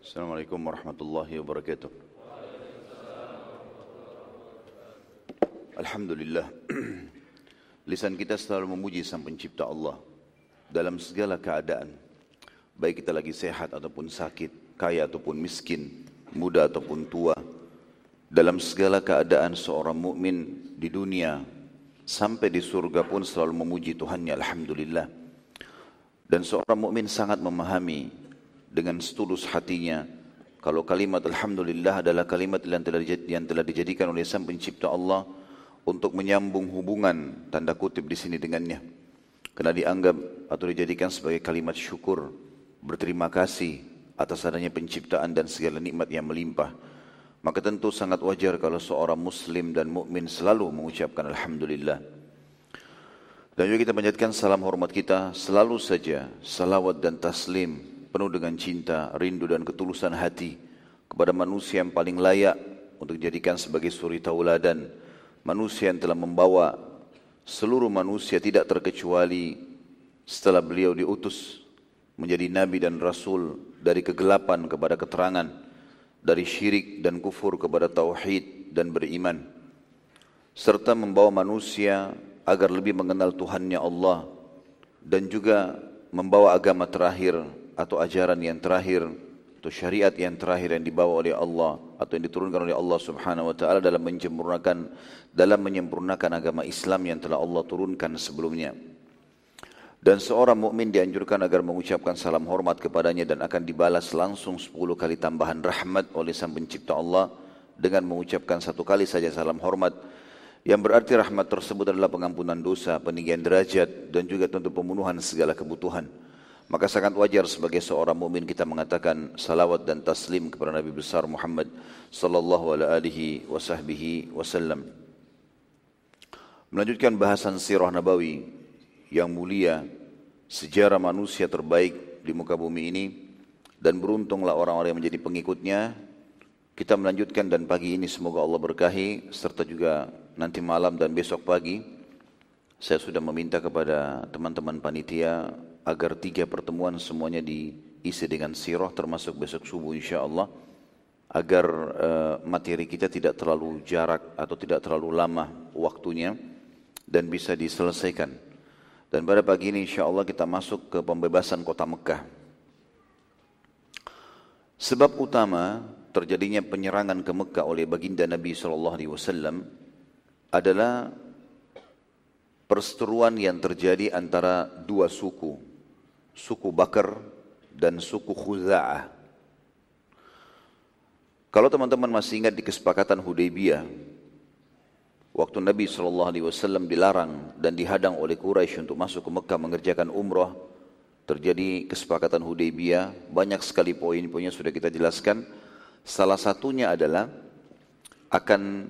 Assalamualaikum warahmatullahi wabarakatuh. Alhamdulillah. Lisan kita selalu memuji Sang Pencipta Allah dalam segala keadaan. Baik kita lagi sehat ataupun sakit, kaya ataupun miskin, muda ataupun tua. Dalam segala keadaan seorang mukmin di dunia sampai di surga pun selalu memuji Tuhannya alhamdulillah. Dan seorang mukmin sangat memahami dengan setulus hatinya kalau kalimat alhamdulillah adalah kalimat yang telah yang telah dijadikan oleh Sang Pencipta Allah untuk menyambung hubungan tanda kutip di sini dengannya. Karena dianggap atau dijadikan sebagai kalimat syukur, berterima kasih atas adanya penciptaan dan segala nikmat yang melimpah. Maka tentu sangat wajar kalau seorang muslim dan mukmin selalu mengucapkan alhamdulillah. Dan juga kita panjatkan salam hormat kita selalu saja salawat dan taslim penuh dengan cinta, rindu dan ketulusan hati kepada manusia yang paling layak untuk dijadikan sebagai suri tauladan. Manusia yang telah membawa seluruh manusia tidak terkecuali setelah beliau diutus menjadi nabi dan rasul dari kegelapan kepada keterangan, dari syirik dan kufur kepada tauhid dan beriman, serta membawa manusia agar lebih mengenal Tuhannya Allah dan juga membawa agama terakhir atau ajaran yang terakhir atau syariat yang terakhir yang dibawa oleh Allah atau yang diturunkan oleh Allah Subhanahu wa taala dalam menyempurnakan dalam menyempurnakan agama Islam yang telah Allah turunkan sebelumnya. Dan seorang mukmin dianjurkan agar mengucapkan salam hormat kepadanya dan akan dibalas langsung 10 kali tambahan rahmat oleh Sang Pencipta Allah dengan mengucapkan satu kali saja salam hormat yang berarti rahmat tersebut adalah pengampunan dosa, peninggian derajat dan juga tentu pembunuhan segala kebutuhan. Maka sangat wajar sebagai seorang mukmin kita mengatakan salawat dan taslim kepada Nabi besar Muhammad sallallahu alaihi wasallam. Melanjutkan bahasan sirah Nabawi yang mulia, sejarah manusia terbaik di muka bumi ini dan beruntunglah orang-orang yang menjadi pengikutnya. Kita melanjutkan dan pagi ini semoga Allah berkahi serta juga nanti malam dan besok pagi saya sudah meminta kepada teman-teman panitia agar tiga pertemuan semuanya diisi dengan sirah termasuk besok subuh insya Allah agar uh, materi kita tidak terlalu jarak atau tidak terlalu lama waktunya dan bisa diselesaikan. Dan pada pagi ini insya Allah kita masuk ke pembebasan kota Mekah. Sebab utama terjadinya penyerangan ke Mekah oleh baginda Nabi SAW adalah perseteruan yang terjadi antara dua suku suku Bakar dan suku Khuza'ah. Kalau teman-teman masih ingat di kesepakatan Hudaybiyah, waktu Nabi SAW dilarang dan dihadang oleh Quraisy untuk masuk ke Mekah mengerjakan umrah, terjadi kesepakatan Hudaybiyah, banyak sekali poin-poinnya sudah kita jelaskan. Salah satunya adalah akan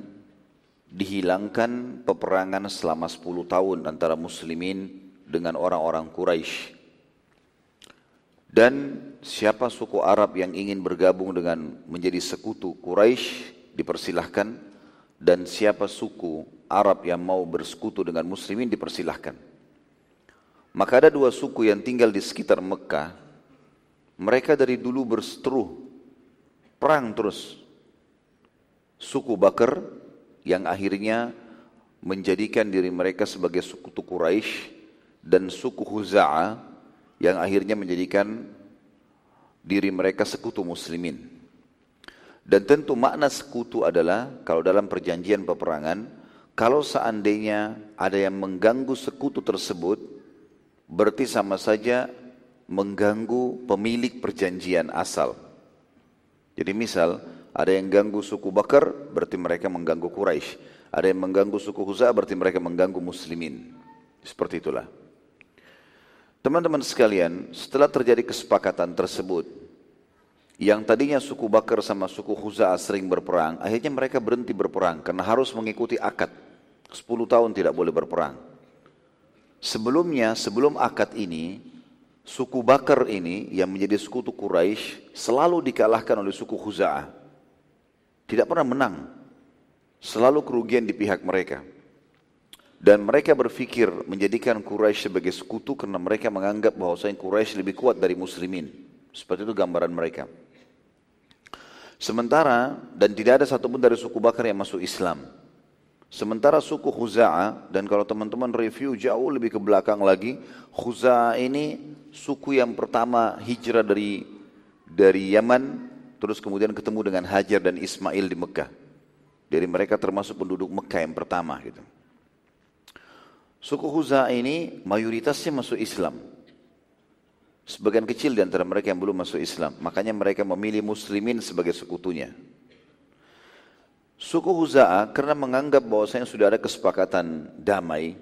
dihilangkan peperangan selama 10 tahun antara muslimin dengan orang-orang Quraisy dan siapa suku Arab yang ingin bergabung dengan menjadi sekutu Quraisy dipersilahkan dan siapa suku Arab yang mau bersekutu dengan muslimin dipersilahkan. Maka ada dua suku yang tinggal di sekitar Mekah. Mereka dari dulu berseteruh perang terus. Suku Bakar yang akhirnya menjadikan diri mereka sebagai sekutu Quraisy dan suku Huza'ah yang akhirnya menjadikan diri mereka sekutu muslimin. Dan tentu makna sekutu adalah kalau dalam perjanjian peperangan, kalau seandainya ada yang mengganggu sekutu tersebut, berarti sama saja mengganggu pemilik perjanjian asal. Jadi misal ada yang ganggu suku Bakar, berarti mereka mengganggu Quraisy. Ada yang mengganggu suku Huza, berarti mereka mengganggu muslimin. Seperti itulah. Teman-teman sekalian, setelah terjadi kesepakatan tersebut, yang tadinya suku Bakar sama suku Khuza'ah sering berperang, akhirnya mereka berhenti berperang karena harus mengikuti akad. 10 tahun tidak boleh berperang. Sebelumnya, sebelum akad ini, suku Bakar ini yang menjadi sekutu Quraisy selalu dikalahkan oleh suku Khuza'ah. Tidak pernah menang. Selalu kerugian di pihak mereka. Dan mereka berfikir menjadikan Quraisy sebagai sekutu karena mereka menganggap bahwasanya Quraisy lebih kuat dari muslimin. Seperti itu gambaran mereka. Sementara dan tidak ada satupun dari suku Bakar yang masuk Islam. Sementara suku Khuza'ah dan kalau teman-teman review jauh lebih ke belakang lagi, Khuza'ah ini suku yang pertama hijrah dari dari Yaman terus kemudian ketemu dengan Hajar dan Ismail di Mekah. Dari mereka termasuk penduduk Mekah yang pertama gitu. Suku Khuza'ah ini mayoritasnya masuk Islam. Sebagian kecil di antara mereka yang belum masuk Islam. Makanya mereka memilih muslimin sebagai sekutunya. Suku Huza'a karena menganggap bahwasanya sudah ada kesepakatan damai,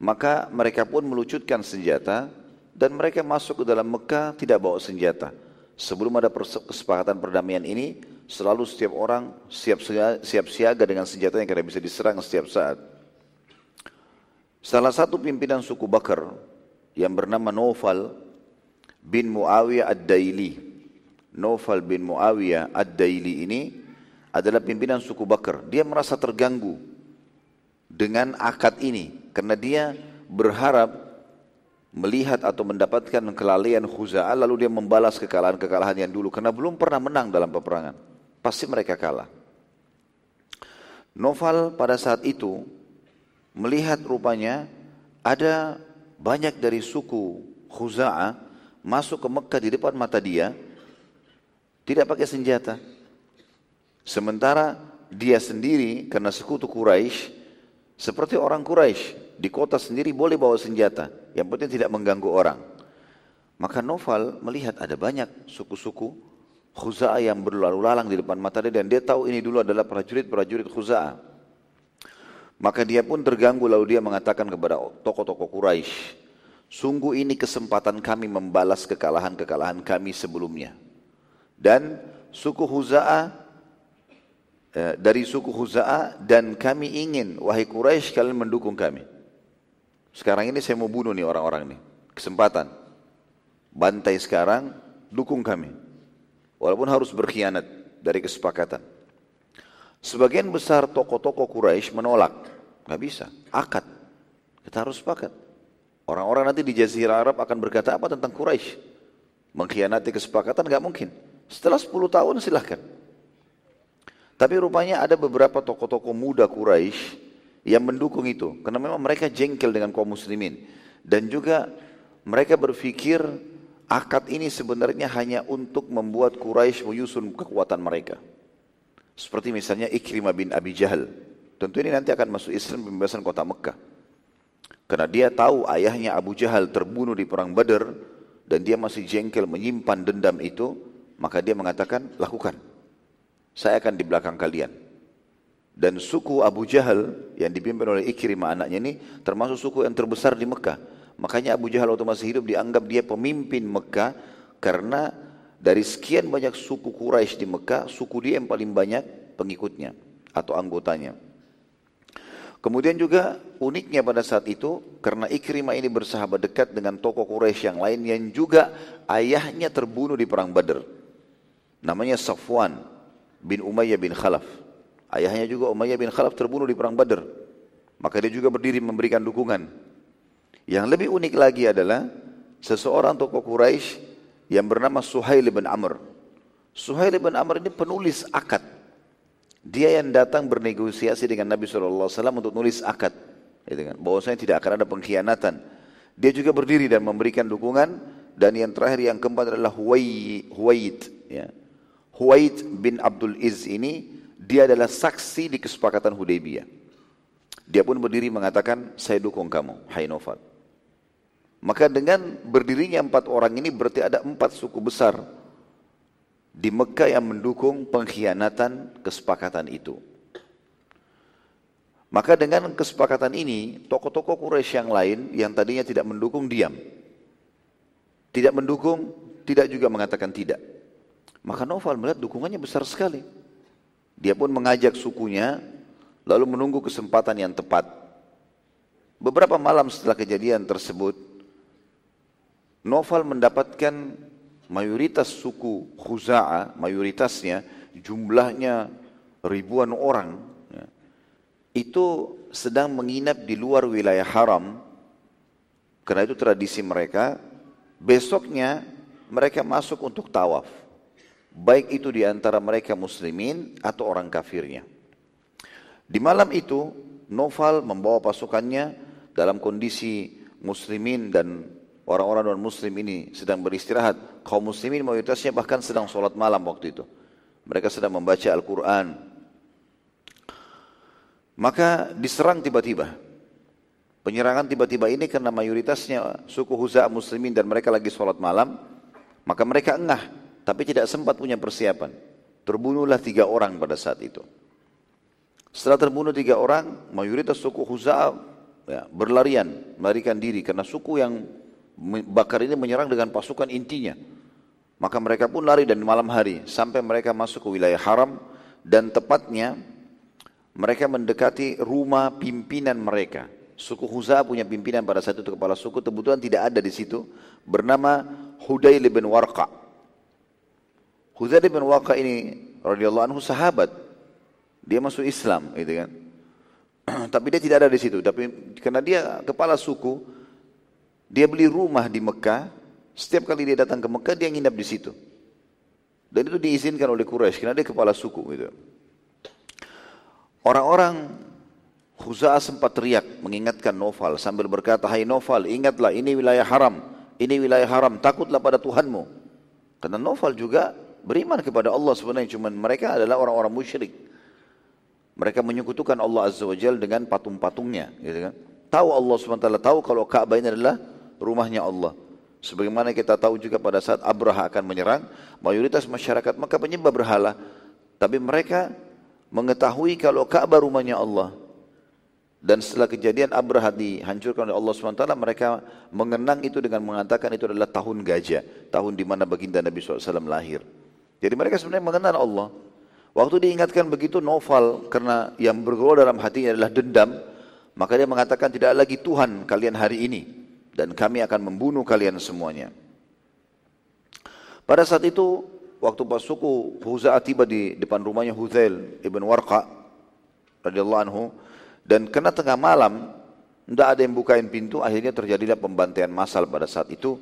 maka mereka pun melucutkan senjata dan mereka masuk ke dalam Mekah tidak bawa senjata. Sebelum ada kesepakatan perdamaian ini, selalu setiap orang siap siaga dengan senjata yang karena bisa diserang setiap saat. Salah satu pimpinan suku Bakar yang bernama Naufal bin Muawiyah Ad-Daili. Naufal bin Muawiyah Ad-Daili ini adalah pimpinan suku Bakar. Dia merasa terganggu dengan akad ini karena dia berharap melihat atau mendapatkan kelalaian Khuza'ah lalu dia membalas kekalahan-kekalahan yang dulu karena belum pernah menang dalam peperangan. Pasti mereka kalah. Noval pada saat itu melihat rupanya ada banyak dari suku Khuza'ah masuk ke Mekah di depan mata dia tidak pakai senjata. Sementara dia sendiri karena sekutu Quraisy seperti orang Quraisy di kota sendiri boleh bawa senjata, yang penting tidak mengganggu orang. Maka Noval melihat ada banyak suku-suku Khuza'ah yang berlalu lalang di depan mata dia dan dia tahu ini dulu adalah prajurit-prajurit Khuza'ah. Maka dia pun terganggu lalu dia mengatakan kepada tokoh-tokoh Quraisy, Sungguh ini kesempatan kami membalas kekalahan-kekalahan kami sebelumnya. Dan suku Huza'ah, eh, dari suku Huza'ah dan kami ingin, wahai Quraisy kalian mendukung kami. Sekarang ini saya mau bunuh nih orang-orang nih. Kesempatan. Bantai sekarang, dukung kami. Walaupun harus berkhianat dari kesepakatan. Sebagian besar tokoh-tokoh Quraisy menolak. Gak bisa. Akad. Kita harus sepakat. Orang-orang nanti di Jazirah Arab akan berkata apa tentang Quraisy? Mengkhianati kesepakatan nggak mungkin. Setelah 10 tahun silahkan. Tapi rupanya ada beberapa tokoh-tokoh muda Quraisy yang mendukung itu. Karena memang mereka jengkel dengan kaum muslimin. Dan juga mereka berpikir akad ini sebenarnya hanya untuk membuat Quraisy menyusun kekuatan mereka. Seperti misalnya Ikrimah bin Abi Jahal. Tentu ini nanti akan masuk Islam pembebasan kota Mekah. Karena dia tahu ayahnya Abu Jahal terbunuh di perang Badar dan dia masih jengkel menyimpan dendam itu, maka dia mengatakan, lakukan. Saya akan di belakang kalian. Dan suku Abu Jahal yang dipimpin oleh Ikrimah anaknya ini termasuk suku yang terbesar di Mekah. Makanya Abu Jahal waktu masih hidup dianggap dia pemimpin Mekah karena dari sekian banyak suku Quraisy di Mekah, suku dia yang paling banyak pengikutnya atau anggotanya. Kemudian juga uniknya pada saat itu karena Ikrimah ini bersahabat dekat dengan tokoh Quraisy yang lain yang juga ayahnya terbunuh di perang Badar. Namanya Safwan bin Umayyah bin Khalaf. Ayahnya juga Umayyah bin Khalaf terbunuh di perang Badar. Maka dia juga berdiri memberikan dukungan. Yang lebih unik lagi adalah seseorang tokoh Quraisy yang bernama Suhail bin Amr. Suhail bin Amr ini penulis akad dia yang datang bernegosiasi dengan Nabi SAW untuk nulis akad. Gitu kan. Bahwasanya tidak akan ada pengkhianatan. Dia juga berdiri dan memberikan dukungan. Dan yang terakhir yang keempat adalah Huwaid. Ya. Huwaid bin Abdul Iz ini, dia adalah saksi di kesepakatan Hudaybiyah. Dia pun berdiri mengatakan, saya dukung kamu, hai Nofal. Maka dengan berdirinya empat orang ini berarti ada empat suku besar di Mekah yang mendukung pengkhianatan kesepakatan itu. Maka dengan kesepakatan ini, tokoh-tokoh Quraisy yang lain yang tadinya tidak mendukung diam. Tidak mendukung, tidak juga mengatakan tidak. Maka Noval melihat dukungannya besar sekali. Dia pun mengajak sukunya, lalu menunggu kesempatan yang tepat. Beberapa malam setelah kejadian tersebut, Noval mendapatkan mayoritas suku Khuza'a, mayoritasnya jumlahnya ribuan orang, ya, itu sedang menginap di luar wilayah haram, karena itu tradisi mereka, besoknya mereka masuk untuk tawaf. baik itu di antara mereka muslimin atau orang kafirnya. Di malam itu, Noval membawa pasukannya dalam kondisi muslimin dan orang-orang non muslim ini sedang beristirahat. Kaum muslimin mayoritasnya bahkan sedang sholat malam waktu itu. Mereka sedang membaca Al-Quran. Maka diserang tiba-tiba. Penyerangan tiba-tiba ini karena mayoritasnya suku Huza muslimin dan mereka lagi sholat malam. Maka mereka engah, tapi tidak sempat punya persiapan. Terbunuhlah tiga orang pada saat itu. Setelah terbunuh tiga orang, mayoritas suku Huza'a ya, berlarian, melarikan diri karena suku yang bakar ini menyerang dengan pasukan intinya. Maka mereka pun lari dan malam hari sampai mereka masuk ke wilayah haram dan tepatnya mereka mendekati rumah pimpinan mereka. Suku Huza'a punya pimpinan pada saat itu kepala suku kebetulan tidak ada di situ bernama Hudayl bin Warqa. Hudayl bin Warqa ini radhiyallahu anhu sahabat dia masuk Islam, gitu kan. Tapi dia tidak ada di situ. Tapi karena dia kepala suku, dia beli rumah di Mekah. Setiap kali dia datang ke Mekah, dia nginap di situ. Dan itu diizinkan oleh Quraisy karena dia kepala suku, gitu. Orang-orang Khuza'ah sempat teriak mengingatkan Nofal sambil berkata, Hai Nofal, ingatlah ini wilayah haram, ini wilayah haram, takutlah pada Tuhanmu. Karena Nofal juga beriman kepada Allah sebenarnya, cuma mereka adalah orang-orang musyrik. Mereka menyekutukan Allah Azza wa Jal dengan patung-patungnya. Gitu kan? Tahu Allah SWT, tahu kalau Ka'bah ini adalah rumahnya Allah. Sebagaimana kita tahu juga pada saat Abraha akan menyerang, mayoritas masyarakat maka penyembah berhala. Tapi mereka mengetahui kalau Ka'bah rumahnya Allah. Dan setelah kejadian Abraha dihancurkan oleh Allah SWT, mereka mengenang itu dengan mengatakan itu adalah tahun gajah. Tahun di mana baginda Nabi SAW lahir. Jadi mereka sebenarnya mengenal Allah. Waktu diingatkan begitu Noval karena yang bergerak dalam hatinya adalah dendam, maka dia mengatakan tidak lagi Tuhan kalian hari ini dan kami akan membunuh kalian semuanya. Pada saat itu waktu pas suku Huza'ah tiba di depan rumahnya Huzail ibn Warqa radhiyallahu anhu dan kena tengah malam tidak ada yang bukain pintu akhirnya terjadilah pembantaian massal pada saat itu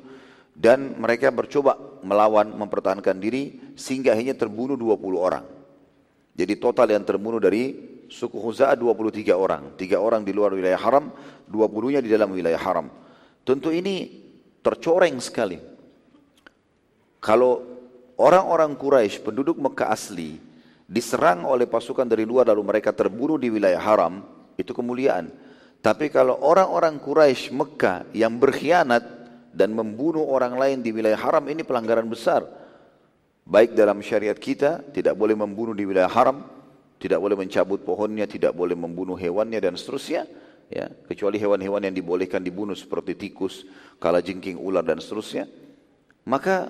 dan mereka bercoba melawan mempertahankan diri sehingga akhirnya terbunuh 20 orang. Jadi total yang terbunuh dari suku Huza'ah 23 orang. Tiga orang di luar wilayah haram, 20-nya di dalam wilayah haram. Tentu ini tercoreng sekali. Kalau orang-orang Quraisy penduduk Mekah asli diserang oleh pasukan dari luar lalu mereka terbunuh di wilayah haram, itu kemuliaan. Tapi kalau orang-orang Quraisy Mekah yang berkhianat dan membunuh orang lain di wilayah haram ini pelanggaran besar. Baik dalam syariat kita, tidak boleh membunuh di wilayah haram, tidak boleh mencabut pohonnya, tidak boleh membunuh hewannya dan seterusnya. Ya, kecuali hewan-hewan yang dibolehkan dibunuh seperti tikus, kalajengking, ular dan seterusnya. Maka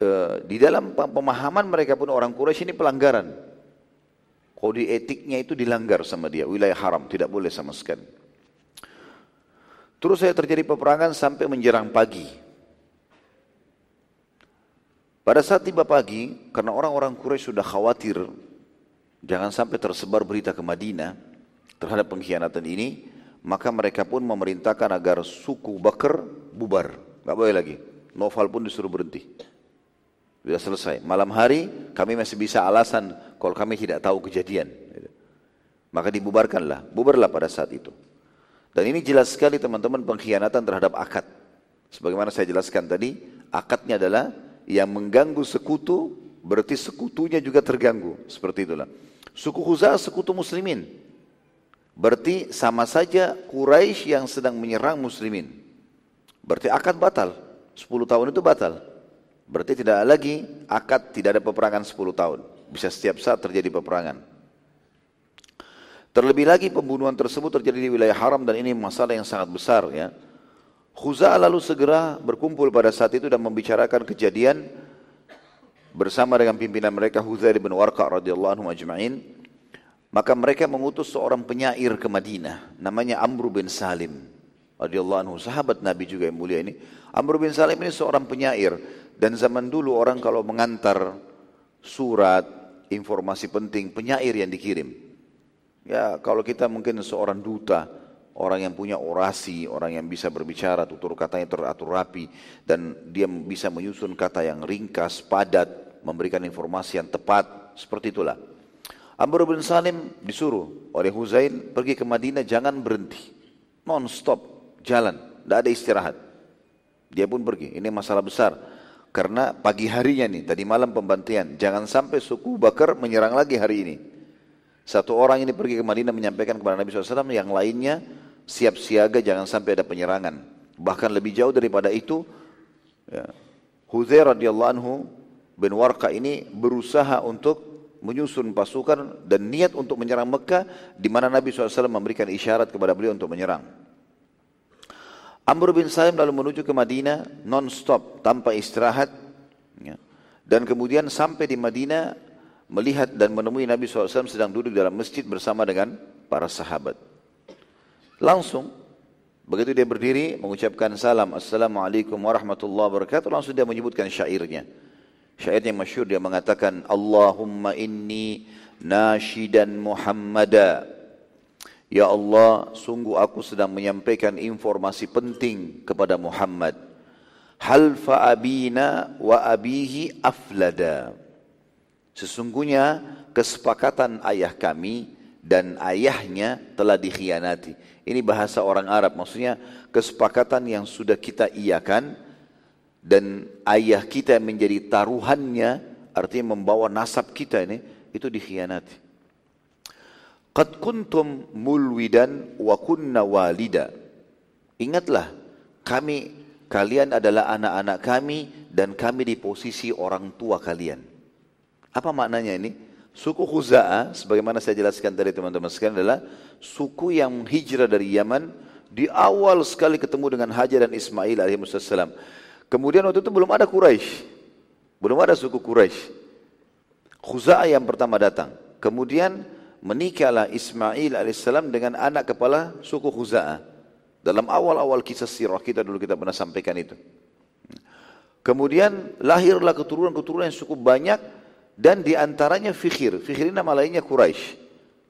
e, di dalam pemahaman mereka pun orang Quraisy ini pelanggaran. Kode etiknya itu dilanggar sama dia, wilayah haram, tidak boleh sama sekali. Terus saya terjadi peperangan sampai menjerang pagi. Pada saat tiba pagi, karena orang-orang Quraisy sudah khawatir jangan sampai tersebar berita ke Madinah terhadap pengkhianatan ini, maka mereka pun memerintahkan agar suku Bakar bubar. Gak boleh lagi. Noval pun disuruh berhenti. Sudah selesai. Malam hari kami masih bisa alasan kalau kami tidak tahu kejadian. Maka dibubarkanlah. Bubarlah pada saat itu. Dan ini jelas sekali teman-teman pengkhianatan terhadap akad. Sebagaimana saya jelaskan tadi, akadnya adalah yang mengganggu sekutu berarti sekutunya juga terganggu seperti itulah suku Khuza'ah sekutu muslimin berarti sama saja Quraisy yang sedang menyerang muslimin. Berarti akad batal. 10 tahun itu batal. Berarti tidak lagi akad tidak ada peperangan 10 tahun. Bisa setiap saat terjadi peperangan. Terlebih lagi pembunuhan tersebut terjadi di wilayah haram dan ini masalah yang sangat besar ya. Khuza lalu segera berkumpul pada saat itu dan membicarakan kejadian bersama dengan pimpinan mereka Huzair bin Warqa radhiyallahu anhu ajma'in. Maka mereka mengutus seorang penyair ke Madinah namanya Amr bin Salim radhiyallahu anhu, sahabat Nabi juga yang mulia ini. Amr bin Salim ini seorang penyair dan zaman dulu orang kalau mengantar surat, informasi penting, penyair yang dikirim. Ya, kalau kita mungkin seorang duta, orang yang punya orasi, orang yang bisa berbicara, tutur katanya teratur rapi, dan dia bisa menyusun kata yang ringkas, padat, memberikan informasi yang tepat, seperti itulah. Amr bin Salim disuruh oleh Huzail pergi ke Madinah jangan berhenti. Non stop, jalan, tidak ada istirahat. Dia pun pergi, ini masalah besar. Karena pagi harinya nih, tadi malam pembantian. Jangan sampai suku Bakar menyerang lagi hari ini. Satu orang ini pergi ke Madinah menyampaikan kepada Nabi SAW, yang lainnya siap siaga jangan sampai ada penyerangan. Bahkan lebih jauh daripada itu, ya, Huzair radhiyallahu anhu bin Warqa ini berusaha untuk menyusun pasukan dan niat untuk menyerang Mekah di mana Nabi SAW memberikan isyarat kepada beliau untuk menyerang. Amr bin Salim lalu menuju ke Madinah non-stop tanpa istirahat. Ya. Dan kemudian sampai di Madinah melihat dan menemui Nabi SAW sedang duduk dalam masjid bersama dengan para sahabat. Langsung begitu dia berdiri mengucapkan salam Assalamualaikum warahmatullahi wabarakatuh langsung dia menyebutkan syairnya. Syair yang masyhur dia mengatakan Allahumma inni nashidan Muhammadan Ya Allah, sungguh aku sedang menyampaikan informasi penting kepada Muhammad. Hal abina wa abihi aflada. Sesungguhnya kesepakatan ayah kami dan ayahnya telah dikhianati. Ini bahasa orang Arab, maksudnya kesepakatan yang sudah kita iakan dan ayah kita yang menjadi taruhannya, artinya membawa nasab kita ini, itu dikhianati. Qad kuntum mulwidan wa kunna walida. Ingatlah, kami kalian adalah anak-anak kami dan kami di posisi orang tua kalian. Apa maknanya ini? Suku Khuza'ah, sebagaimana saya jelaskan tadi teman-teman sekalian adalah suku yang hijrah dari Yaman di awal sekali ketemu dengan Hajar dan Ismail alaihissalam. Kemudian waktu itu belum ada Quraisy. Belum ada suku Quraisy. Khuza'ah yang pertama datang. Kemudian menikahlah Ismail alaihissalam dengan anak kepala suku Khuza'ah. Dalam awal-awal kisah sirah kita dulu kita pernah sampaikan itu. Kemudian lahirlah keturunan-keturunan yang cukup banyak dan di antaranya Fikhir. Fikhir ini nama lainnya Quraisy.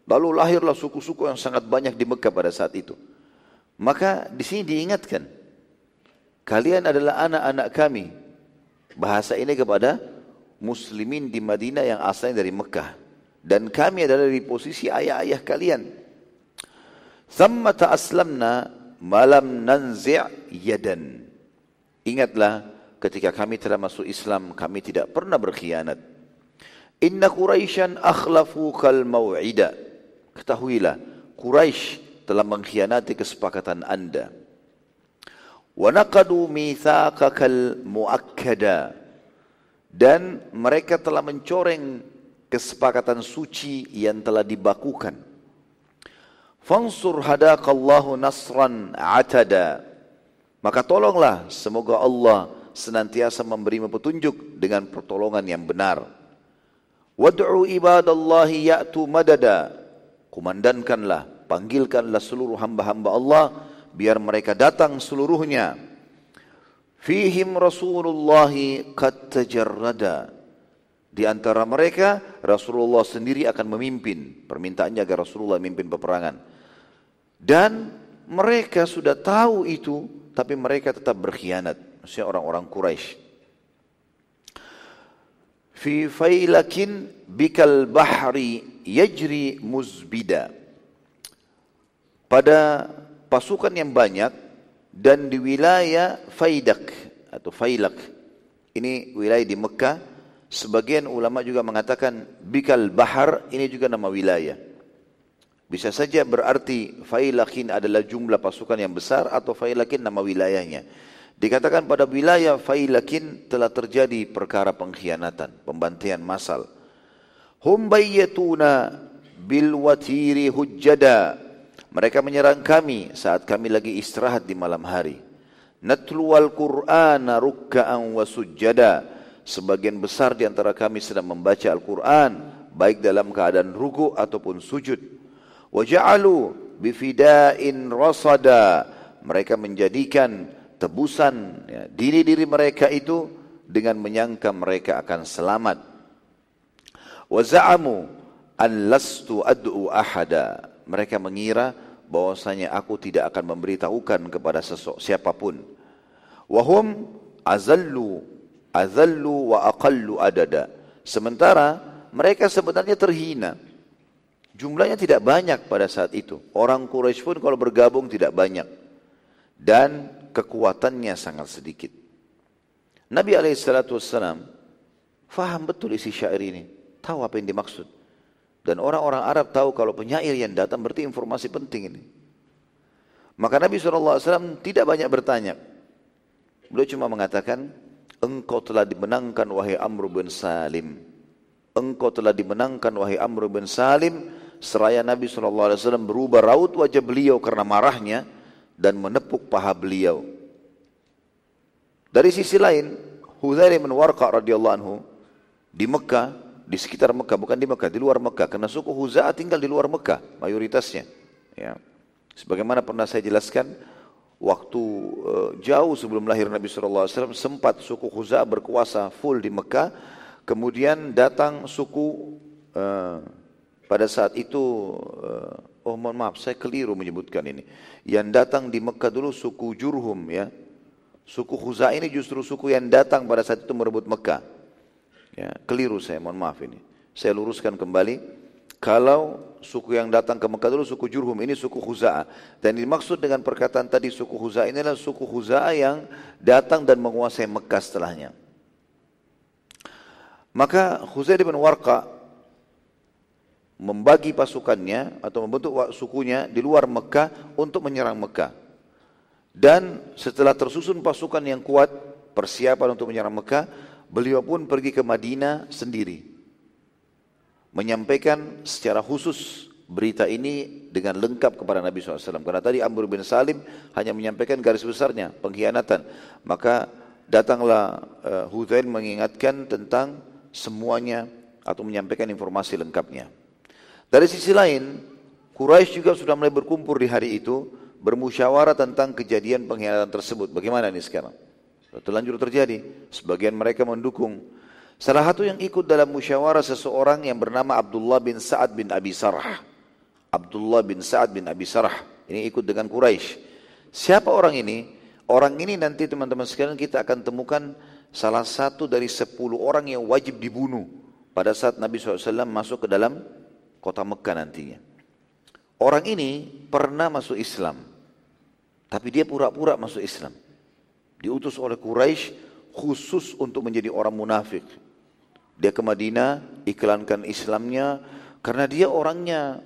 Lalu lahirlah suku-suku yang sangat banyak di Mekah pada saat itu. Maka di sini diingatkan, kalian adalah anak-anak kami. Bahasa ini kepada muslimin di Madinah yang asalnya dari Mekah dan kami adalah di posisi ayah-ayah kalian. Thammata aslamna malam nanzi' yadan. Ingatlah ketika kami telah masuk Islam kami tidak pernah berkhianat. Inna Quraisyan akhlafu kal mau'ida. Ketahuilah Quraisy telah mengkhianati kesepakatan Anda. Naqadu mithaqakal muakkada. Dan mereka telah mencoreng kesepakatan suci yang telah dibakukan. Fansur hadakallahu nasran atada. Maka tolonglah semoga Allah senantiasa memberi petunjuk dengan pertolongan yang benar. Wad'u ibadallahi ya'tu madada. Kumandankanlah, panggilkanlah seluruh hamba-hamba Allah biar mereka datang seluruhnya. Fihim Rasulullah qad tajarrada di antara mereka Rasulullah sendiri akan memimpin. Permintaannya agar Rasulullah memimpin peperangan. Dan mereka sudah tahu itu, tapi mereka tetap berkhianat. Maksudnya orang-orang Quraisy. Fi failakin bikal bahri yajri muzbida. Pada pasukan yang banyak dan di wilayah Faidak atau Failak. Ini wilayah di Mekah Sebagian ulama juga mengatakan bikal bahar ini juga nama wilayah. Bisa saja berarti Failakin adalah jumlah pasukan yang besar atau Failakin nama wilayahnya. Dikatakan pada wilayah Failakin telah terjadi perkara pengkhianatan, pembantaian massal. Hum bayyatuna bil watiri hujjada. Mereka menyerang kami saat kami lagi istirahat di malam hari. Natlu al-Qur'ana rukka'an wa sujjada Sebagian besar di antara kami sedang membaca Al-Quran, baik dalam keadaan ruku ataupun sujud. Waja'alu bifida'in rasada. Mereka menjadikan tebusan ya, diri-diri mereka itu dengan menyangka mereka akan selamat. Waza'amu an lastu ad'u ahada. Mereka mengira bahwasanya aku tidak akan memberitahukan kepada sesok siapa pun. Wahum azallu azallu wa aqallu adada Sementara mereka sebenarnya terhina. Jumlahnya tidak banyak pada saat itu. Orang Quraisy pun kalau bergabung tidak banyak. Dan kekuatannya sangat sedikit. Nabi SAW faham betul isi syair ini. Tahu apa yang dimaksud. Dan orang-orang Arab tahu kalau penyair yang datang berarti informasi penting ini. Maka Nabi SAW tidak banyak bertanya. Beliau cuma mengatakan, engkau telah dimenangkan wahai Amr bin Salim. Engkau telah dimenangkan wahai Amr bin Salim seraya Nabi SAW berubah raut wajah beliau karena marahnya dan menepuk paha beliau. Dari sisi lain, Hudzair bin Warqa radhiyallahu anhu di Mekah, di sekitar Mekah, bukan di Mekah, di luar Mekah, karena suku Huza'ah tinggal di luar Mekah, mayoritasnya. Ya. Sebagaimana pernah saya jelaskan, waktu uh, jauh sebelum lahir Nabi SAW, sempat suku Huza'ah berkuasa full di Mekah, kemudian datang suku uh, pada saat itu, uh, oh mohon maaf, saya keliru menyebutkan ini. Yang datang di Mekah dulu suku Jurhum ya. Suku Khuza ini justru suku yang datang pada saat itu merebut Mekah. Ya, keliru saya, mohon maaf ini. Saya luruskan kembali. Kalau suku yang datang ke Mekah dulu suku Jurhum, ini suku Khuza'ah. Dan dimaksud dengan perkataan tadi suku Khuza'ah ini adalah suku Khuza'ah yang datang dan menguasai Mekah setelahnya. Maka Khuzair bin Warqa membagi pasukannya atau membentuk sukunya di luar Mekah untuk menyerang Mekah. Dan setelah tersusun pasukan yang kuat, persiapan untuk menyerang Mekah, beliau pun pergi ke Madinah sendiri. Menyampaikan secara khusus berita ini dengan lengkap kepada Nabi SAW. Karena tadi Amr bin Salim hanya menyampaikan garis besarnya, pengkhianatan. Maka datanglah uh, mengingatkan tentang semuanya atau menyampaikan informasi lengkapnya. Dari sisi lain, Quraisy juga sudah mulai berkumpul di hari itu, bermusyawarah tentang kejadian pengkhianatan tersebut. Bagaimana ini sekarang? Terlanjur terjadi. Sebagian mereka mendukung. Salah satu yang ikut dalam musyawarah seseorang yang bernama Abdullah bin Sa'ad bin Abi Sarah. Abdullah bin Sa'ad bin Abi Sarah. Ini ikut dengan Quraisy. Siapa orang ini? Orang ini nanti teman-teman sekalian kita akan temukan salah satu dari sepuluh orang yang wajib dibunuh pada saat Nabi SAW masuk ke dalam kota Mekah nantinya. Orang ini pernah masuk Islam, tapi dia pura-pura masuk Islam. Diutus oleh Quraisy khusus untuk menjadi orang munafik. Dia ke Madinah, iklankan Islamnya, karena dia orangnya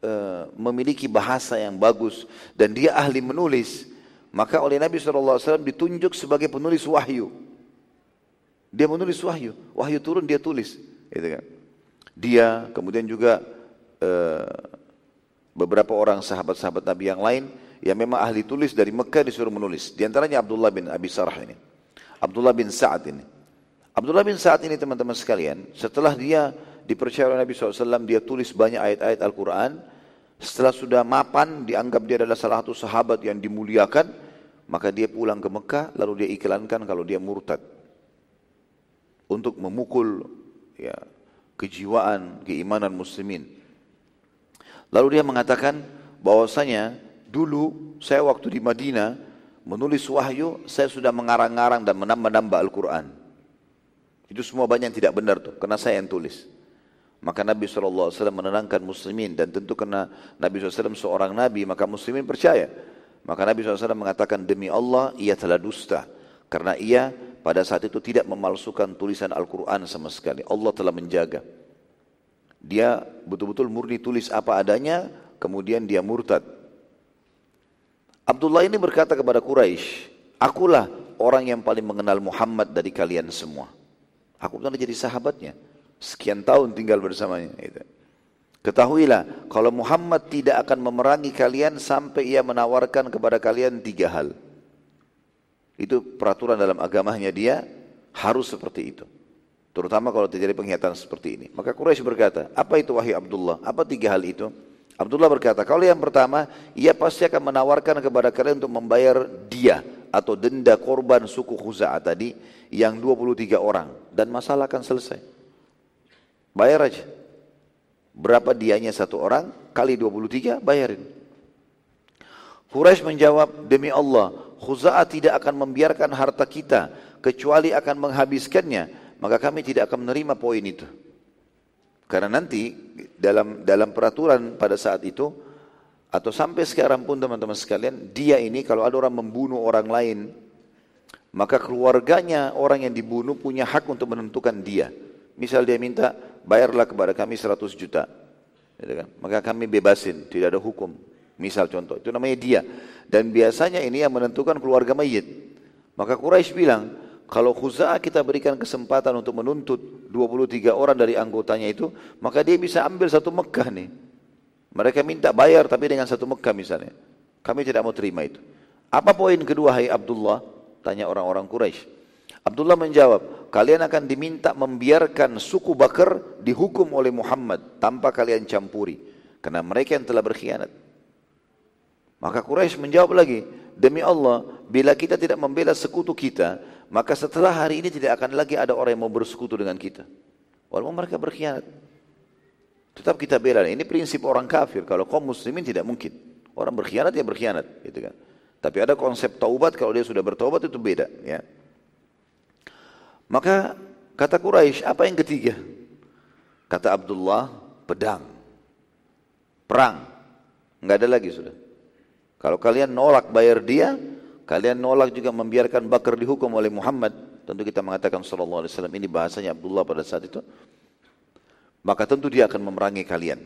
e, memiliki bahasa yang bagus dan dia ahli menulis. Maka oleh Nabi SAW ditunjuk sebagai penulis wahyu. Dia menulis wahyu, wahyu turun dia tulis. Gitu kan. Dia kemudian juga Eh, beberapa orang sahabat-sahabat Nabi yang lain yang memang ahli tulis dari Mekah disuruh menulis. Di antaranya Abdullah bin Abi Sarah ini. Abdullah bin Sa'ad ini. Abdullah bin Sa'ad ini teman-teman sekalian, setelah dia dipercaya oleh Nabi SAW, dia tulis banyak ayat-ayat Al-Quran. Setelah sudah mapan, dianggap dia adalah salah satu sahabat yang dimuliakan, maka dia pulang ke Mekah, lalu dia iklankan kalau dia murtad. Untuk memukul ya, kejiwaan, keimanan muslimin. Lalu dia mengatakan bahwasanya dulu saya waktu di Madinah menulis wahyu, saya sudah mengarang-arang dan menambah-nambah Al-Quran. Itu semua banyak yang tidak benar tuh, karena saya yang tulis. Maka Nabi SAW menenangkan muslimin dan tentu karena Nabi SAW seorang Nabi maka muslimin percaya. Maka Nabi SAW mengatakan demi Allah ia telah dusta. Karena ia pada saat itu tidak memalsukan tulisan Al-Quran sama sekali. Allah telah menjaga. Dia betul-betul murni tulis apa adanya, kemudian dia murtad. Abdullah ini berkata kepada Quraisy, akulah orang yang paling mengenal Muhammad dari kalian semua. Aku pernah jadi sahabatnya. Sekian tahun tinggal bersamanya. Itu. Ketahuilah, kalau Muhammad tidak akan memerangi kalian sampai ia menawarkan kepada kalian tiga hal. Itu peraturan dalam agamanya dia harus seperti itu. Terutama kalau terjadi pengkhianatan seperti ini. Maka Quraisy berkata, apa itu wahai Abdullah? Apa tiga hal itu? Abdullah berkata, kalau yang pertama, ia pasti akan menawarkan kepada kalian untuk membayar dia atau denda korban suku Khuza'ah tadi yang 23 orang. Dan masalah akan selesai. Bayar aja. Berapa dianya satu orang, kali 23, bayarin. Quraisy menjawab, demi Allah, Khuza'ah tidak akan membiarkan harta kita, kecuali akan menghabiskannya maka kami tidak akan menerima poin itu. Karena nanti dalam dalam peraturan pada saat itu atau sampai sekarang pun teman-teman sekalian, dia ini kalau ada orang membunuh orang lain, maka keluarganya orang yang dibunuh punya hak untuk menentukan dia. Misal dia minta, bayarlah kepada kami 100 juta. Gitu kan? Maka kami bebasin, tidak ada hukum. Misal contoh, itu namanya dia. Dan biasanya ini yang menentukan keluarga mayit. Maka Quraisy bilang, kalau Khuza'ah kita berikan kesempatan untuk menuntut 23 orang dari anggotanya itu, maka dia bisa ambil satu Mekah nih. Mereka minta bayar tapi dengan satu Mekah misalnya. Kami tidak mau terima itu. Apa poin kedua hai Abdullah? Tanya orang-orang Quraisy. Abdullah menjawab, kalian akan diminta membiarkan suku Bakar dihukum oleh Muhammad tanpa kalian campuri. Karena mereka yang telah berkhianat. Maka Quraisy menjawab lagi, demi Allah, bila kita tidak membela sekutu kita, maka setelah hari ini tidak akan lagi ada orang yang mau bersekutu dengan kita. Walaupun mereka berkhianat. Tetap kita bela. Ini prinsip orang kafir. Kalau kaum muslimin tidak mungkin. Orang berkhianat ya berkhianat. Gitu kan. Tapi ada konsep taubat kalau dia sudah bertaubat itu beda. Ya. Maka kata Quraisy apa yang ketiga? Kata Abdullah, pedang. Perang. Enggak ada lagi sudah. Kalau kalian nolak bayar dia, kalian nolak juga membiarkan Bakar dihukum oleh Muhammad. Tentu kita mengatakan sallallahu alaihi wasallam ini bahasanya Abdullah pada saat itu. Maka tentu dia akan memerangi kalian.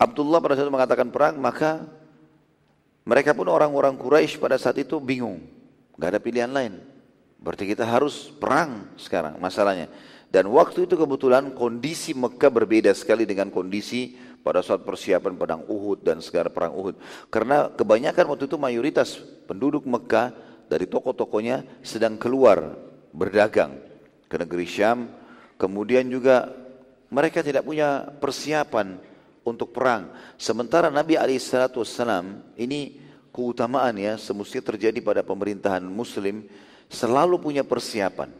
Abdullah pada saat itu mengatakan perang, maka mereka pun orang-orang Quraisy pada saat itu bingung. Gak ada pilihan lain. Berarti kita harus perang sekarang masalahnya. Dan waktu itu kebetulan kondisi Mekah berbeda sekali dengan kondisi pada saat persiapan pedang Uhud dan segala perang Uhud. Karena kebanyakan waktu itu mayoritas penduduk Mekah dari toko-tokonya sedang keluar berdagang ke negeri Syam. Kemudian juga mereka tidak punya persiapan untuk perang. Sementara Nabi SAW ini keutamaan ya semestinya terjadi pada pemerintahan muslim selalu punya persiapan.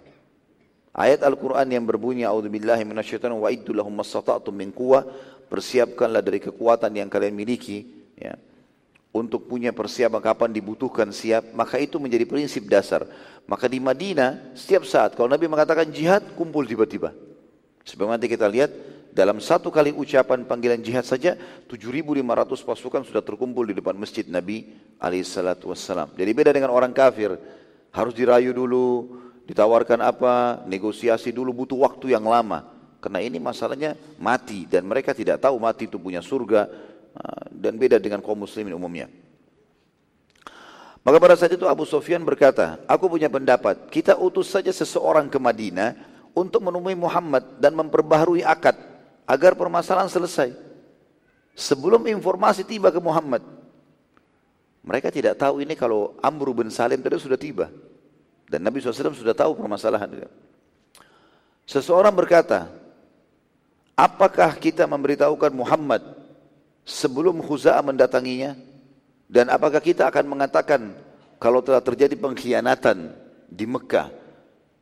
Ayat Al-Quran yang berbunyi A'udzubillahi minasyaitonir wa min quwwah persiapkanlah dari kekuatan yang kalian miliki ya. Untuk punya persiapan kapan dibutuhkan siap maka itu menjadi prinsip dasar. Maka di Madinah setiap saat kalau Nabi mengatakan jihad kumpul tiba-tiba. Sebagaimana nanti kita lihat dalam satu kali ucapan panggilan jihad saja 7.500 pasukan sudah terkumpul di depan masjid Nabi alaihissalatu wassalam jadi beda dengan orang kafir. Harus dirayu dulu, ditawarkan apa, negosiasi dulu butuh waktu yang lama. Karena ini masalahnya mati dan mereka tidak tahu mati itu punya surga ah, dan beda dengan kaum muslimin umumnya. Maka pada saat itu Abu Sufyan berkata, aku punya pendapat, kita utus saja seseorang ke Madinah untuk menemui Muhammad dan memperbaharui akad agar permasalahan selesai. Sebelum informasi tiba ke Muhammad, mereka tidak tahu ini kalau Amr bin Salim tadi sudah tiba. Dan Nabi SAW sudah tahu permasalahan. Seseorang berkata, apakah kita memberitahukan Muhammad sebelum Khuza'ah mendatanginya? Dan apakah kita akan mengatakan kalau telah terjadi pengkhianatan di Mekah,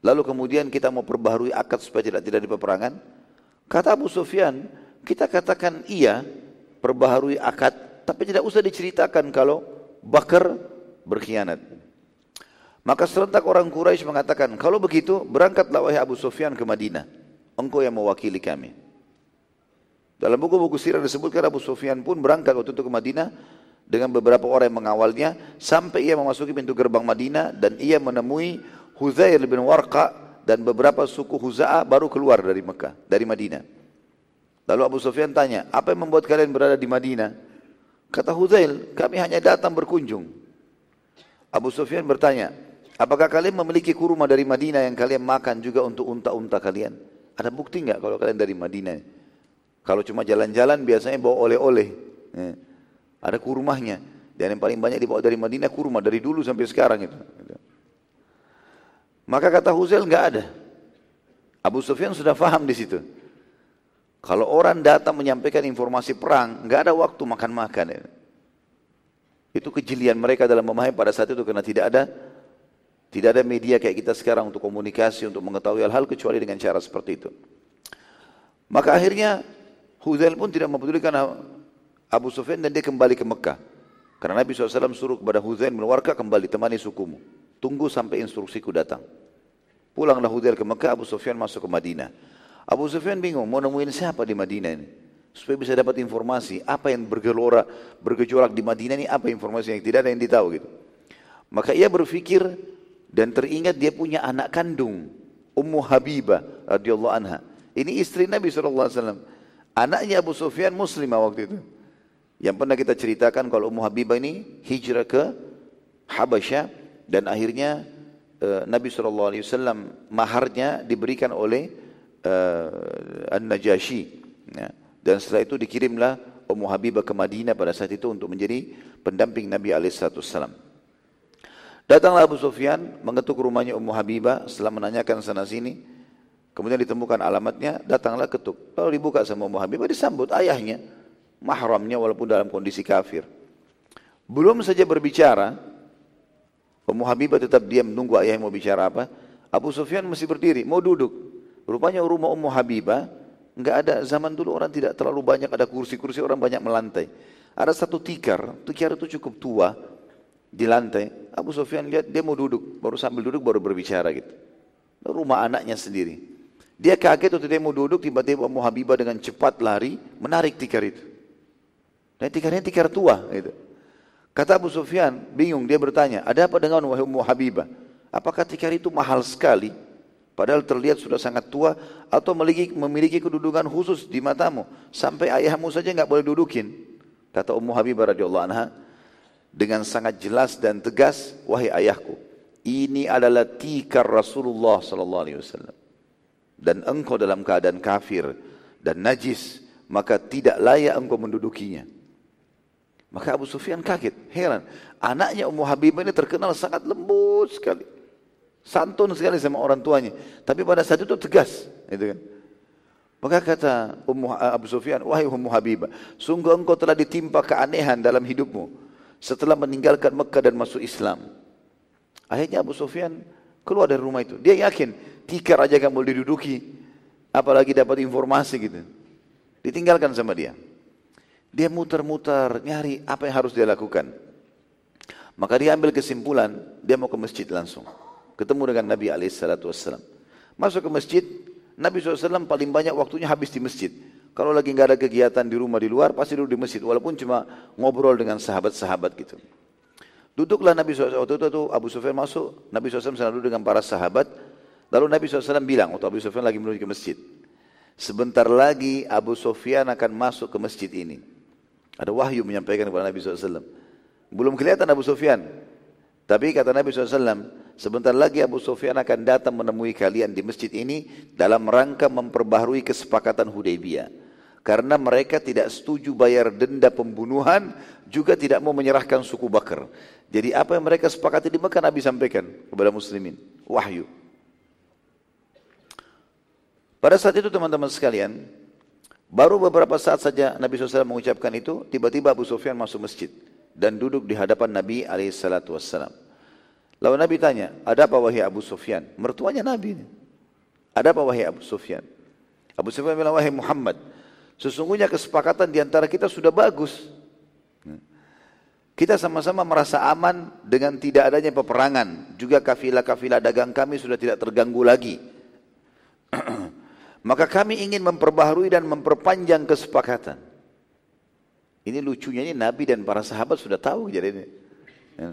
lalu kemudian kita mau perbaharui akad supaya tidak tidak di peperangan? Kata Abu Sufyan, kita katakan iya, perbaharui akad, tapi tidak usah diceritakan kalau Bakar berkhianat. Maka serentak orang Quraisy mengatakan, kalau begitu berangkatlah wahai Abu Sufyan ke Madinah. Engkau yang mewakili kami. Dalam buku-buku sirah disebutkan Abu Sufyan pun berangkat waktu itu ke Madinah dengan beberapa orang yang mengawalnya sampai ia memasuki pintu gerbang Madinah dan ia menemui Huzair bin Warqa dan beberapa suku Huza'ah baru keluar dari Mekah, dari Madinah. Lalu Abu Sufyan tanya, apa yang membuat kalian berada di Madinah? Kata Huzail, kami hanya datang berkunjung. Abu Sufyan bertanya, apakah kalian memiliki kurma dari Madinah yang kalian makan juga untuk unta-unta kalian? Ada bukti enggak kalau kalian dari Madinah? Kalau cuma jalan-jalan biasanya bawa oleh-oleh. Ya. Ada kurmahnya. Dan yang paling banyak dibawa dari Madinah kurma dari dulu sampai sekarang itu. Maka kata Huzail enggak ada. Abu Sufyan sudah faham di situ. Kalau orang datang menyampaikan informasi perang, nggak ada waktu makan-makan. Itu kejelian mereka dalam memahami pada saat itu karena tidak ada tidak ada media kayak kita sekarang untuk komunikasi, untuk mengetahui hal-hal kecuali dengan cara seperti itu. Maka akhirnya Huzail pun tidak mempedulikan Abu Sufyan dan dia kembali ke Mekah. Karena Nabi SAW suruh kepada Huzail bin kembali temani sukumu. Tunggu sampai instruksiku datang. Pulanglah Hudail ke Mekah, Abu Sufyan masuk ke Madinah. Abu Sufyan bingung, mau nemuin siapa di Madinah ini? Supaya bisa dapat informasi, apa yang bergelora, bergejolak di Madinah ini, apa informasi yang tidak ada yang ditahu gitu. Maka ia berpikir dan teringat dia punya anak kandung, Ummu Habibah radhiyallahu anha. Ini istri Nabi SAW. Anaknya Abu Sufyan muslimah waktu itu. Yang pernah kita ceritakan kalau Ummu Habibah ini hijrah ke Habasyah dan akhirnya uh, Nabi SAW maharnya diberikan oleh uh, An-Najasyi. Ya. Dan setelah itu dikirimlah Ummu Habibah ke Madinah pada saat itu untuk menjadi pendamping Nabi SAW. Datanglah Abu Sufyan mengetuk rumahnya Ummu Habibah setelah menanyakan sana sini. Kemudian ditemukan alamatnya, datanglah ketuk. Lalu dibuka sama Ummu Habibah disambut ayahnya, mahramnya walaupun dalam kondisi kafir. Belum saja berbicara, Ummu Habibah tetap diam menunggu ayah mau bicara apa. Abu Sufyan masih berdiri, mau duduk. Rupanya rumah Ummu Habibah enggak ada zaman dulu orang tidak terlalu banyak ada kursi-kursi orang banyak melantai. Ada satu tikar, tikar itu cukup tua di lantai. Abu Sufyan lihat dia mau duduk, baru sambil duduk baru berbicara gitu. Rumah anaknya sendiri. Dia kaget waktu dia mau duduk, tiba-tiba Ummu Habibah dengan cepat lari menarik tikar itu. Dan tikarnya tikar tua gitu. Kata Abu Sufyan, bingung dia bertanya, ada apa dengan Ummu Habibah? Apakah tikar itu mahal sekali? Padahal terlihat sudah sangat tua atau memiliki, memiliki kedudukan khusus di matamu. Sampai ayahmu saja nggak boleh dudukin. Kata Ummu Habibah radhiyallahu anha dengan sangat jelas dan tegas, wahai ayahku, ini adalah tikar Rasulullah sallallahu alaihi wasallam. Dan engkau dalam keadaan kafir dan najis, maka tidak layak engkau mendudukinya. Maka Abu Sufyan kaget, heran. Anaknya Ummu Habibah ini terkenal sangat lembut sekali. Santun sekali sama orang tuanya. Tapi pada saat itu tegas. Gitu kan. Maka kata Ummu Abu Sufyan, wahai Ummu Habibah, sungguh engkau telah ditimpa keanehan dalam hidupmu setelah meninggalkan Mekah dan masuk Islam. Akhirnya Abu Sufyan keluar dari rumah itu. Dia yakin tikar aja kamu diduduki, apalagi dapat informasi gitu. Ditinggalkan sama dia. Dia muter-muter, nyari apa yang harus dia lakukan. Maka dia ambil kesimpulan, dia mau ke masjid langsung. Ketemu dengan Nabi SAW. Masuk ke masjid, Nabi SAW paling banyak waktunya habis di masjid. Kalau lagi nggak ada kegiatan di rumah di luar, pasti duduk di masjid. Walaupun cuma ngobrol dengan sahabat-sahabat gitu. Duduklah Nabi SAW, waktu itu Abu Sufyan masuk, Nabi SAW sedang duduk dengan para sahabat. Lalu Nabi SAW bilang, waktu Abu Sufyan lagi menuju ke masjid. Sebentar lagi Abu Sufyan akan masuk ke masjid ini. Ada wahyu menyampaikan kepada Nabi SAW. Belum kelihatan Abu Sufyan. Tapi kata Nabi SAW, sebentar lagi Abu Sufyan akan datang menemui kalian di masjid ini dalam rangka memperbaharui kesepakatan Hudaybiyah. Karena mereka tidak setuju bayar denda pembunuhan, juga tidak mau menyerahkan suku Bakar. Jadi apa yang mereka sepakati di Mekah Nabi sampaikan kepada muslimin. Wahyu. Pada saat itu teman-teman sekalian, Baru beberapa saat saja Nabi SAW mengucapkan itu, tiba-tiba Abu Sufyan masuk masjid dan duduk di hadapan Nabi SAW. Lalu Nabi tanya, ada apa wahai Abu Sufyan? Mertuanya Nabi ini. Ada apa wahai Abu Sufyan? Abu Sufyan bilang, wahai Muhammad, sesungguhnya kesepakatan di antara kita sudah bagus. Kita sama-sama merasa aman dengan tidak adanya peperangan. Juga kafilah-kafilah dagang kami sudah tidak terganggu lagi. Maka kami ingin memperbaharui dan memperpanjang kesepakatan. Ini lucunya ini Nabi dan para sahabat sudah tahu kejadian ini. Ya.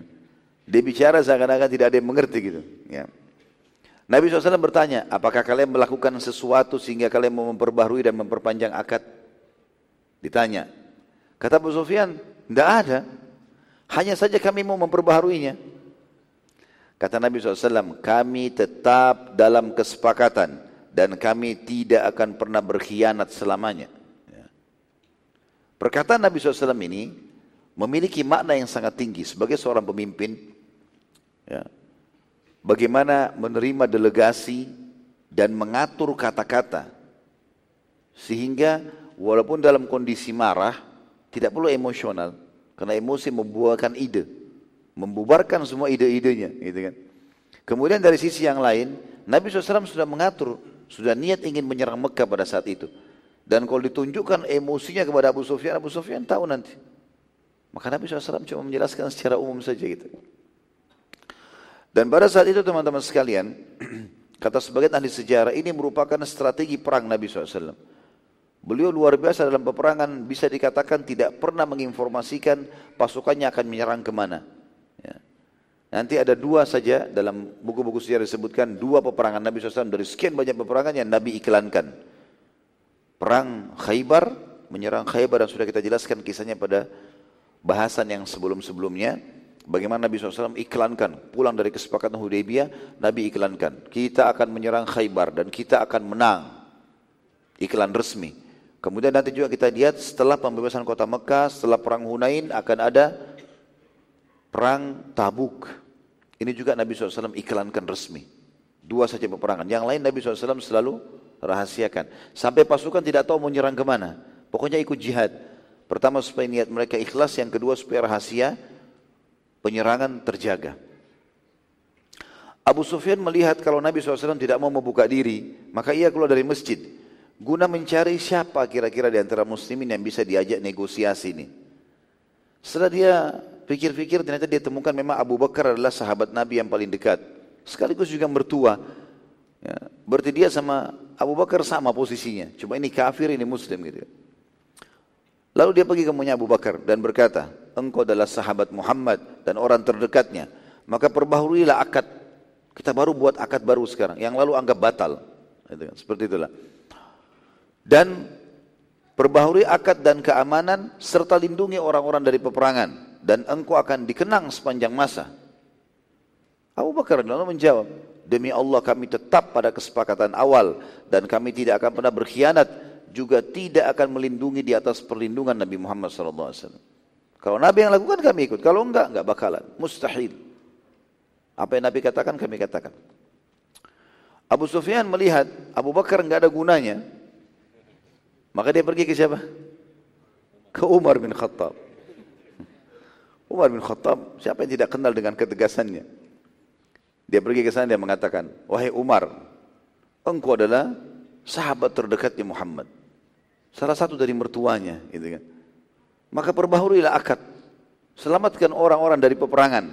Dia bicara seakan-akan tidak ada yang mengerti gitu. Ya. Nabi SAW bertanya, apakah kalian melakukan sesuatu sehingga kalian mau memperbaharui dan memperpanjang akad? Ditanya. Kata Abu Sufyan, tidak ada. Hanya saja kami mau memperbaharuinya. Kata Nabi SAW, kami tetap dalam kesepakatan dan kami tidak akan pernah berkhianat selamanya. Ya. Perkataan Nabi SAW ini memiliki makna yang sangat tinggi sebagai seorang pemimpin. Ya, bagaimana menerima delegasi dan mengatur kata-kata sehingga walaupun dalam kondisi marah tidak perlu emosional karena emosi membuahkan ide, membubarkan semua ide-idenya, gitu kan. Kemudian dari sisi yang lain, Nabi SAW sudah mengatur sudah niat ingin menyerang Mekah pada saat itu. Dan kalau ditunjukkan emosinya kepada Abu Sufyan, Abu Sufyan tahu nanti. Maka Nabi SAW cuma menjelaskan secara umum saja gitu. Dan pada saat itu teman-teman sekalian, Kata sebagian ahli sejarah ini merupakan strategi perang Nabi SAW. Beliau luar biasa dalam peperangan bisa dikatakan tidak pernah menginformasikan pasukannya akan menyerang ke mana. Ya. Nanti ada dua saja dalam buku-buku sejarah disebutkan dua peperangan Nabi SAW dari sekian banyak peperangan yang Nabi iklankan. Perang Khaybar, menyerang Khaybar dan sudah kita jelaskan kisahnya pada bahasan yang sebelum-sebelumnya. Bagaimana Nabi SAW iklankan, pulang dari kesepakatan Hudaybiyah, Nabi iklankan, kita akan menyerang Khaybar dan kita akan menang. Iklan resmi. Kemudian nanti juga kita lihat setelah pembebasan kota Mekah, setelah perang Hunain akan ada perang Tabuk. Ini juga Nabi SAW iklankan resmi. Dua saja peperangan. Yang lain Nabi SAW selalu rahasiakan. Sampai pasukan tidak tahu mau menyerang ke mana. Pokoknya ikut jihad. Pertama supaya niat mereka ikhlas, yang kedua supaya rahasia penyerangan terjaga. Abu Sufyan melihat kalau Nabi SAW tidak mau membuka diri, maka ia keluar dari masjid guna mencari siapa kira-kira di antara muslimin yang bisa diajak negosiasi ini. Setelah dia pikir-pikir ternyata dia temukan memang Abu Bakar adalah sahabat Nabi yang paling dekat. Sekaligus juga mertua. Ya, berarti dia sama Abu Bakar sama posisinya. Cuma ini kafir, ini muslim gitu. Lalu dia pergi ke Abu Bakar dan berkata, engkau adalah sahabat Muhammad dan orang terdekatnya. Maka perbaharuilah akad. Kita baru buat akad baru sekarang. Yang lalu anggap batal. Gitu kan, seperti itulah. Dan perbaharui akad dan keamanan serta lindungi orang-orang dari peperangan. Dan engkau akan dikenang sepanjang masa. Abu Bakar lalu menjawab, Demi Allah kami tetap pada kesepakatan awal dan kami tidak akan pernah berkhianat juga tidak akan melindungi di atas perlindungan Nabi Muhammad SAW. Kalau Nabi yang lakukan kami ikut, kalau enggak, enggak bakalan. Mustahil. Apa yang Nabi katakan, kami katakan. Abu Sufyan melihat Abu Bakar enggak ada gunanya. Maka dia pergi ke siapa? Ke Umar bin Khattab. Umar bin Khattab, siapa yang tidak kenal dengan ketegasannya? Dia pergi ke sana, dia mengatakan, Wahai Umar, engkau adalah sahabat terdekatnya Muhammad. Salah satu dari mertuanya, gitu kan. Maka perbaharuilah akad. Selamatkan orang-orang dari peperangan.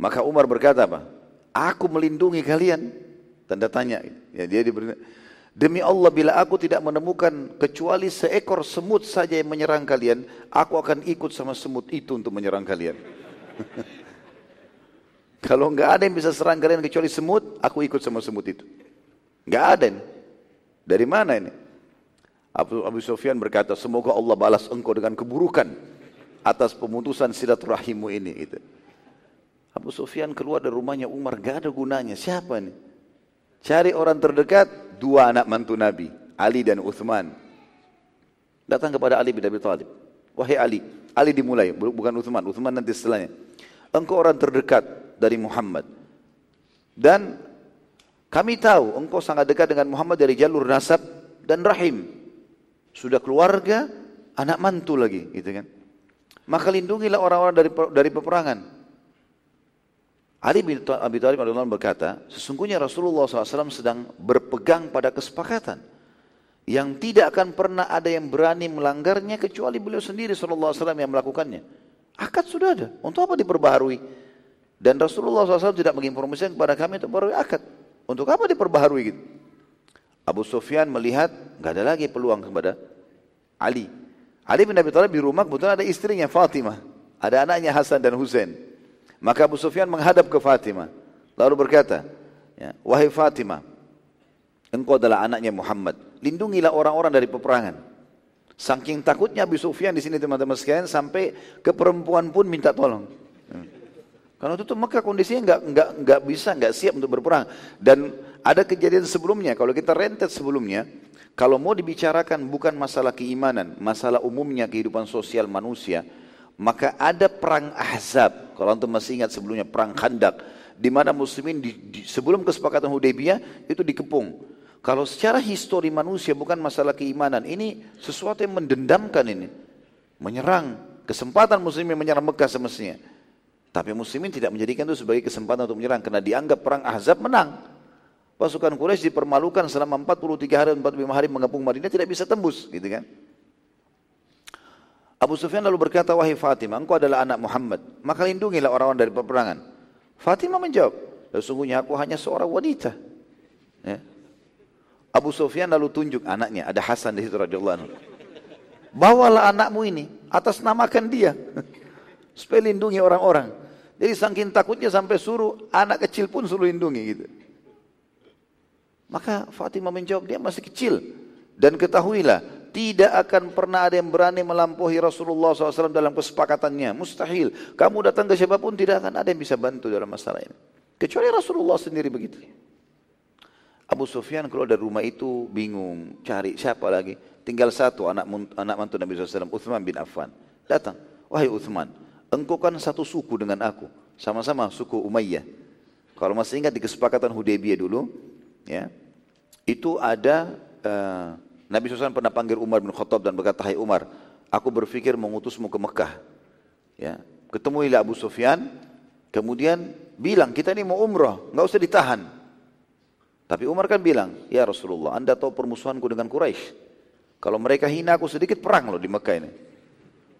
Maka Umar berkata apa? Aku melindungi kalian. Tanda tanya. Ya, dia diberi, Demi Allah bila aku tidak menemukan kecuali seekor semut saja yang menyerang kalian, aku akan ikut sama semut itu untuk menyerang kalian. Kalau enggak ada yang bisa serang kalian kecuali semut, aku ikut sama semut itu. Enggak ada ini. Dari mana ini? Abu, Abu Sufyan berkata, semoga Allah balas engkau dengan keburukan atas pemutusan silaturahimmu ini. Gitu. Abu Sufyan keluar dari rumahnya Umar, gak ada gunanya. Siapa nih? Cari orang terdekat, dua anak mantu Nabi, Ali dan Uthman. Datang kepada Ali bin Abi Thalib. Wahai Ali, Ali dimulai, bukan Uthman, Uthman nanti setelahnya. Engkau orang terdekat dari Muhammad. Dan kami tahu engkau sangat dekat dengan Muhammad dari jalur nasab dan rahim sudah keluarga, anak mantu lagi, gitu kan. Maka lindungilah orang-orang dari dari peperangan. Ali bin Abi Thalib berkata, sesungguhnya Rasulullah SAW sedang berpegang pada kesepakatan yang tidak akan pernah ada yang berani melanggarnya kecuali beliau sendiri SAW yang melakukannya. Akad sudah ada, untuk apa diperbaharui? Dan Rasulullah SAW tidak menginformasikan kepada kami untuk perbaharui akad. Untuk apa diperbaharui gitu? Abu Sufyan melihat nggak ada lagi peluang kepada Ali. Ali bin Abi Thalib di rumah kebetulan ada istrinya Fatimah, ada anaknya Hasan dan Husain. Maka Abu Sufyan menghadap ke Fatimah, lalu berkata, ya, wahai Fatimah, engkau adalah anaknya Muhammad, lindungilah orang-orang dari peperangan. Saking takutnya Abu Sufyan di sini teman-teman sekalian sampai ke perempuan pun minta tolong. Hmm. Karena itu tuh Mekah kondisinya nggak nggak nggak bisa nggak siap untuk berperang dan ada kejadian sebelumnya kalau kita rentet sebelumnya kalau mau dibicarakan bukan masalah keimanan masalah umumnya kehidupan sosial manusia maka ada perang Ahzab. Kalau antum masih ingat sebelumnya perang Khandak. Di mana muslimin di, di, sebelum kesepakatan Hudaybiyah itu dikepung. Kalau secara histori manusia bukan masalah keimanan ini sesuatu yang mendendamkan ini. Menyerang. Kesempatan muslimin menyerang Mekah semestinya. Tapi muslimin tidak menjadikan itu sebagai kesempatan untuk menyerang. Karena dianggap perang Ahzab menang. Pasukan Quraisy dipermalukan selama 43 hari dan 45 hari mengepung Madinah tidak bisa tembus, gitu kan? Abu Sufyan lalu berkata, "Wahai Fatimah, engkau adalah anak Muhammad, maka lindungilah orang-orang dari peperangan." Fatimah menjawab, Sesungguhnya aku hanya seorang wanita. Ya. Abu Sufyan lalu tunjuk anaknya, ada Hasan di situ radhiyallahu anhu. Bawalah anakmu ini, atas namakan dia. Supaya lindungi orang-orang. Jadi saking takutnya sampai suruh anak kecil pun suruh lindungi gitu. Maka Fatimah menjawab, dia masih kecil. Dan ketahuilah, tidak akan pernah ada yang berani melampaui Rasulullah SAW dalam kesepakatannya. Mustahil. Kamu datang ke siapa pun tidak akan ada yang bisa bantu dalam masalah ini. Kecuali Rasulullah sendiri begitu. Abu Sufyan keluar dari rumah itu bingung, cari siapa lagi. Tinggal satu anak anak mantu Nabi SAW, Uthman bin Affan. Datang, wahai Uthman, engkau kan satu suku dengan aku. Sama-sama suku Umayyah. Kalau masih ingat di kesepakatan Hudaybiyah dulu, ya, itu ada uh, Nabi SAW pernah panggil Umar bin Khattab dan berkata, Hai Umar, aku berfikir mengutusmu ke Mekah. Ya, ketemuilah Abu Sufyan, kemudian bilang, kita ini mau umrah, nggak usah ditahan. Tapi Umar kan bilang, ya Rasulullah, anda tahu permusuhanku dengan Quraisy. Kalau mereka hina aku sedikit perang loh di Mekah ini.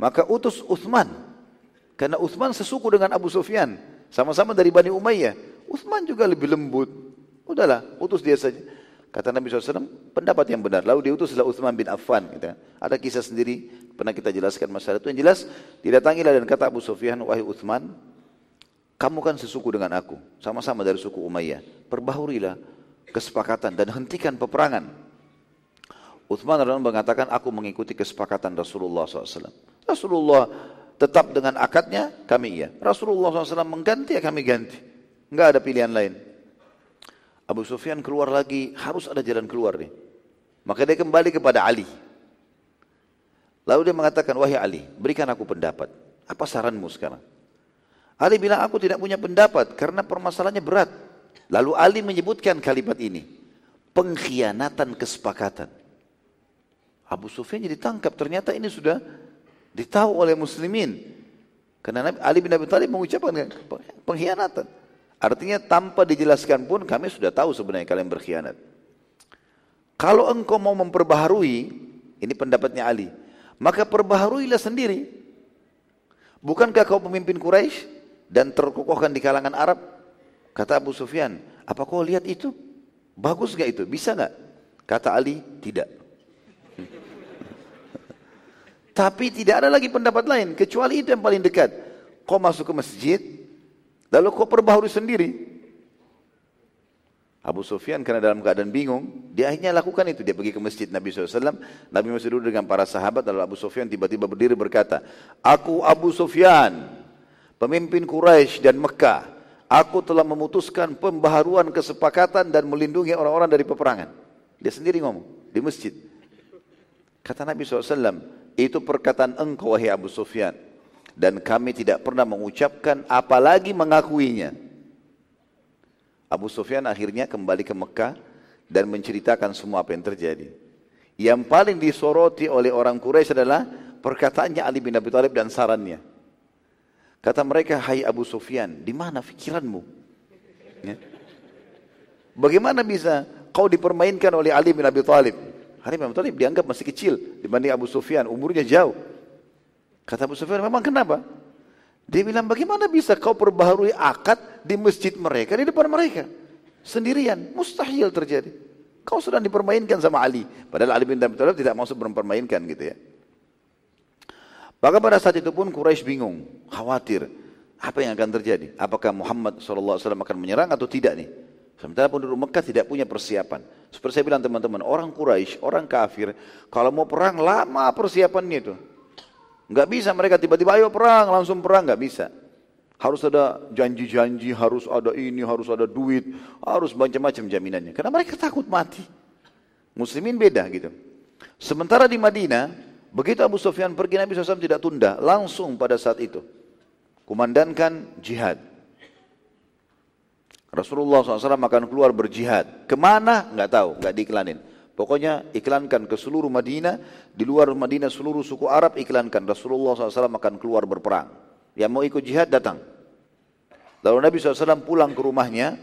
Maka utus Uthman. Karena Uthman sesuku dengan Abu Sufyan. Sama-sama dari Bani Umayyah. Uthman juga lebih lembut. Udahlah, utus dia saja. Kata Nabi SAW, pendapat yang benar. Lalu diutuslah Uthman bin Affan. Gitu. Ada kisah sendiri, pernah kita jelaskan masalah itu. Yang jelas, didatangilah dan kata Abu Sufyan, wahai Uthman, kamu kan sesuku dengan aku. Sama-sama dari suku Umayyah. Perbaharurilah kesepakatan dan hentikan peperangan. Uthman radhiyallahu mengatakan, aku mengikuti kesepakatan Rasulullah SAW. Rasulullah tetap dengan akadnya, kami iya. Rasulullah SAW mengganti, ya kami ganti. Enggak ada pilihan lain. Abu Sufyan keluar lagi, harus ada jalan keluar nih. Maka dia kembali kepada Ali. Lalu dia mengatakan, wahai Ali, berikan aku pendapat. Apa saranmu sekarang? Ali bilang, aku tidak punya pendapat karena permasalahannya berat. Lalu Ali menyebutkan kalimat ini. Pengkhianatan kesepakatan. Abu Sufyan jadi tangkap, ternyata ini sudah ditahu oleh muslimin. Karena Ali bin Abi Thalib mengucapkan pengkhianatan. Artinya tanpa dijelaskan pun kami sudah tahu sebenarnya kalian berkhianat. Kalau engkau mau memperbaharui, ini pendapatnya Ali, maka perbaharuilah sendiri. Bukankah kau pemimpin Quraisy dan terkokohkan di kalangan Arab? Kata Abu Sufyan, apa kau lihat itu? Bagus gak itu? Bisa gak? Kata Ali, tidak. Tapi tidak ada lagi pendapat lain, kecuali itu yang paling dekat. Kau masuk ke masjid, Lalu kau perbaharui sendiri. Abu Sufyan karena dalam keadaan bingung, dia akhirnya lakukan itu. Dia pergi ke masjid Nabi SAW. Nabi masih duduk dengan para sahabat. Lalu Abu Sufyan tiba-tiba berdiri berkata, Aku Abu Sufyan, pemimpin Quraisy dan Mekah. Aku telah memutuskan pembaharuan kesepakatan dan melindungi orang-orang dari peperangan. Dia sendiri ngomong di masjid. Kata Nabi SAW, itu perkataan engkau wahai Abu Sufyan dan kami tidak pernah mengucapkan apalagi mengakuinya. Abu Sufyan akhirnya kembali ke Mekah dan menceritakan semua apa yang terjadi. Yang paling disoroti oleh orang Quraisy adalah perkataannya Ali bin Abi Thalib dan sarannya. Kata mereka, hai Abu Sufyan, di mana fikiranmu? Ya. Bagaimana bisa kau dipermainkan oleh Ali bin Abi Thalib? Ali bin Abi Thalib dianggap masih kecil dibanding Abu Sufyan, umurnya jauh. Kata Abu Sufyan, memang kenapa? Dia bilang, bagaimana bisa kau perbaharui akad di masjid mereka, di depan mereka? Sendirian, mustahil terjadi. Kau sedang dipermainkan sama Ali. Padahal Ali bin Abi Thalib tidak maksud mempermainkan gitu ya. Maka pada saat itu pun Quraisy bingung, khawatir. Apa yang akan terjadi? Apakah Muhammad SAW akan menyerang atau tidak nih? Sementara penduduk Mekah tidak punya persiapan. Seperti saya bilang teman-teman, orang Quraisy, orang kafir, kalau mau perang lama persiapannya itu. Enggak bisa mereka tiba-tiba ayo perang, langsung perang, enggak bisa. Harus ada janji-janji, harus ada ini, harus ada duit, harus macam-macam jaminannya. Karena mereka takut mati. Muslimin beda gitu. Sementara di Madinah, begitu Abu Sufyan pergi Nabi SAW tidak tunda, langsung pada saat itu. Kumandankan jihad. Rasulullah SAW akan keluar berjihad. Ke mana? Enggak tahu, enggak diiklanin. Pokoknya iklankan ke seluruh Madinah, di luar Madinah seluruh suku Arab iklankan Rasulullah SAW akan keluar berperang. Yang mau ikut jihad datang. Lalu Nabi SAW pulang ke rumahnya,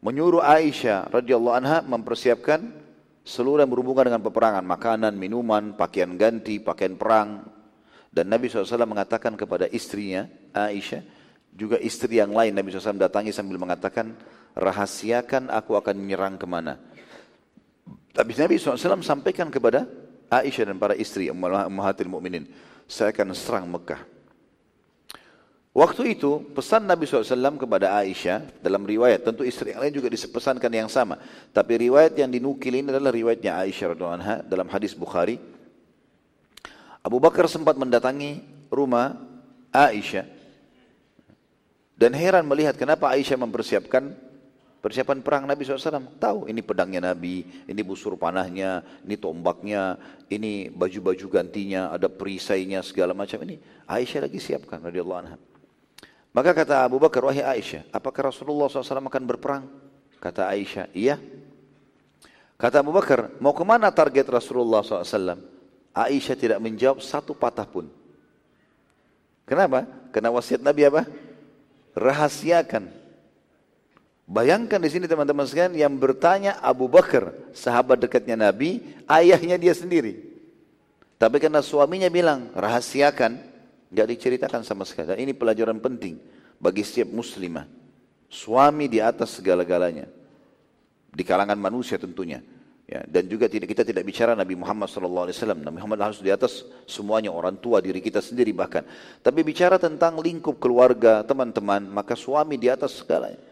menyuruh Aisyah radhiyallahu anha mempersiapkan seluruh yang berhubungan dengan peperangan, makanan, minuman, pakaian ganti, pakaian perang. Dan Nabi SAW mengatakan kepada istrinya Aisyah, juga istri yang lain Nabi SAW datangi sambil mengatakan, rahasiakan aku akan menyerang ke mana. Tapi Nabi SAW sampaikan kepada Aisyah dan para istri Ummahatil Mukminin, saya akan serang Mekah. Waktu itu pesan Nabi SAW kepada Aisyah dalam riwayat, tentu istri yang lain juga dipesankan yang sama. Tapi riwayat yang dinukil ini adalah riwayatnya Aisyah radhiallahu dalam hadis Bukhari. Abu Bakar sempat mendatangi rumah Aisyah dan heran melihat kenapa Aisyah mempersiapkan persiapan perang Nabi SAW. Tahu ini pedangnya Nabi, ini busur panahnya, ini tombaknya, ini baju-baju gantinya, ada perisainya segala macam ini. Aisyah lagi siapkan radhiyallahu anha. Maka kata Abu Bakar, wahai Aisyah, apakah Rasulullah SAW akan berperang? Kata Aisyah, iya. Kata Abu Bakar, mau ke mana target Rasulullah SAW? Aisyah tidak menjawab satu patah pun. Kenapa? Karena wasiat Nabi apa? rahasiakan. Bayangkan di sini teman-teman sekalian yang bertanya Abu Bakar, sahabat dekatnya Nabi, ayahnya dia sendiri. Tapi karena suaminya bilang rahasiakan, nggak diceritakan sama sekali. Dan ini pelajaran penting bagi setiap muslimah. Suami di atas segala-galanya. Di kalangan manusia tentunya. Ya, dan juga tidak kita tidak bicara Nabi Muhammad SAW. Nabi Muhammad harus di atas semuanya orang tua diri kita sendiri bahkan. Tapi bicara tentang lingkup keluarga teman-teman maka suami di atas segalanya.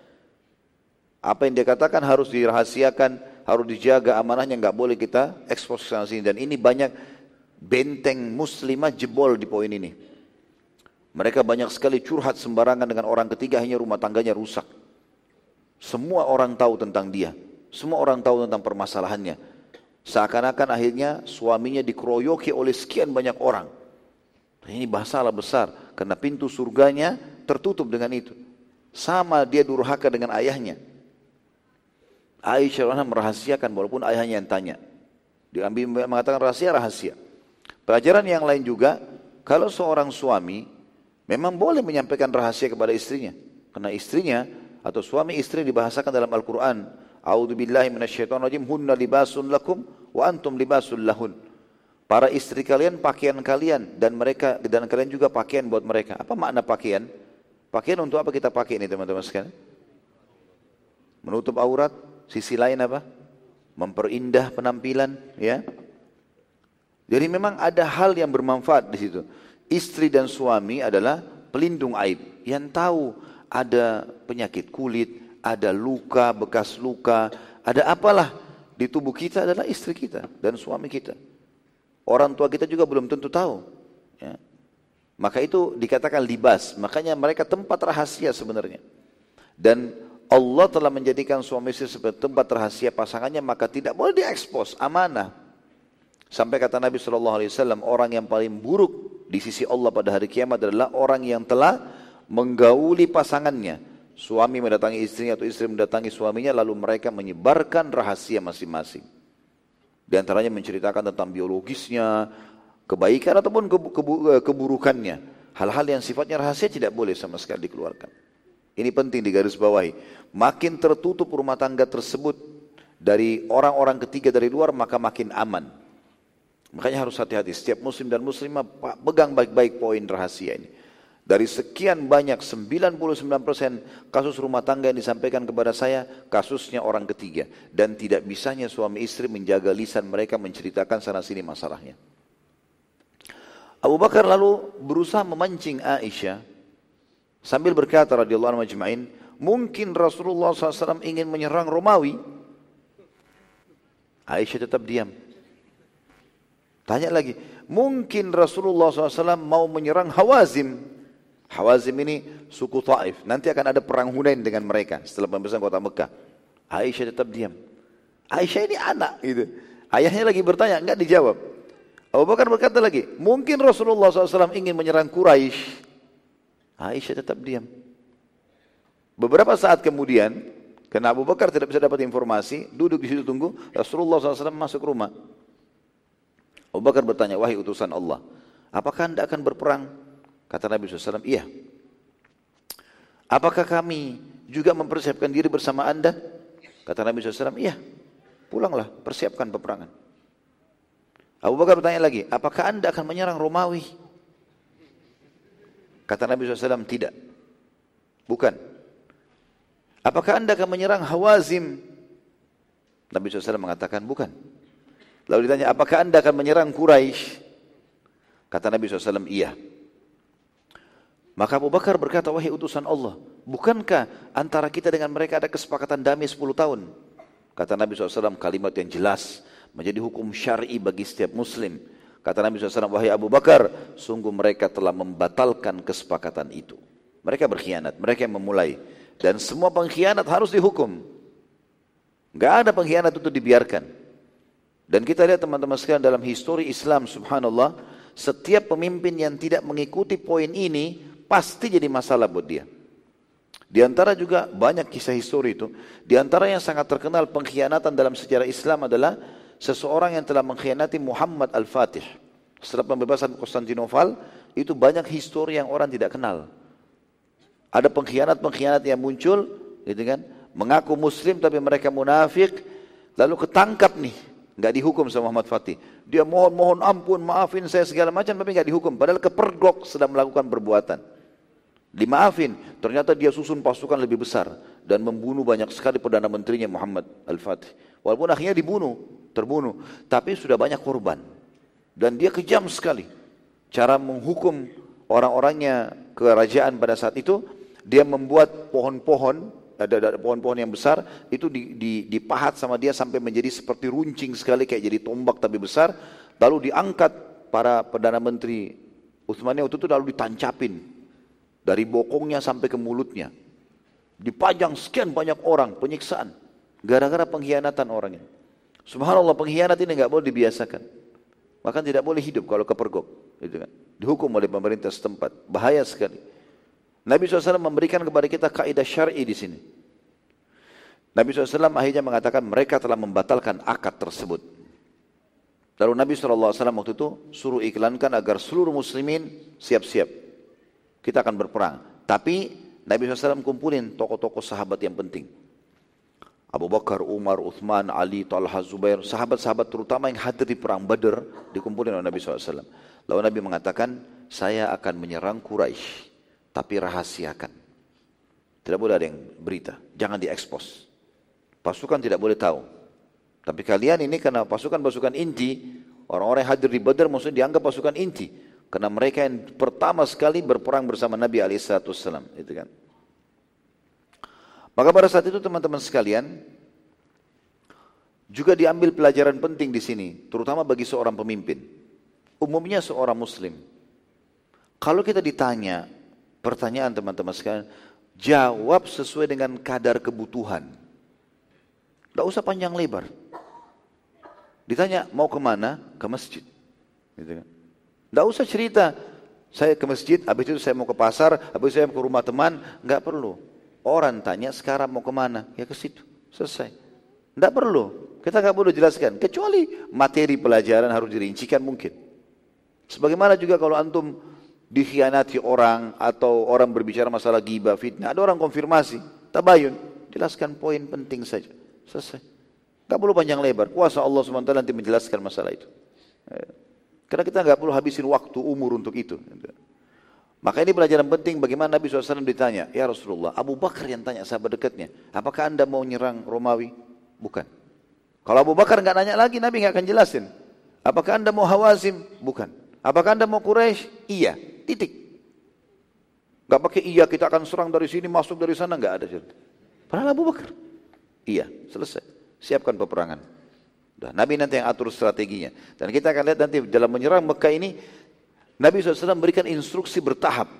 Apa yang dia katakan harus dirahasiakan, harus dijaga amanahnya nggak boleh kita ekspos ke sini dan ini banyak benteng muslimah jebol di poin ini. Mereka banyak sekali curhat sembarangan dengan orang ketiga hanya rumah tangganya rusak. Semua orang tahu tentang dia. Semua orang tahu tentang permasalahannya. Seakan-akan akhirnya suaminya dikeroyoki oleh sekian banyak orang. Ini masalah besar karena pintu surganya tertutup dengan itu. Sama dia durhaka dengan ayahnya. Aisyah merahasiakan walaupun ayahnya yang tanya. Diambil mengatakan rahasia rahasia. Pelajaran yang lain juga, kalau seorang suami memang boleh menyampaikan rahasia kepada istrinya. Karena istrinya atau suami istri dibahasakan dalam Al-Quran A'udzu billahi minasyaitonir rajim. Hunna libasun lakum wa antum libasul lahun. Para istri kalian pakaian kalian dan mereka dan kalian juga pakaian buat mereka. Apa makna pakaian? Pakaian untuk apa kita pakai ini teman-teman sekalian? Menutup aurat, sisi lain apa? Memperindah penampilan, ya. Jadi memang ada hal yang bermanfaat di situ. Istri dan suami adalah pelindung aib yang tahu ada penyakit kulit, ada luka, bekas luka, ada apalah di tubuh kita adalah istri kita dan suami kita. Orang tua kita juga belum tentu tahu. Ya. Maka itu dikatakan libas. Makanya mereka tempat rahasia sebenarnya. Dan Allah telah menjadikan suami istri sebagai tempat rahasia pasangannya maka tidak boleh diekspos amanah. Sampai kata Nabi SAW, orang yang paling buruk di sisi Allah pada hari kiamat adalah orang yang telah menggauli pasangannya Suami mendatangi istrinya atau istri mendatangi suaminya lalu mereka menyebarkan rahasia masing-masing. Di antaranya menceritakan tentang biologisnya, kebaikan ataupun keburukannya. Hal-hal yang sifatnya rahasia tidak boleh sama sekali dikeluarkan. Ini penting di garis bawahi. Makin tertutup rumah tangga tersebut dari orang-orang ketiga dari luar maka makin aman. Makanya harus hati-hati. Setiap muslim dan muslimah pegang baik-baik poin rahasia ini. Dari sekian banyak 99% kasus rumah tangga yang disampaikan kepada saya, kasusnya orang ketiga. Dan tidak bisanya suami istri menjaga lisan mereka menceritakan sana sini masalahnya. Abu Bakar lalu berusaha memancing Aisyah sambil berkata radhiyallahu anhu majma'in, mungkin Rasulullah SAW ingin menyerang Romawi. Aisyah tetap diam. Tanya lagi, mungkin Rasulullah SAW mau menyerang Hawazim. Hawazim ini suku Taif. Nanti akan ada perang Hunain dengan mereka setelah pembebasan kota Mekah. Aisyah tetap diam. Aisyah ini anak gitu. Ayahnya lagi bertanya, enggak dijawab. Abu Bakar berkata lagi, mungkin Rasulullah SAW ingin menyerang Quraisy. Aisyah tetap diam. Beberapa saat kemudian, karena Abu Bakar tidak bisa dapat informasi, duduk di situ tunggu, Rasulullah SAW masuk rumah. Abu Bakar bertanya, wahai utusan Allah, apakah anda akan berperang Kata Nabi SAW, iya. Apakah kami juga mempersiapkan diri bersama anda? Kata Nabi SAW, iya. Pulanglah, persiapkan peperangan. Abu Bakar bertanya lagi, apakah anda akan menyerang Romawi? Kata Nabi SAW, tidak. Bukan. Apakah anda akan menyerang Hawazim? Nabi SAW mengatakan bukan. Lalu ditanya, apakah anda akan menyerang Quraisy? Kata Nabi SAW, iya. Maka Abu Bakar berkata, wahai utusan Allah, bukankah antara kita dengan mereka ada kesepakatan damai 10 tahun? Kata Nabi SAW kalimat yang jelas, menjadi hukum syar'i bagi setiap muslim. Kata Nabi SAW, wahai Abu Bakar, sungguh mereka telah membatalkan kesepakatan itu. Mereka berkhianat, mereka yang memulai. Dan semua pengkhianat harus dihukum. Gak ada pengkhianat itu dibiarkan. Dan kita lihat teman-teman sekalian dalam histori Islam subhanallah, setiap pemimpin yang tidak mengikuti poin ini, pasti jadi masalah buat dia. Di antara juga banyak kisah histori itu. Di antara yang sangat terkenal pengkhianatan dalam sejarah Islam adalah seseorang yang telah mengkhianati Muhammad Al-Fatih. Setelah pembebasan Konstantinopel, itu banyak histori yang orang tidak kenal. Ada pengkhianat-pengkhianat yang muncul, gitu kan? Mengaku muslim tapi mereka munafik, lalu ketangkap nih, nggak dihukum sama Muhammad Fatih. Dia mohon mohon ampun, maafin saya segala macam tapi nggak dihukum. Padahal kepergok sedang melakukan perbuatan. Dimaafin, ternyata dia susun pasukan lebih besar dan membunuh banyak sekali perdana menterinya Muhammad Al-Fatih. Walaupun akhirnya dibunuh, terbunuh, tapi sudah banyak korban. Dan dia kejam sekali. Cara menghukum orang-orangnya kerajaan pada saat itu dia membuat pohon-pohon ada, pohon-pohon yang besar itu dipahat sama dia sampai menjadi seperti runcing sekali kayak jadi tombak tapi besar. Lalu diangkat para perdana menteri Utsmania waktu itu lalu ditancapin dari bokongnya sampai ke mulutnya. Dipajang sekian banyak orang penyiksaan. Gara-gara pengkhianatan orangnya subhanallah pengkhianat ini nggak boleh dibiasakan bahkan tidak boleh hidup kalau kepergok gitu kan dihukum oleh pemerintah setempat bahaya sekali Nabi SAW memberikan kepada kita kaidah syar'i di sini. Nabi SAW akhirnya mengatakan mereka telah membatalkan akad tersebut. Lalu Nabi SAW waktu itu suruh iklankan agar seluruh muslimin siap-siap. Kita akan berperang. Tapi Nabi SAW kumpulin tokoh-tokoh sahabat yang penting. Abu Bakar, Umar, Uthman, Ali, Talha, Zubair, sahabat-sahabat terutama yang hadir di perang Badr dikumpulin oleh Nabi SAW. Lalu Nabi mengatakan, saya akan menyerang Quraisy tapi rahasiakan. Tidak boleh ada yang berita, jangan diekspos. Pasukan tidak boleh tahu. Tapi kalian ini karena pasukan-pasukan inti, orang-orang yang hadir di Badar maksudnya dianggap pasukan inti. Karena mereka yang pertama sekali berperang bersama Nabi SAW. Itu kan. Maka pada saat itu teman-teman sekalian, juga diambil pelajaran penting di sini, terutama bagi seorang pemimpin. Umumnya seorang muslim. Kalau kita ditanya, Pertanyaan teman-teman sekalian, jawab sesuai dengan kadar kebutuhan. Tidak usah panjang lebar. Ditanya mau ke mana? Ke masjid. Gitu kan? Tidak usah cerita, saya ke masjid, habis itu saya mau ke pasar, habis itu saya mau ke rumah teman, nggak perlu. Orang tanya sekarang mau ke mana? Ya ke situ, selesai. Tidak perlu, kita nggak perlu jelaskan. Kecuali materi pelajaran harus dirincikan mungkin. Sebagaimana juga kalau antum dikhianati orang atau orang berbicara masalah ghibah, fitnah, ada orang konfirmasi, tabayun, jelaskan poin penting saja. Selesai. Gak perlu panjang lebar. Kuasa Allah SWT nanti menjelaskan masalah itu. Ya. Karena kita nggak perlu habisin waktu umur untuk itu. Maka ini pelajaran penting bagaimana Nabi SAW ditanya, Ya Rasulullah, Abu Bakar yang tanya sahabat dekatnya, apakah anda mau nyerang Romawi? Bukan. Kalau Abu Bakar nggak nanya lagi, Nabi nggak akan jelasin. Apakah anda mau Hawazim? Bukan. Apakah anda mau Quraisy? Iya. Titik. Gak pakai iya kita akan serang dari sini, masuk dari sana, gak ada. Padahal Abu Bakar. Iya, selesai. Siapkan peperangan. Nabi nanti yang atur strateginya. Dan kita akan lihat nanti dalam menyerang Mekah ini, Nabi SAW memberikan instruksi bertahap.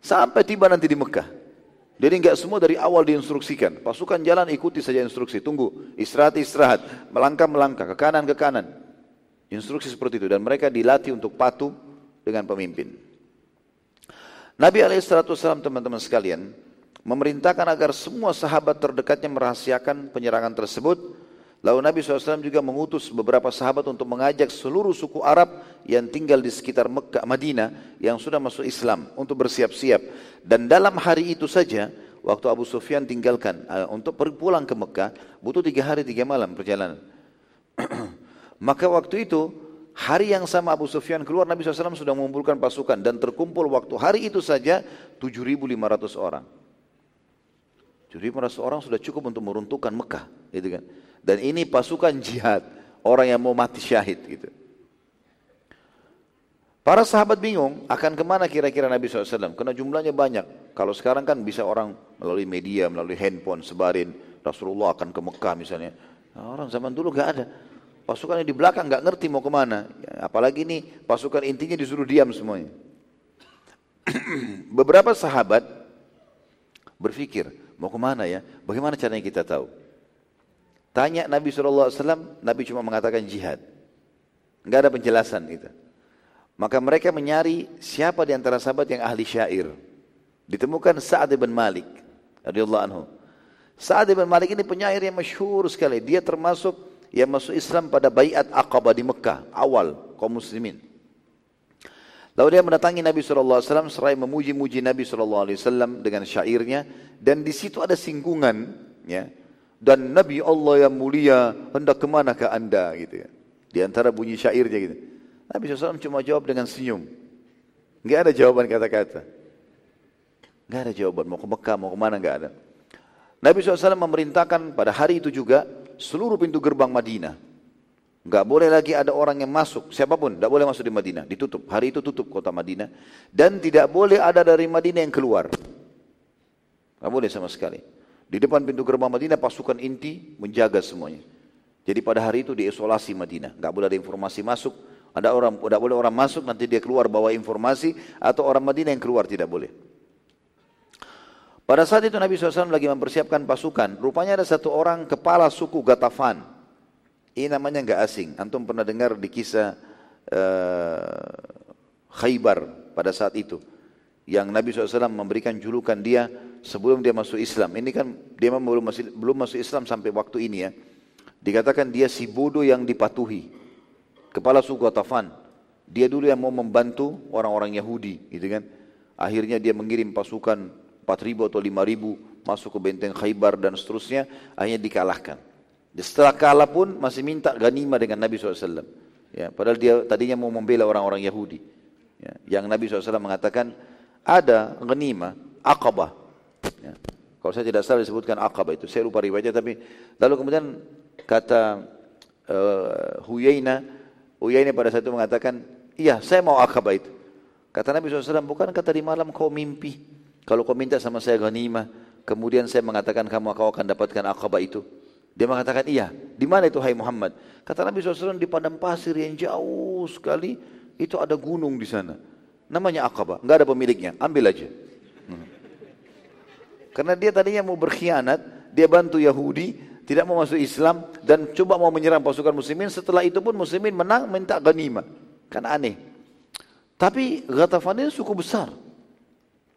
Sampai tiba nanti di Mekah. Jadi nggak semua dari awal diinstruksikan. Pasukan jalan ikuti saja instruksi. Tunggu, istirahat istirahat, melangkah melangkah, ke kanan ke kanan. Instruksi seperti itu dan mereka dilatih untuk patuh dengan pemimpin. Nabi SAW teman-teman sekalian memerintahkan agar semua sahabat terdekatnya merahasiakan penyerangan tersebut. Lalu Nabi SAW juga mengutus beberapa sahabat untuk mengajak seluruh suku Arab yang tinggal di sekitar Mekah, Madinah yang sudah masuk Islam untuk bersiap-siap. Dan dalam hari itu saja, waktu Abu Sufyan tinggalkan uh, untuk pulang ke Mekah, butuh tiga hari tiga malam perjalanan. Maka waktu itu Hari yang sama Abu Sufyan keluar, Nabi SAW sudah mengumpulkan pasukan dan terkumpul waktu hari itu saja 7.500 orang. 7.500 orang sudah cukup untuk meruntuhkan Mekah, gitu kan. Dan ini pasukan jihad, orang yang mau mati syahid gitu. Para sahabat bingung akan ke mana kira-kira Nabi SAW karena jumlahnya banyak. Kalau sekarang kan bisa orang melalui media, melalui handphone sebarin Rasulullah akan ke Mekah misalnya. Nah, orang zaman dulu gak ada. Pasukannya di belakang gak ngerti mau ke mana. Ya, apalagi ini pasukan intinya disuruh diam semuanya. Beberapa sahabat berpikir mau ke mana ya? Bagaimana caranya kita tahu? Tanya Nabi SAW, Nabi cuma mengatakan jihad. Gak ada penjelasan itu. Maka mereka mencari siapa di antara sahabat yang ahli syair. Ditemukan Sa'ad bin Malik radhiyallahu anhu. Sa'ad bin Malik ini penyair yang masyhur sekali. Dia termasuk yang masuk Islam pada Bayat Aqabah di Mekah awal kaum muslimin. Lalu dia mendatangi Nabi SAW serai memuji-muji Nabi SAW dengan syairnya dan di situ ada singgungan ya dan Nabi Allah yang mulia hendak ke mana ke anda gitu ya di antara bunyi syairnya gitu Nabi SAW cuma jawab dengan senyum. Enggak ada jawaban kata-kata. Enggak ada jawaban. Mau ke Mekah, mau ke mana, enggak ada. Nabi SAW memerintahkan pada hari itu juga seluruh pintu gerbang Madinah. Enggak boleh lagi ada orang yang masuk, siapa pun, enggak boleh masuk di Madinah. Ditutup. Hari itu tutup kota Madinah. Dan tidak boleh ada dari Madinah yang keluar. Enggak boleh sama sekali. Di depan pintu gerbang Madinah pasukan inti menjaga semuanya. Jadi pada hari itu diisolasi Madinah. Enggak boleh ada informasi masuk, ada orang tidak boleh orang masuk nanti dia keluar bawa informasi atau orang Madinah yang keluar tidak boleh. Pada saat itu Nabi SAW lagi mempersiapkan pasukan. Rupanya ada satu orang kepala suku Gatafan. Ini namanya nggak asing. Antum pernah dengar di kisah uh, Khaybar pada saat itu. Yang Nabi SAW memberikan julukan dia sebelum dia masuk Islam. Ini kan dia belum masuk, belum masuk Islam sampai waktu ini ya. Dikatakan dia si bodoh yang dipatuhi kepala suku Atafan. Dia dulu yang mau membantu orang-orang Yahudi, gitu kan. Akhirnya dia mengirim pasukan 4.000 atau 5.000 masuk ke benteng Khaybar dan seterusnya, akhirnya dikalahkan. Setelah kalah pun masih minta ganima dengan Nabi SAW. Ya, padahal dia tadinya mau membela orang-orang Yahudi. Ya, yang Nabi SAW mengatakan ada ganima, akabah. Ya. Kalau saya tidak salah disebutkan akabah itu, saya lupa riwayatnya tapi lalu kemudian kata uh, Huyaina Uyainah pada saat itu mengatakan, iya saya mau akabah itu. Kata Nabi SAW, bukan kata di malam kau mimpi. Kalau kau minta sama saya ghanimah, kemudian saya mengatakan kamu kau akan dapatkan akabah itu. Dia mengatakan, iya. Di mana itu hai Muhammad? Kata Nabi SAW, di padang pasir yang jauh sekali, itu ada gunung di sana. Namanya akabah, nggak ada pemiliknya, ambil aja. Hmm. Karena dia tadinya mau berkhianat, dia bantu Yahudi, tidak mau masuk Islam dan coba mau menyerang pasukan muslimin. Setelah itu pun muslimin menang minta ghanimah. Kan aneh. Tapi Ghatafan ini suku besar.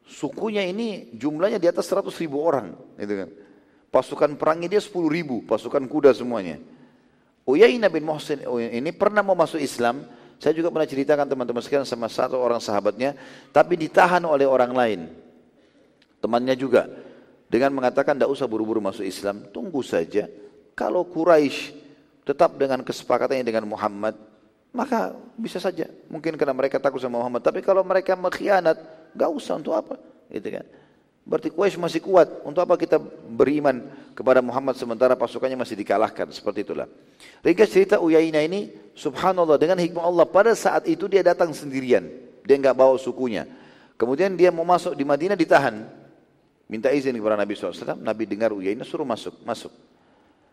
Sukunya ini jumlahnya di atas 100 ribu orang gitu kan. Pasukan perangnya dia 10 ribu pasukan kuda semuanya. Uyainah bin Muhsin ini pernah mau masuk Islam saya juga pernah ceritakan teman-teman sekalian sama satu orang sahabatnya tapi ditahan oleh orang lain temannya juga dengan mengatakan tidak usah buru-buru masuk Islam, tunggu saja. Kalau Quraisy tetap dengan kesepakatannya dengan Muhammad, maka bisa saja. Mungkin karena mereka takut sama Muhammad. Tapi kalau mereka mengkhianat, nggak usah untuk apa? Gitu kan? Berarti Quraisy masih kuat. Untuk apa kita beriman kepada Muhammad sementara pasukannya masih dikalahkan? Seperti itulah. Ringkas cerita Uyaina ini, subhanallah dengan hikmah Allah pada saat itu dia datang sendirian. Dia nggak bawa sukunya. Kemudian dia mau masuk di Madinah ditahan. Minta izin kepada Nabi SAW, Nabi dengar Uyainah suruh masuk, masuk.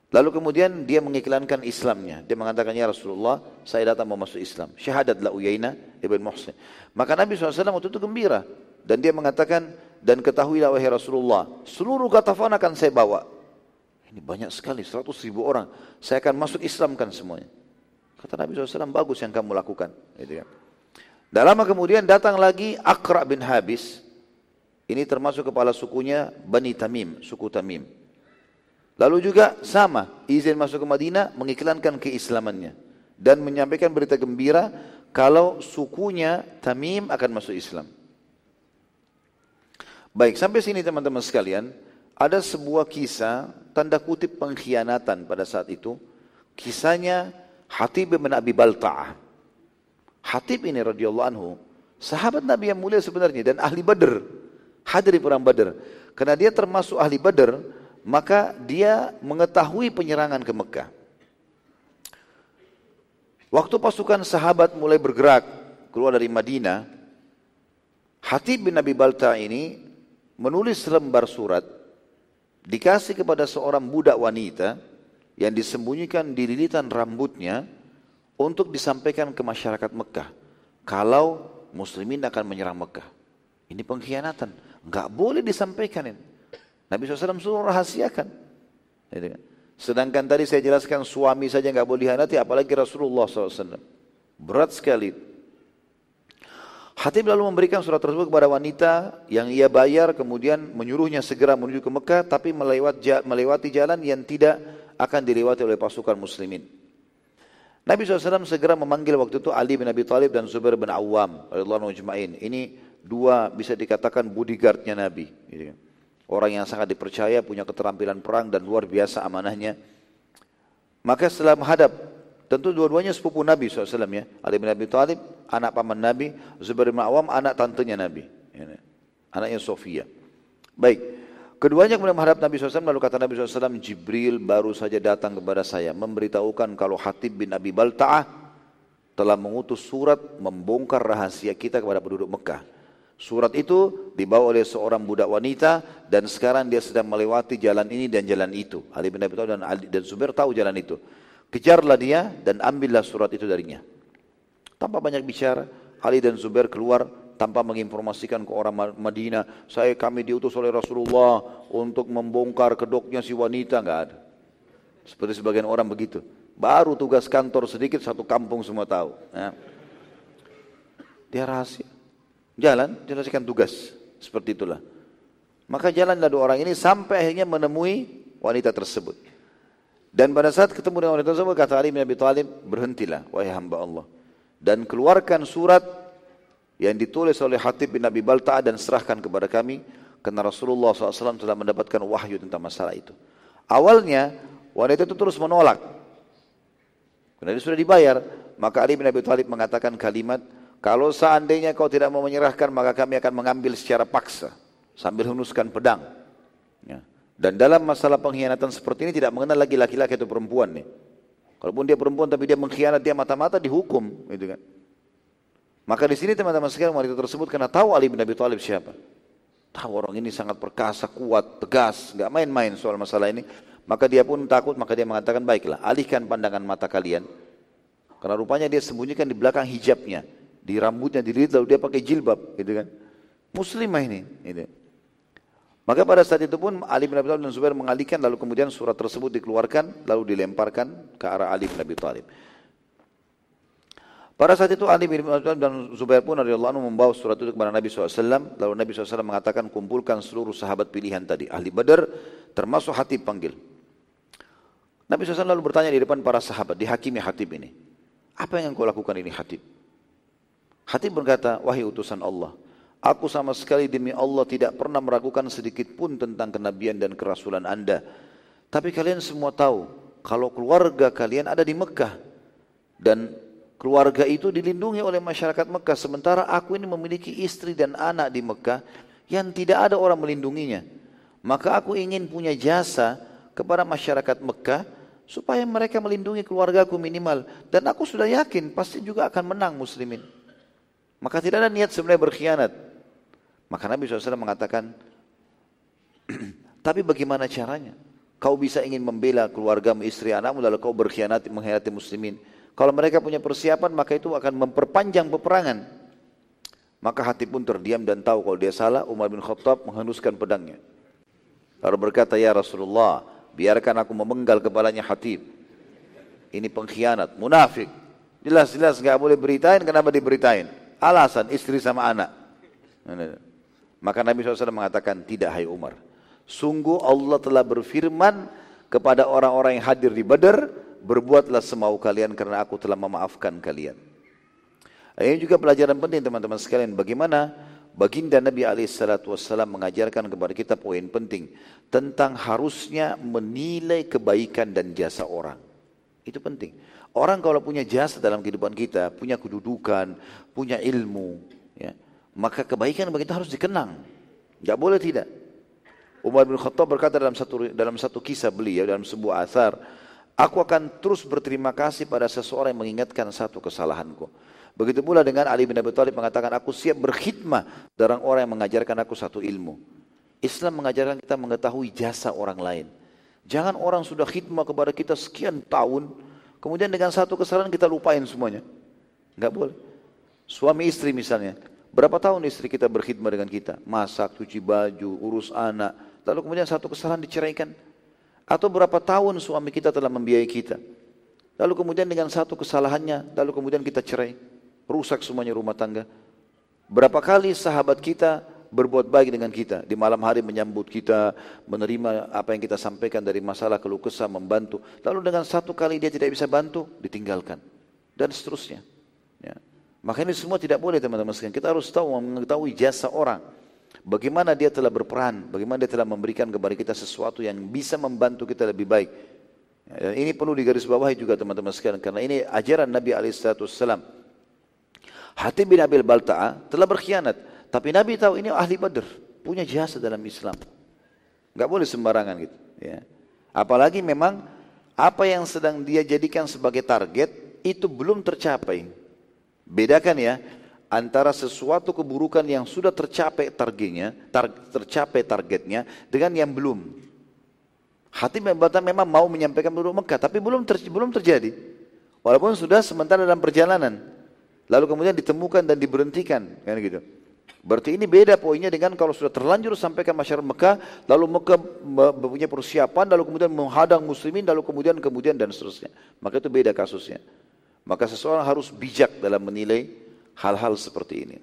Lalu kemudian dia mengiklankan Islamnya. Dia mengatakan, Ya Rasulullah, saya datang mau masuk Islam. Syahadatlah Uyainah ibn Muhsin. Maka Nabi SAW waktu itu gembira. Dan dia mengatakan, dan ketahuilah wahai Rasulullah, seluruh katafan akan saya bawa. Ini banyak sekali, seratus ribu orang. Saya akan masuk Islam kan semuanya. Kata Nabi SAW, bagus yang kamu lakukan. Gitu kan. Dan lama kemudian datang lagi Akra bin Habis. Ini termasuk kepala sukunya Bani Tamim, suku Tamim. Lalu juga sama, izin masuk ke Madinah mengiklankan keislamannya dan menyampaikan berita gembira kalau sukunya Tamim akan masuk Islam. Baik, sampai sini teman-teman sekalian, ada sebuah kisah tanda kutip pengkhianatan pada saat itu. Kisahnya Hatib bin Abi Balta'ah. Hatib ini radhiyallahu anhu, sahabat Nabi yang mulia sebenarnya dan ahli Badr. Hadir di perang Badr. Karena dia termasuk ahli Badr, maka dia mengetahui penyerangan ke Mekah. Waktu pasukan sahabat mulai bergerak keluar dari Madinah, Hatib bin Nabi Balta ini menulis lembar surat dikasih kepada seorang budak wanita yang disembunyikan di lilitan rambutnya untuk disampaikan ke masyarakat Mekah. Kalau muslimin akan menyerang Mekah. Ini pengkhianatan. Enggak boleh disampaikan ini. Nabi SAW suruh rahasiakan. Gitu kan. Sedangkan tadi saya jelaskan suami saja enggak boleh dihanati, apalagi Rasulullah SAW. Berat sekali. Hatib lalu memberikan surat tersebut kepada wanita yang ia bayar, kemudian menyuruhnya segera menuju ke Mekah, tapi melewati jalan yang tidak akan dilewati oleh pasukan muslimin. Nabi SAW segera memanggil waktu itu Ali bin Abi Thalib dan Zubair bin Awam. Ini dua bisa dikatakan bodyguardnya Nabi. Gitu kan. Orang yang sangat dipercaya, punya keterampilan perang dan luar biasa amanahnya. Maka setelah menghadap, tentu dua-duanya sepupu Nabi SAW ya. Ali bin Abi Thalib, anak paman Nabi, Zubair bin Awam, anak tantenya Nabi. Anaknya Sofia. Baik, keduanya kemudian menghadap Nabi SAW, lalu kata Nabi SAW, Jibril baru saja datang kepada saya, memberitahukan kalau Hatib bin Abi Balta'ah telah mengutus surat membongkar rahasia kita kepada penduduk Mekah. Surat itu dibawa oleh seorang budak wanita dan sekarang dia sedang melewati jalan ini dan jalan itu. Ali bin Abi Thalib dan Ali dan Zubair tahu jalan itu. Kejarlah dia dan ambillah surat itu darinya. Tanpa banyak bicara, Ali dan Zubair keluar tanpa menginformasikan ke orang Madinah, saya kami diutus oleh Rasulullah untuk membongkar kedoknya si wanita, enggak ada. Seperti sebagian orang begitu. Baru tugas kantor sedikit satu kampung semua tahu. Ya. Dia rahasia. Jalan, jelaskan tugas. Seperti itulah. Maka jalan dua orang ini sampai akhirnya menemui wanita tersebut. Dan pada saat ketemu dengan wanita tersebut, kata Ali bin Abi Thalib, berhentilah, wahai hamba Allah. Dan keluarkan surat yang ditulis oleh Hatib bin Abi Balta dan serahkan kepada kami, karena Rasulullah SAW telah mendapatkan wahyu tentang masalah itu. Awalnya, wanita itu terus menolak. Karena dia sudah dibayar, maka Ali bin Abi Thalib mengatakan kalimat, kalau seandainya kau tidak mau menyerahkan, maka kami akan mengambil secara paksa sambil henuskan pedang. Dan dalam masalah pengkhianatan seperti ini tidak mengenal lagi laki-laki atau perempuan nih. Kalaupun dia perempuan tapi dia mengkhianat dia mata-mata dihukum, gitu kan. Maka di sini teman-teman sekalian wanita tersebut karena tahu Ali bin Abi Thalib siapa. Tahu orang ini sangat perkasa, kuat, tegas, nggak main-main soal masalah ini. Maka dia pun takut, maka dia mengatakan baiklah, alihkan pandangan mata kalian. Karena rupanya dia sembunyikan di belakang hijabnya di rambutnya dililit lalu dia pakai jilbab gitu kan muslimah ini gitu. Maka pada saat itu pun Ali bin Abi Thalib dan Zubair mengalihkan lalu kemudian surat tersebut dikeluarkan lalu dilemparkan ke arah Ali bin Abi Thalib. Pada saat itu Ali bin Abi Thalib dan Zubair pun radhiyallahu anhu membawa surat itu kepada Nabi SAW lalu Nabi SAW mengatakan kumpulkan seluruh sahabat pilihan tadi ahli Badar termasuk Hatib panggil. Nabi SAW lalu bertanya di depan para sahabat dihakimi Hatib ini. Apa yang kau lakukan ini Hatib? Hatib berkata, wahai utusan Allah, aku sama sekali demi Allah tidak pernah meragukan sedikit pun tentang kenabian dan kerasulan anda. Tapi kalian semua tahu, kalau keluarga kalian ada di Mekah, dan keluarga itu dilindungi oleh masyarakat Mekah, sementara aku ini memiliki istri dan anak di Mekah, yang tidak ada orang melindunginya. Maka aku ingin punya jasa kepada masyarakat Mekah, supaya mereka melindungi keluargaku minimal. Dan aku sudah yakin pasti juga akan menang muslimin. Maka tidak ada niat sebenarnya berkhianat. Maka Nabi SAW mengatakan, tapi bagaimana caranya? Kau bisa ingin membela keluargamu, istri, anakmu, lalu kau berkhianat, mengkhianati muslimin. Kalau mereka punya persiapan, maka itu akan memperpanjang peperangan. Maka hati pun terdiam dan tahu kalau dia salah, Umar bin Khattab menghenuskan pedangnya. Lalu berkata, Ya Rasulullah, biarkan aku memenggal kepalanya Hatib. Ini pengkhianat, munafik. Jelas-jelas nggak boleh beritain, kenapa diberitain? Alasan istri sama anak. Maka Nabi SAW mengatakan, tidak hai Umar. Sungguh Allah telah berfirman kepada orang-orang yang hadir di Badar, berbuatlah semau kalian karena aku telah memaafkan kalian. Ini juga pelajaran penting teman-teman sekalian. Bagaimana baginda Nabi SAW mengajarkan kepada kita poin penting tentang harusnya menilai kebaikan dan jasa orang. Itu penting. Orang kalau punya jasa dalam kehidupan kita, punya kedudukan, punya ilmu, maka kebaikan bagi kita harus dikenang. Gak boleh tidak. Umar bin Khattab berkata dalam satu dalam satu kisah beliau dalam sebuah asar, aku akan terus berterima kasih pada seseorang yang mengingatkan satu kesalahanku. Begitu pula dengan Ali bin Abi Thalib mengatakan aku siap berkhidmah dari orang yang mengajarkan aku satu ilmu. Islam mengajarkan kita mengetahui jasa orang lain. Jangan orang sudah khidmah kepada kita sekian tahun, kemudian dengan satu kesalahan kita lupain semuanya. Enggak boleh. Suami istri misalnya, berapa tahun istri kita berkhidmah dengan kita? Masak, cuci baju, urus anak, lalu kemudian satu kesalahan diceraikan. Atau berapa tahun suami kita telah membiayai kita? Lalu kemudian dengan satu kesalahannya, lalu kemudian kita cerai. Rusak semuanya rumah tangga. Berapa kali sahabat kita berbuat baik dengan kita. Di malam hari menyambut kita, menerima apa yang kita sampaikan dari masalah keluh kesah, membantu. Lalu dengan satu kali dia tidak bisa bantu, ditinggalkan. Dan seterusnya. Ya. Maka ini semua tidak boleh teman-teman sekalian. Kita harus tahu mengetahui jasa orang. Bagaimana dia telah berperan, bagaimana dia telah memberikan kepada kita sesuatu yang bisa membantu kita lebih baik. Ya, dan ini perlu digarisbawahi juga teman-teman sekalian. Karena ini ajaran Nabi SAW. Hatim bin Abil Balta'a telah berkhianat. Tapi Nabi tahu ini ahli Badr, punya jasa dalam Islam. Enggak boleh sembarangan gitu, ya. Apalagi memang apa yang sedang dia jadikan sebagai target itu belum tercapai. Bedakan ya antara sesuatu keburukan yang sudah tercapai targetnya, tar, tercapai targetnya dengan yang belum. Hati memang mau menyampaikan penduduk Mekah, tapi belum ter, belum terjadi. Walaupun sudah sementara dalam perjalanan, lalu kemudian ditemukan dan diberhentikan, kan gitu. Berarti ini beda poinnya dengan kalau sudah terlanjur sampaikan masyarakat Mekah, lalu Mekah mempunyai persiapan, lalu kemudian menghadang muslimin, lalu kemudian kemudian dan seterusnya. Maka itu beda kasusnya. Maka seseorang harus bijak dalam menilai hal-hal seperti ini.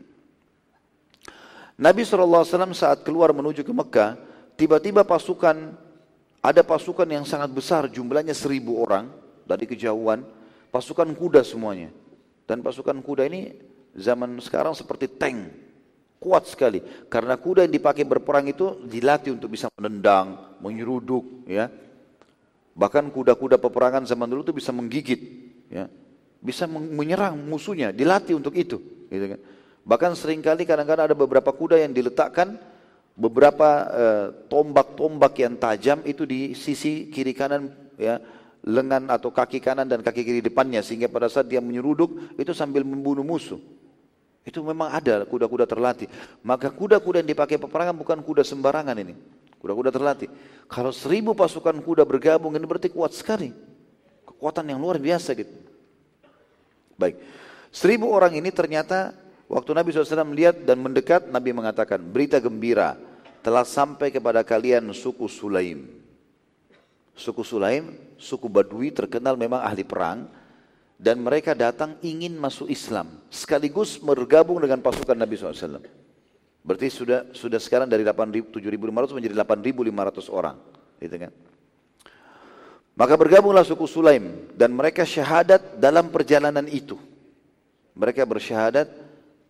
Nabi SAW saat keluar menuju ke Mekah, tiba-tiba pasukan, ada pasukan yang sangat besar, jumlahnya seribu orang dari kejauhan, pasukan kuda semuanya. Dan pasukan kuda ini zaman sekarang seperti tank, kuat sekali karena kuda yang dipakai berperang itu dilatih untuk bisa menendang, menyeruduk, ya. Bahkan kuda-kuda peperangan zaman dulu itu bisa menggigit, ya. Bisa menyerang musuhnya, dilatih untuk itu, gitu kan. Bahkan sering kali kadang-kadang ada beberapa kuda yang diletakkan beberapa eh, tombak-tombak uh, yang tajam itu di sisi kiri kanan ya lengan atau kaki kanan dan kaki kiri depannya sehingga pada saat dia menyeruduk itu sambil membunuh musuh. Itu memang ada kuda-kuda terlatih. Maka kuda-kuda yang dipakai peperangan bukan kuda sembarangan ini. Kuda-kuda terlatih. Kalau seribu pasukan kuda bergabung ini berarti kuat sekali. Kekuatan yang luar biasa gitu. Baik. Seribu orang ini ternyata waktu Nabi SAW melihat dan mendekat, Nabi mengatakan, berita gembira telah sampai kepada kalian suku Sulaim. Suku Sulaim, suku Badui terkenal memang ahli perang dan mereka datang ingin masuk Islam sekaligus bergabung dengan pasukan Nabi SAW. Berarti sudah sudah sekarang dari 7.500 menjadi 8.500 orang, gitu kan? Maka bergabunglah suku Sulaim dan mereka syahadat dalam perjalanan itu. Mereka bersyahadat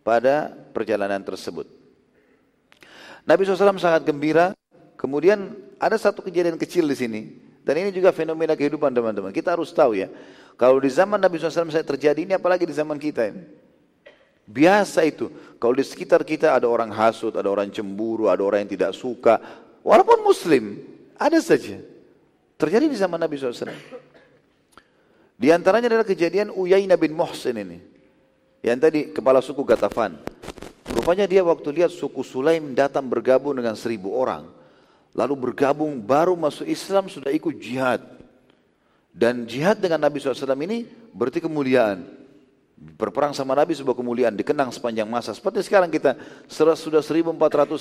pada perjalanan tersebut. Nabi SAW sangat gembira. Kemudian ada satu kejadian kecil di sini. Dan ini juga fenomena kehidupan teman-teman. Kita harus tahu ya. Kalau di zaman Nabi SAW saya terjadi ini apalagi di zaman kita ini. Biasa itu. Kalau di sekitar kita ada orang hasut, ada orang cemburu, ada orang yang tidak suka. Walaupun muslim, ada saja. Terjadi di zaman Nabi SAW. Di antaranya adalah kejadian Uyainah bin Muhsin ini. Yang tadi kepala suku Gatafan. Rupanya dia waktu lihat suku Sulaim datang bergabung dengan seribu orang. Lalu bergabung baru masuk Islam sudah ikut jihad. Dan jihad dengan Nabi SAW ini berarti kemuliaan. Berperang sama Nabi sebuah kemuliaan, dikenang sepanjang masa. Seperti sekarang kita sudah 1400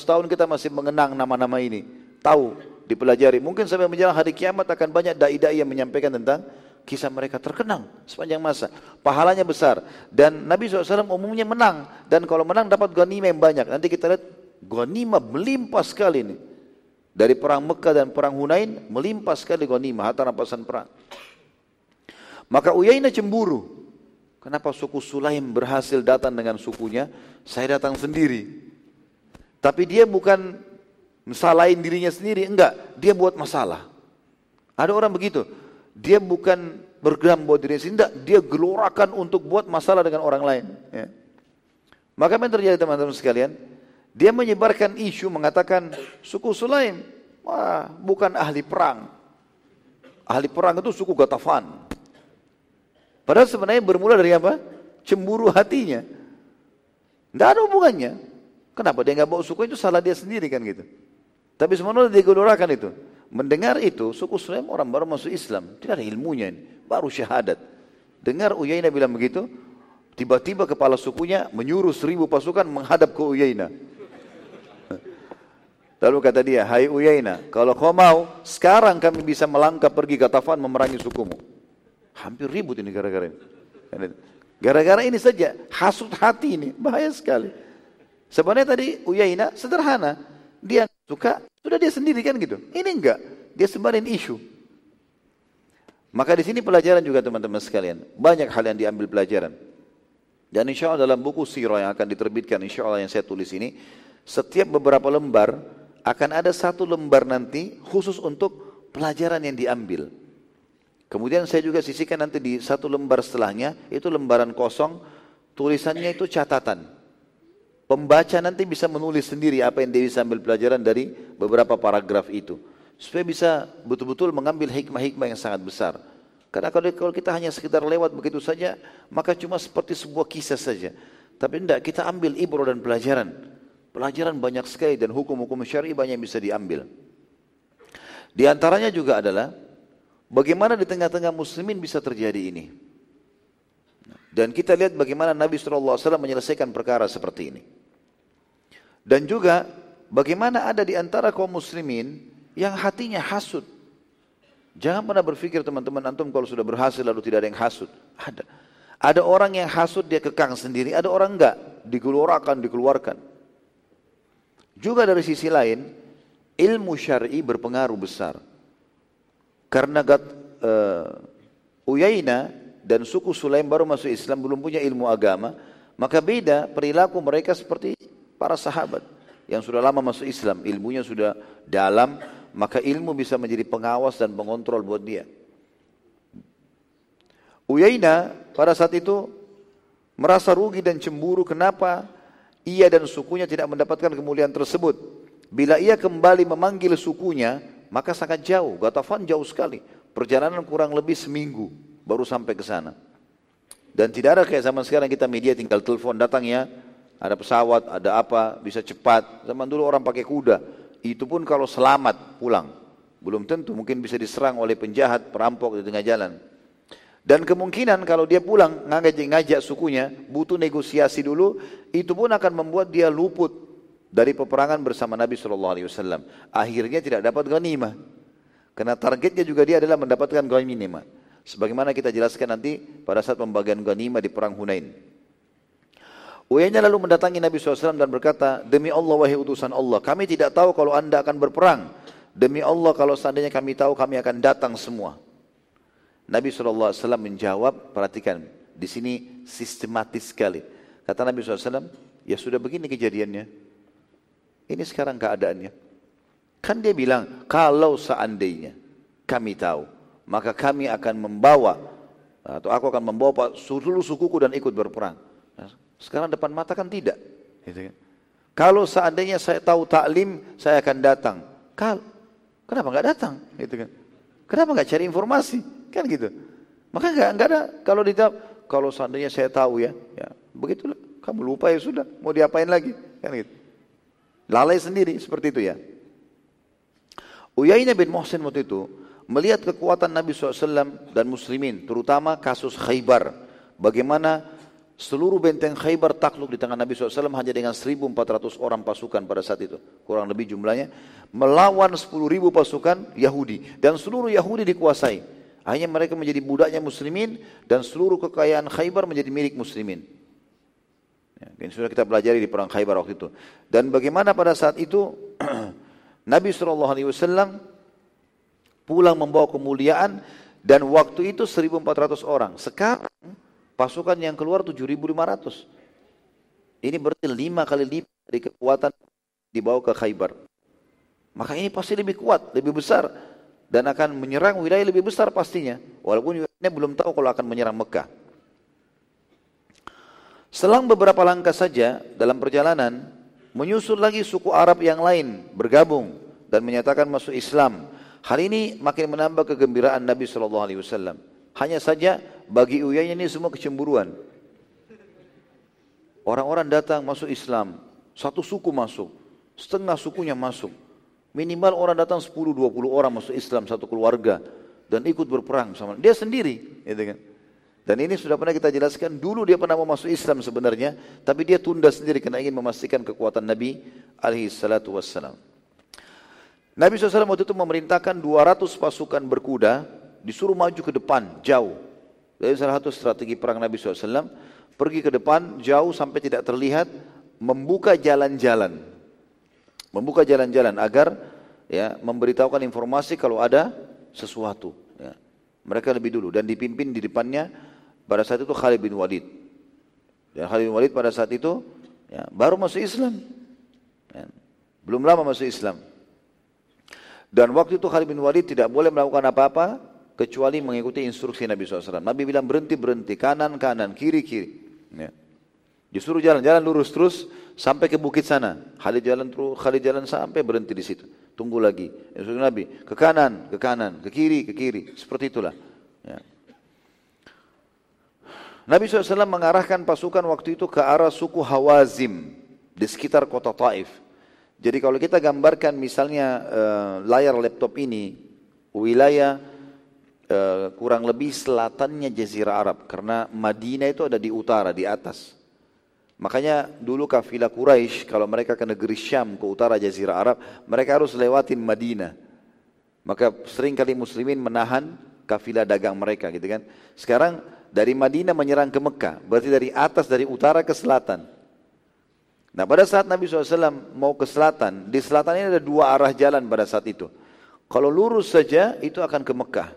tahun kita masih mengenang nama-nama ini. Tahu, dipelajari. Mungkin sampai menjelang hari kiamat akan banyak dai-dai yang menyampaikan tentang kisah mereka terkenang sepanjang masa. Pahalanya besar. Dan Nabi SAW umumnya menang. Dan kalau menang dapat ghanimah yang banyak. Nanti kita lihat ghanimah melimpah sekali ini. Dari perang Mekah dan perang Hunain melimpah sekali ghanimah harta rampasan perang. Maka Uyainah cemburu. Kenapa suku Sulaim berhasil datang dengan sukunya, saya datang sendiri. Tapi dia bukan mesalahin dirinya sendiri, enggak, dia buat masalah. Ada orang begitu, dia bukan bergeram buat diri sendiri, dia gelorakan untuk buat masalah dengan orang lain. Ya. Maka apa yang terjadi teman-teman sekalian? Dia menyebarkan isu mengatakan suku Sulaim, wah bukan ahli perang. Ahli perang itu suku Gatafan. Padahal sebenarnya bermula dari apa? Cemburu hatinya. Tidak ada hubungannya. Kenapa dia nggak bawa suku itu salah dia sendiri kan gitu. Tapi semuanya dia gelorakan itu. Mendengar itu, suku Sulaim orang baru masuk Islam. Tidak ada ilmunya ini. Baru syahadat. Dengar Uyainah bilang begitu, tiba-tiba kepala sukunya menyuruh seribu pasukan menghadap ke Uyainah. Lalu kata dia, hai Uyainah, kalau kau mau, sekarang kami bisa melangkah pergi ke Tafan memerangi sukumu. Hampir ribut ini gara-gara ini. Gara-gara ini saja, hasut hati ini, bahaya sekali. Sebenarnya tadi Uyainah sederhana. Dia suka, sudah dia sendiri kan gitu. Ini enggak, dia sebarin isu. Maka di sini pelajaran juga teman-teman sekalian. Banyak hal yang diambil pelajaran. Dan insya Allah dalam buku sirah yang akan diterbitkan, insya Allah yang saya tulis ini, setiap beberapa lembar akan ada satu lembar nanti khusus untuk pelajaran yang diambil. Kemudian saya juga sisihkan nanti di satu lembar setelahnya, itu lembaran kosong, tulisannya itu catatan. Pembaca nanti bisa menulis sendiri apa yang dia bisa ambil pelajaran dari beberapa paragraf itu. Supaya bisa betul-betul mengambil hikmah-hikmah yang sangat besar. Karena kalau kita hanya sekedar lewat begitu saja, maka cuma seperti sebuah kisah saja. Tapi tidak, kita ambil ibrah dan pelajaran. Pelajaran banyak sekali dan hukum-hukum syari banyak yang bisa diambil. Di antaranya juga adalah bagaimana di tengah-tengah muslimin bisa terjadi ini. Dan kita lihat bagaimana Nabi SAW menyelesaikan perkara seperti ini. Dan juga bagaimana ada di antara kaum muslimin yang hatinya hasud. Jangan pernah berpikir teman-teman antum kalau sudah berhasil lalu tidak ada yang hasut. Ada. Ada orang yang hasut dia kekang sendiri, ada orang enggak, digelorakan, dikeluarkan. Juga dari sisi lain, ilmu syar'i berpengaruh besar. Karena uh, eh, Uyaina dan suku Sulaim baru masuk Islam, belum punya ilmu agama, maka beda perilaku mereka seperti para sahabat yang sudah lama masuk Islam, ilmunya sudah dalam, maka ilmu bisa menjadi pengawas dan pengontrol buat dia. Uyaina pada saat itu merasa rugi dan cemburu kenapa ia dan sukunya tidak mendapatkan kemuliaan tersebut. Bila ia kembali memanggil sukunya, maka sangat jauh. Gatafan jauh sekali. Perjalanan kurang lebih seminggu baru sampai ke sana. Dan tidak ada kayak zaman sekarang kita media tinggal telepon datang ya, ada pesawat, ada apa, bisa cepat. Zaman dulu orang pakai kuda. Itu pun kalau selamat pulang. Belum tentu mungkin bisa diserang oleh penjahat, perampok di tengah jalan. Dan kemungkinan kalau dia pulang ngajak, ngajak sukunya, butuh negosiasi dulu, itu pun akan membuat dia luput dari peperangan bersama Nabi Wasallam. Akhirnya tidak dapat ghanimah. Karena targetnya juga dia adalah mendapatkan ghanimah. Sebagaimana kita jelaskan nanti pada saat pembagian ghanimah di perang Hunain. Uyainya lalu mendatangi Nabi SAW dan berkata, Demi Allah wahai utusan Allah, kami tidak tahu kalau anda akan berperang. Demi Allah kalau seandainya kami tahu kami akan datang semua. Nabi SAW menjawab, perhatikan, di sini sistematis sekali. Kata Nabi SAW, ya sudah begini kejadiannya. Ini sekarang keadaannya. Kan dia bilang, kalau seandainya kami tahu, maka kami akan membawa, atau aku akan membawa seluruh sukuku dan ikut berperang. Sekarang depan mata kan tidak. Gitu kan? Kalau seandainya saya tahu taklim, saya akan datang. Kal, kenapa nggak datang? Gitu kan? Kenapa nggak cari informasi? Kan gitu. Maka nggak nggak ada. Kalau dijawab, kalau seandainya saya tahu ya, ya begitulah. Kamu lupa ya sudah. Mau diapain lagi? Kan gitu. Lalai sendiri seperti itu ya. Uyainah bin Muhsin waktu itu melihat kekuatan Nabi SAW dan muslimin, terutama kasus Khaybar. Bagaimana Seluruh benteng Khaybar takluk di tangan Nabi SAW hanya dengan 1.400 orang pasukan pada saat itu. Kurang lebih jumlahnya. Melawan 10.000 pasukan Yahudi. Dan seluruh Yahudi dikuasai. Hanya mereka menjadi budaknya muslimin dan seluruh kekayaan Khaybar menjadi milik muslimin. Ya, ini sudah kita pelajari di perang Khaybar waktu itu. Dan bagaimana pada saat itu Nabi SAW pulang membawa kemuliaan dan waktu itu 1.400 orang. Sekarang Pasukan yang keluar 7.500. Ini berarti lima kali lipat dari kekuatan dibawa ke Khaybar. Maka ini pasti lebih kuat, lebih besar dan akan menyerang wilayah lebih besar pastinya. Walaupun Dia belum tahu kalau akan menyerang Mekah. Selang beberapa langkah saja dalam perjalanan, menyusul lagi suku Arab yang lain bergabung dan menyatakan masuk Islam. Hal ini makin menambah kegembiraan Nabi Shallallahu Alaihi Wasallam. Hanya saja bagi Uyainya ini semua kecemburuan. Orang-orang datang masuk Islam, satu suku masuk, setengah sukunya masuk. Minimal orang datang 10-20 orang masuk Islam satu keluarga dan ikut berperang sama dia sendiri, gitu kan. Dan ini sudah pernah kita jelaskan, dulu dia pernah mau masuk Islam sebenarnya, tapi dia tunda sendiri karena ingin memastikan kekuatan Nabi alaihi. Nabi SAW waktu itu memerintahkan 200 pasukan berkuda, disuruh maju ke depan, jauh. Dari salah satu strategi perang Nabi SAW, pergi ke depan, jauh sampai tidak terlihat, membuka jalan-jalan membuka jalan-jalan agar ya memberitahukan informasi kalau ada sesuatu. Ya. Mereka lebih dulu dan dipimpin di depannya pada saat itu Khalid bin Walid. Dan Khalid bin Walid pada saat itu ya, baru masuk Islam. Ya. Belum lama masuk Islam. Dan waktu itu Khalid bin Walid tidak boleh melakukan apa-apa kecuali mengikuti instruksi Nabi SAW. Nabi bilang berhenti berhenti kanan kanan kiri kiri. Ya. Disuruh jalan jalan lurus terus sampai ke bukit sana. Khalid jalan terus, Khalid jalan sampai berhenti di situ. Tunggu lagi. Instruksi Nabi, ke kanan, ke kanan, ke kiri, ke kiri. Seperti itulah. Ya. Nabi SAW mengarahkan pasukan waktu itu ke arah suku Hawazim di sekitar kota Taif. Jadi kalau kita gambarkan misalnya uh, layar laptop ini, wilayah uh, kurang lebih selatannya Jazirah Arab. Karena Madinah itu ada di utara, di atas. Makanya dulu kafilah Quraisy kalau mereka ke negeri Syam ke utara Jazirah Arab, mereka harus lewatin Madinah. Maka sering kali muslimin menahan kafilah dagang mereka gitu kan. Sekarang dari Madinah menyerang ke Mekah, berarti dari atas dari utara ke selatan. Nah pada saat Nabi SAW mau ke selatan, di selatan ini ada dua arah jalan pada saat itu. Kalau lurus saja itu akan ke Mekah.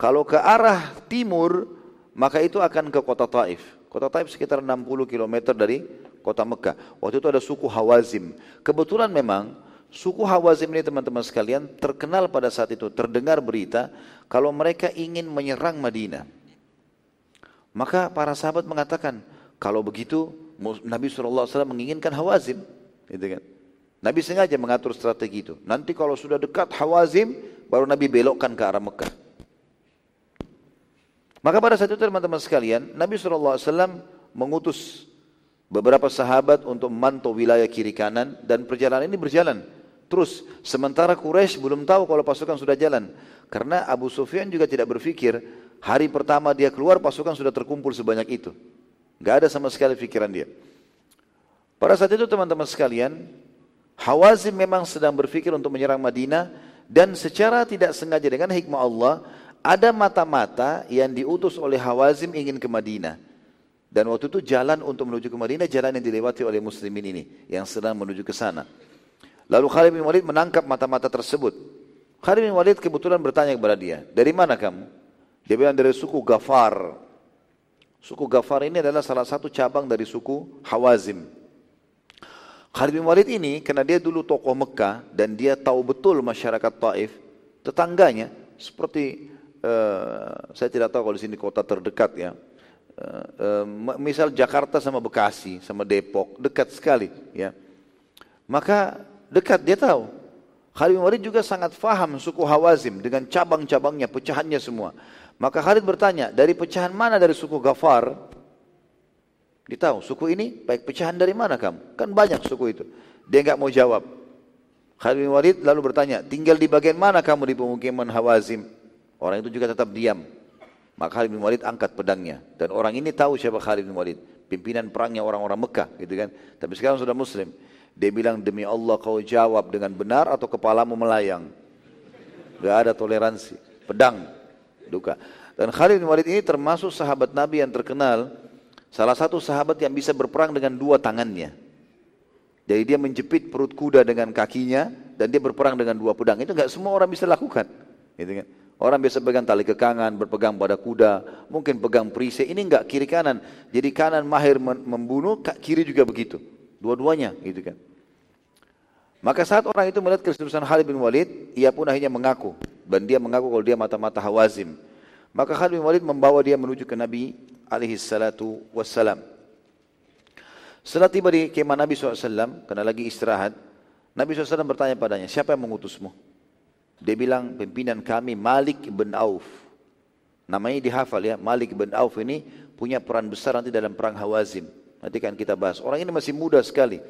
Kalau ke arah timur, maka itu akan ke kota Taif. Kota Taif sekitar 60 km dari kota Mekah. Waktu itu ada suku Hawazim. Kebetulan memang suku Hawazim ini teman-teman sekalian terkenal pada saat itu. Terdengar berita kalau mereka ingin menyerang Madinah. Maka para sahabat mengatakan, kalau begitu Nabi SAW menginginkan Hawazim. Gitu kan. Nabi sengaja mengatur strategi itu. Nanti kalau sudah dekat Hawazim, baru Nabi belokkan ke arah Mekah. Maka pada saat itu teman-teman sekalian, Nabi SAW mengutus beberapa sahabat untuk memantau wilayah kiri kanan dan perjalanan ini berjalan. Terus sementara Quraisy belum tahu kalau pasukan sudah jalan. Karena Abu Sufyan juga tidak berpikir hari pertama dia keluar pasukan sudah terkumpul sebanyak itu. Gak ada sama sekali pikiran dia. Pada saat itu teman-teman sekalian, Hawazim memang sedang berpikir untuk menyerang Madinah dan secara tidak sengaja dengan hikmah Allah ada mata-mata yang diutus oleh Hawazim ingin ke Madinah. Dan waktu itu jalan untuk menuju ke Madinah, jalan yang dilewati oleh muslimin ini, yang sedang menuju ke sana. Lalu Khalid bin Walid menangkap mata-mata tersebut. Khalid bin Walid kebetulan bertanya kepada dia, dari mana kamu? Dia bilang dari suku Gafar. Suku Gafar ini adalah salah satu cabang dari suku Hawazim. Khalid bin Walid ini, karena dia dulu tokoh Mekah, dan dia tahu betul masyarakat Taif, tetangganya, seperti uh, saya tidak tahu kalau di sini kota terdekat ya. Uh, uh, misal Jakarta sama Bekasi sama Depok dekat sekali ya. Maka dekat dia tahu. Khalid bin Walid juga sangat faham suku Hawazim dengan cabang-cabangnya, pecahannya semua. Maka Khalid bertanya, dari pecahan mana dari suku Gafar? Dia tahu, suku ini baik pecahan dari mana kamu? Kan banyak suku itu. Dia enggak mau jawab. Khalid bin Walid lalu bertanya, tinggal di bagian mana kamu di pemukiman Hawazim? Orang itu juga tetap diam. Maka Khalid bin Walid angkat pedangnya. Dan orang ini tahu siapa Khalid bin Walid. Pimpinan perangnya orang-orang Mekah gitu kan. Tapi sekarang sudah muslim. Dia bilang demi Allah kau jawab dengan benar atau kepalamu melayang. Gak ada toleransi. Pedang. Duka. Dan Khalid bin Walid ini termasuk sahabat Nabi yang terkenal. Salah satu sahabat yang bisa berperang dengan dua tangannya. Jadi dia menjepit perut kuda dengan kakinya dan dia berperang dengan dua pedang. Itu nggak semua orang bisa lakukan. Gitu kan. Orang biasa pegang tali kekangan, berpegang pada kuda, mungkin pegang perisai. Ini enggak kiri kanan. Jadi kanan mahir membunuh, kiri juga begitu. Dua-duanya gitu kan. Maka saat orang itu melihat keseriusan Khalid bin Walid, ia pun akhirnya mengaku. Dan dia mengaku kalau dia mata-mata Hawazim. Maka Khalid bin Walid membawa dia menuju ke Nabi alaihi salatu wassalam. Setelah tiba di kemah Nabi SAW, karena lagi istirahat, Nabi SAW bertanya padanya, siapa yang mengutusmu? Dia bilang, pimpinan kami Malik bin Auf. Namanya dihafal ya, Malik bin Auf ini punya peran besar nanti dalam perang Hawazim. Nanti kan kita bahas. Orang ini masih muda sekali.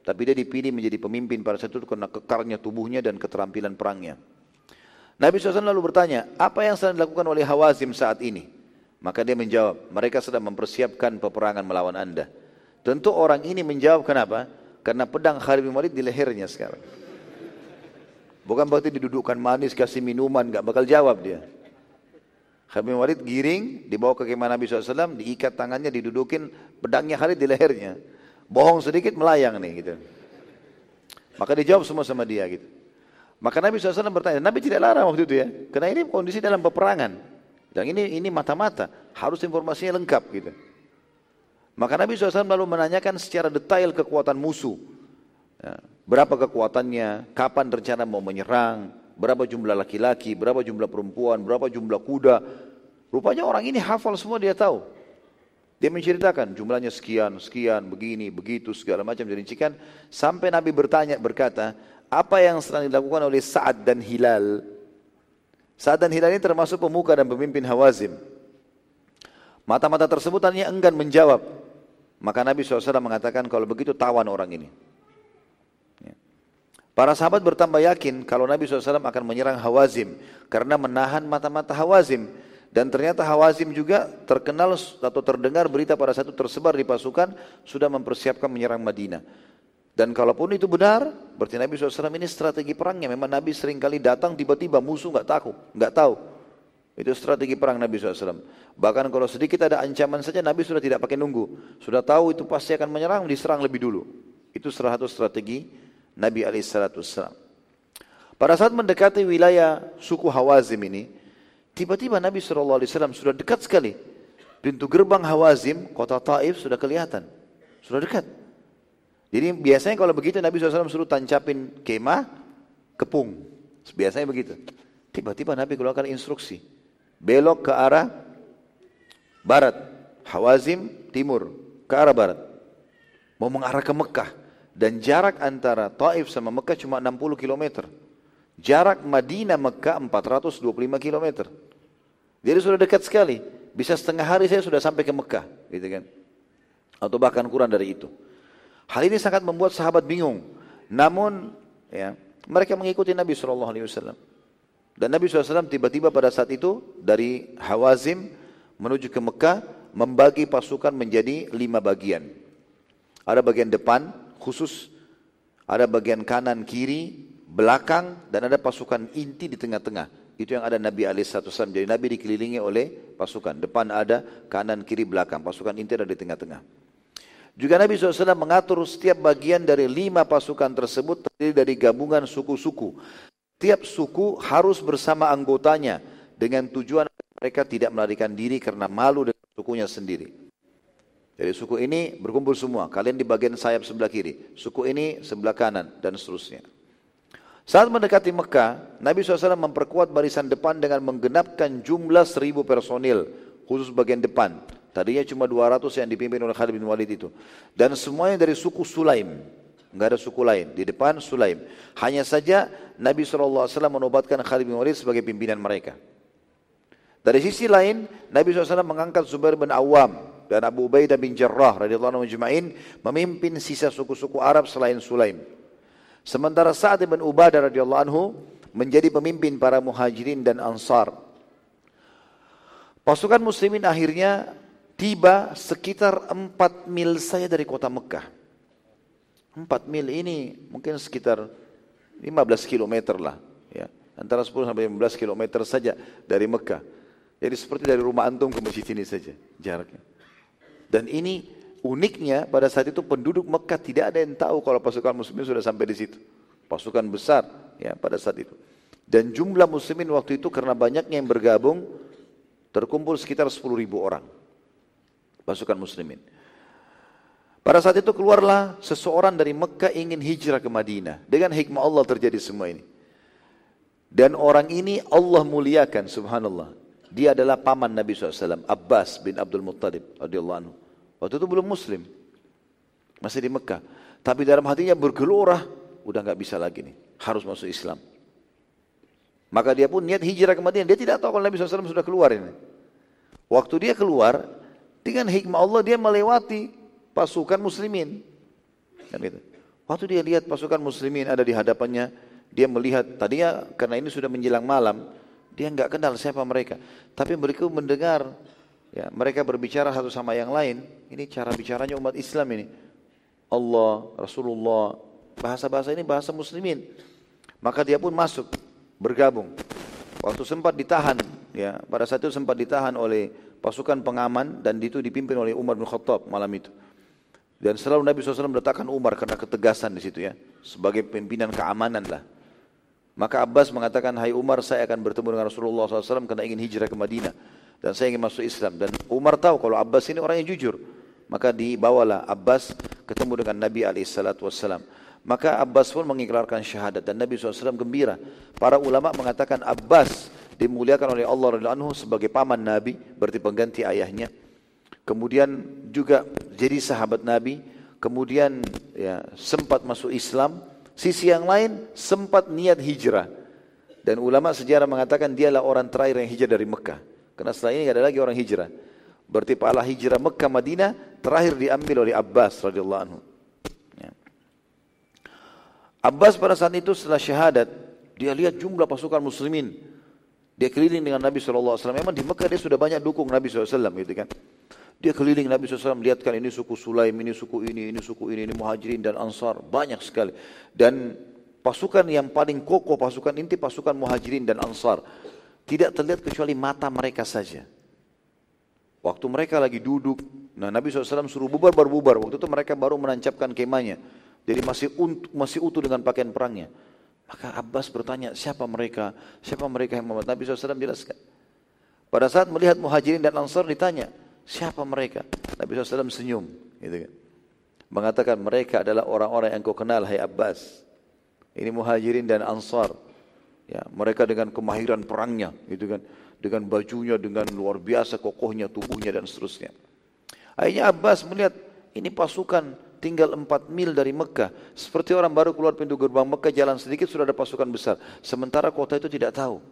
Tapi dia dipilih menjadi pemimpin pada saat itu karena kekarnya tubuhnya dan keterampilan perangnya. Nabi SAW lalu bertanya, apa yang sedang dilakukan oleh Hawazim saat ini? Maka dia menjawab, mereka sedang mempersiapkan peperangan melawan anda. Tentu orang ini menjawab kenapa? Karena pedang Khalid bin Walid di lehernya sekarang. Bukan berarti didudukkan manis, kasih minuman, gak bakal jawab dia. Khalid bin Walid giring, dibawa ke kemah Nabi SAW, diikat tangannya, didudukin pedangnya Khalid di lehernya. Bohong sedikit melayang nih gitu. Maka dijawab semua sama dia gitu. Maka Nabi SAW bertanya, Nabi tidak larang waktu itu ya, karena ini kondisi dalam peperangan. Dan ini ini mata-mata, harus informasinya lengkap gitu. Maka Nabi SAW lalu menanyakan secara detail kekuatan musuh. Ya, berapa kekuatannya, kapan rencana mau menyerang, berapa jumlah laki-laki, berapa jumlah perempuan, berapa jumlah kuda. Rupanya orang ini hafal semua dia tahu. Dia menceritakan jumlahnya sekian, sekian, begini, begitu, segala macam dirincikan. Sampai Nabi bertanya, berkata, apa yang sedang dilakukan oleh Sa'ad dan Hilal. Sa'ad dan Hilal ini termasuk pemuka dan pemimpin Hawazim. Mata-mata tersebut tanya enggan menjawab. Maka Nabi SAW mengatakan kalau begitu tawan orang ini. Para sahabat bertambah yakin kalau Nabi SAW akan menyerang Hawazim karena menahan mata-mata Hawazim. Dan ternyata Hawazim juga terkenal atau terdengar berita pada satu tersebar di pasukan sudah mempersiapkan menyerang Madinah. Dan kalaupun itu benar, berarti Nabi SAW ini strategi perangnya. Memang Nabi sering kali datang tiba-tiba musuh nggak tahu, nggak tahu. Itu strategi perang Nabi SAW. Bahkan kalau sedikit ada ancaman saja Nabi sudah tidak pakai nunggu. Sudah tahu itu pasti akan menyerang, diserang lebih dulu. Itu salah satu strategi Nabi SAW. Pada saat mendekati wilayah suku Hawazim ini, tiba-tiba Nabi SAW sudah dekat sekali. Pintu gerbang Hawazim, kota Taif sudah kelihatan. Sudah dekat. Jadi biasanya kalau begitu Nabi SAW suruh tancapin kemah, kepung. Biasanya begitu. Tiba-tiba Nabi keluarkan instruksi. Belok ke arah barat. Hawazim timur. Ke arah barat. Mau mengarah ke Mekah. Dan jarak antara Taif sama Mekah cuma 60 km. Jarak Madinah Mekah 425 km. Jadi sudah dekat sekali. Bisa setengah hari saya sudah sampai ke Mekah. Gitu kan. Atau bahkan kurang dari itu. Hal ini sangat membuat sahabat bingung. Namun ya, mereka mengikuti Nabi Shallallahu Alaihi Wasallam. Dan Nabi SAW tiba-tiba pada saat itu dari Hawazim menuju ke Mekah membagi pasukan menjadi lima bagian. Ada bagian depan khusus, ada bagian kanan kiri, belakang, dan ada pasukan inti di tengah-tengah. Itu yang ada Nabi SAW. Jadi Nabi dikelilingi oleh pasukan. Depan ada, kanan, kiri, belakang. Pasukan inti ada di tengah-tengah. Juga Nabi SAW mengatur setiap bagian dari lima pasukan tersebut terdiri dari gabungan suku-suku. Tiap suku harus bersama anggotanya dengan tujuan mereka tidak melarikan diri karena malu dengan sukunya sendiri. Jadi suku ini berkumpul semua, kalian di bagian sayap sebelah kiri, suku ini sebelah kanan dan seterusnya. Saat mendekati Mekah, Nabi SAW memperkuat barisan depan dengan menggenapkan jumlah seribu personil khusus bagian depan Tadinya cuma 200 yang dipimpin oleh Khalid bin Walid itu. Dan semuanya dari suku Sulaim. Enggak ada suku lain. Di depan Sulaim. Hanya saja Nabi SAW menobatkan Khalid bin Walid sebagai pimpinan mereka. Dari sisi lain, Nabi SAW mengangkat Zubair bin Awam dan Abu Ubaidah bin Jarrah radhiyallahu anhu majma'in memimpin sisa suku-suku Arab selain Sulaim. Sementara Sa'ad bin Ubadah radhiyallahu anhu menjadi pemimpin para muhajirin dan ansar. Pasukan muslimin akhirnya tiba sekitar 4 mil saja dari kota Mekah. 4 mil ini mungkin sekitar 15 km lah. Ya. Antara 10 sampai 15 km saja dari Mekah. Jadi seperti dari rumah antum ke masjid ini saja jaraknya. Dan ini uniknya pada saat itu penduduk Mekah tidak ada yang tahu kalau pasukan muslimin sudah sampai di situ. Pasukan besar ya pada saat itu. Dan jumlah muslimin waktu itu karena banyaknya yang bergabung terkumpul sekitar 10 ribu orang pasukan muslimin. Pada saat itu keluarlah seseorang dari Mekah ingin hijrah ke Madinah. Dengan hikmah Allah terjadi semua ini. Dan orang ini Allah muliakan subhanallah. Dia adalah paman Nabi SAW, Abbas bin Abdul Muttalib radhiyallahu anhu. Waktu itu belum muslim. Masih di Mekah. Tapi dalam hatinya bergelora, udah nggak bisa lagi nih, harus masuk Islam. Maka dia pun niat hijrah ke Madinah. Dia tidak tahu kalau Nabi SAW sudah keluar ini. Waktu dia keluar, dengan hikmah Allah dia melewati pasukan muslimin. Kan gitu. Waktu dia lihat pasukan muslimin ada di hadapannya, dia melihat tadinya karena ini sudah menjelang malam, dia nggak kenal siapa mereka. Tapi mereka mendengar ya, mereka berbicara satu sama yang lain. Ini cara bicaranya umat Islam ini. Allah, Rasulullah, bahasa-bahasa ini bahasa muslimin. Maka dia pun masuk, bergabung. Waktu sempat ditahan, ya pada saat itu sempat ditahan oleh pasukan pengaman dan itu dipimpin oleh Umar bin Khattab malam itu. Dan selalu Nabi SAW meletakkan Umar karena ketegasan di situ ya, sebagai pimpinan keamanan lah. Maka Abbas mengatakan, Hai Umar, saya akan bertemu dengan Rasulullah SAW karena ingin hijrah ke Madinah. Dan saya ingin masuk Islam. Dan Umar tahu kalau Abbas ini orang yang jujur. Maka dibawalah Abbas ketemu dengan Nabi SAW. Maka Abbas pun mengikrarkan syahadat dan Nabi SAW gembira. Para ulama mengatakan Abbas dimuliakan oleh Allah anhu sebagai paman Nabi, berarti pengganti ayahnya. Kemudian juga jadi sahabat Nabi, kemudian ya, sempat masuk Islam Sisi yang lain sempat niat hijrah. Dan ulama sejarah mengatakan dialah orang terakhir yang hijrah dari Mekah. Karena setelah ini ada lagi orang hijrah. Berarti pahala hijrah Mekah Madinah terakhir diambil oleh Abbas radhiyallahu anhu. Ya. Abbas pada saat itu setelah syahadat, dia lihat jumlah pasukan muslimin. Dia keliling dengan Nabi SAW. Memang di Mekah dia sudah banyak dukung Nabi SAW gitu kan. Dia keliling Nabi SAW melihatkan ini suku Sulaim, ini suku ini, ini suku ini, ini muhajirin dan ansar. Banyak sekali. Dan pasukan yang paling kokoh, pasukan inti pasukan muhajirin dan ansar. Tidak terlihat kecuali mata mereka saja. Waktu mereka lagi duduk, nah Nabi SAW suruh bubar baru bubar. Waktu itu mereka baru menancapkan kemahnya. Jadi masih, masih utuh dengan pakaian perangnya. Maka Abbas bertanya, siapa mereka? Siapa mereka yang Muhammad? Nabi SAW jelaskan. Pada saat melihat muhajirin dan ansar ditanya, Siapa mereka? Nabi SAW senyum. Gitu kan. Mengatakan mereka adalah orang-orang yang kau kenal, hai Abbas. Ini muhajirin dan ansar. Ya, mereka dengan kemahiran perangnya, gitu kan, dengan bajunya, dengan luar biasa kokohnya tubuhnya dan seterusnya. Akhirnya Abbas melihat ini pasukan tinggal empat mil dari Mekah. Seperti orang baru keluar pintu gerbang Mekah jalan sedikit sudah ada pasukan besar. Sementara kota itu tidak tahu.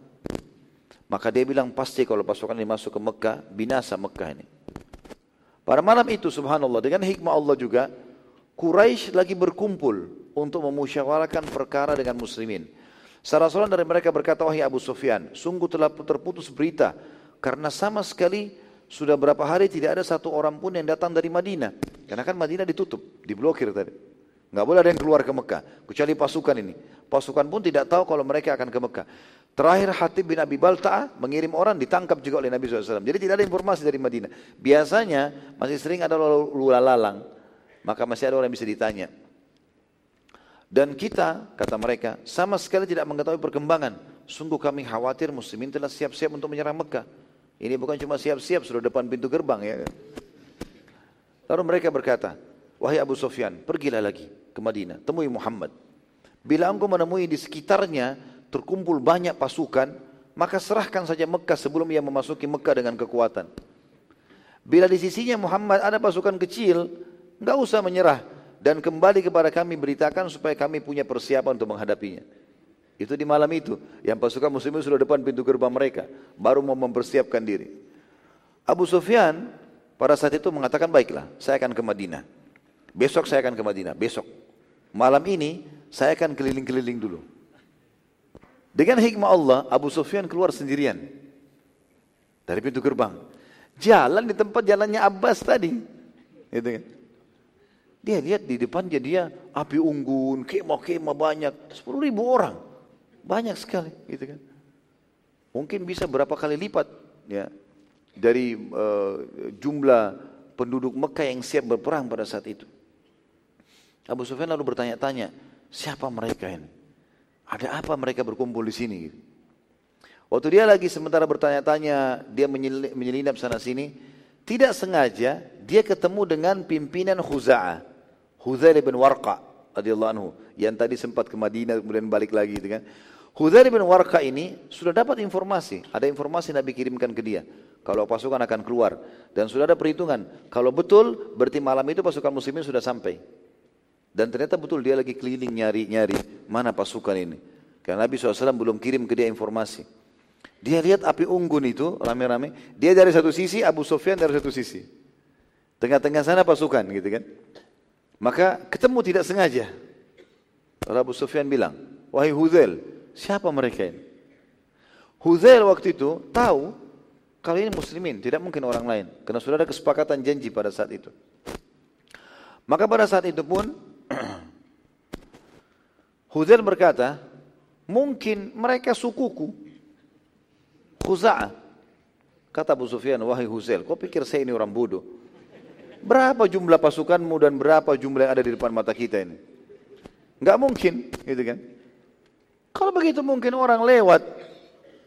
Maka dia bilang pasti kalau pasukan ini masuk ke Mekah, binasa Mekah ini. Pada malam itu subhanallah dengan hikmah Allah juga Quraisy lagi berkumpul untuk memusyawarahkan perkara dengan muslimin. Salah seorang dari mereka berkata, wahai Abu Sufyan, sungguh telah terputus berita karena sama sekali sudah berapa hari tidak ada satu orang pun yang datang dari Madinah. Karena kan Madinah ditutup, diblokir tadi. Enggak boleh ada yang keluar ke Mekah, kecuali pasukan ini. Pasukan pun tidak tahu kalau mereka akan ke Mekah. Terakhir Hatib bin Abi Balta'ah mengirim orang ditangkap juga oleh Nabi SAW. Jadi tidak ada informasi dari Madinah. Biasanya masih sering ada lula lalang. Maka masih ada orang yang bisa ditanya. Dan kita, kata mereka, sama sekali tidak mengetahui perkembangan. Sungguh kami khawatir muslimin telah siap-siap untuk menyerang Mekah. Ini bukan cuma siap-siap sudah depan pintu gerbang ya. Lalu mereka berkata, Wahai Abu Sufyan, pergilah lagi ke Madinah, temui Muhammad. Bila engkau menemui di sekitarnya terkumpul banyak pasukan, maka serahkan saja Mekah sebelum ia memasuki Mekah dengan kekuatan. Bila di sisinya Muhammad ada pasukan kecil, enggak usah menyerah dan kembali kepada kami beritakan supaya kami punya persiapan untuk menghadapinya. Itu di malam itu yang pasukan muslimin sudah depan pintu gerbang mereka, baru mau mempersiapkan diri. Abu Sufyan pada saat itu mengatakan baiklah, saya akan ke Madinah. Besok saya akan ke Madinah, besok. Malam ini saya akan keliling-keliling dulu. Dengan hikmah Allah, Abu Sufyan keluar sendirian dari pintu gerbang. Jalan di tempat jalannya Abbas tadi. Gitu kan. Dia lihat di depannya dia api unggun, kemah-kemah banyak, 10 ribu orang. Banyak sekali, gitu kan. Mungkin bisa berapa kali lipat ya dari uh, jumlah penduduk Mekah yang siap berperang pada saat itu. Abu Sufyan lalu bertanya-tanya, siapa mereka ini? Ada apa mereka berkumpul di sini? Waktu dia lagi sementara bertanya-tanya, dia menyelinap sana sini, tidak sengaja dia ketemu dengan pimpinan Khuza'ah, Huzail bin Warqa radhiyallahu anhu, yang tadi sempat ke Madinah kemudian balik lagi gitu kan. Hudzair bin Warqa ini sudah dapat informasi, ada informasi Nabi kirimkan ke dia. Kalau pasukan akan keluar dan sudah ada perhitungan. Kalau betul berarti malam itu pasukan muslimin sudah sampai. Dan ternyata betul dia lagi keliling nyari-nyari mana pasukan ini. Karena Nabi SAW belum kirim ke dia informasi. Dia lihat api unggun itu rame-rame. Dia dari satu sisi, Abu Sufyan dari satu sisi. Tengah-tengah sana pasukan gitu kan. Maka ketemu tidak sengaja. Lalu Abu Sufyan bilang, wahai Huzail, siapa mereka ini? Huzail waktu itu tahu kalau ini muslimin, tidak mungkin orang lain. Karena sudah ada kesepakatan janji pada saat itu. Maka pada saat itu pun Huzail berkata, mungkin mereka sukuku. Khuza'ah. Kata Abu Sufyan, wahai Huzail, kau pikir saya ini orang bodoh? Berapa jumlah pasukanmu dan berapa jumlah yang ada di depan mata kita ini? Enggak mungkin, gitu kan? Kalau begitu mungkin orang lewat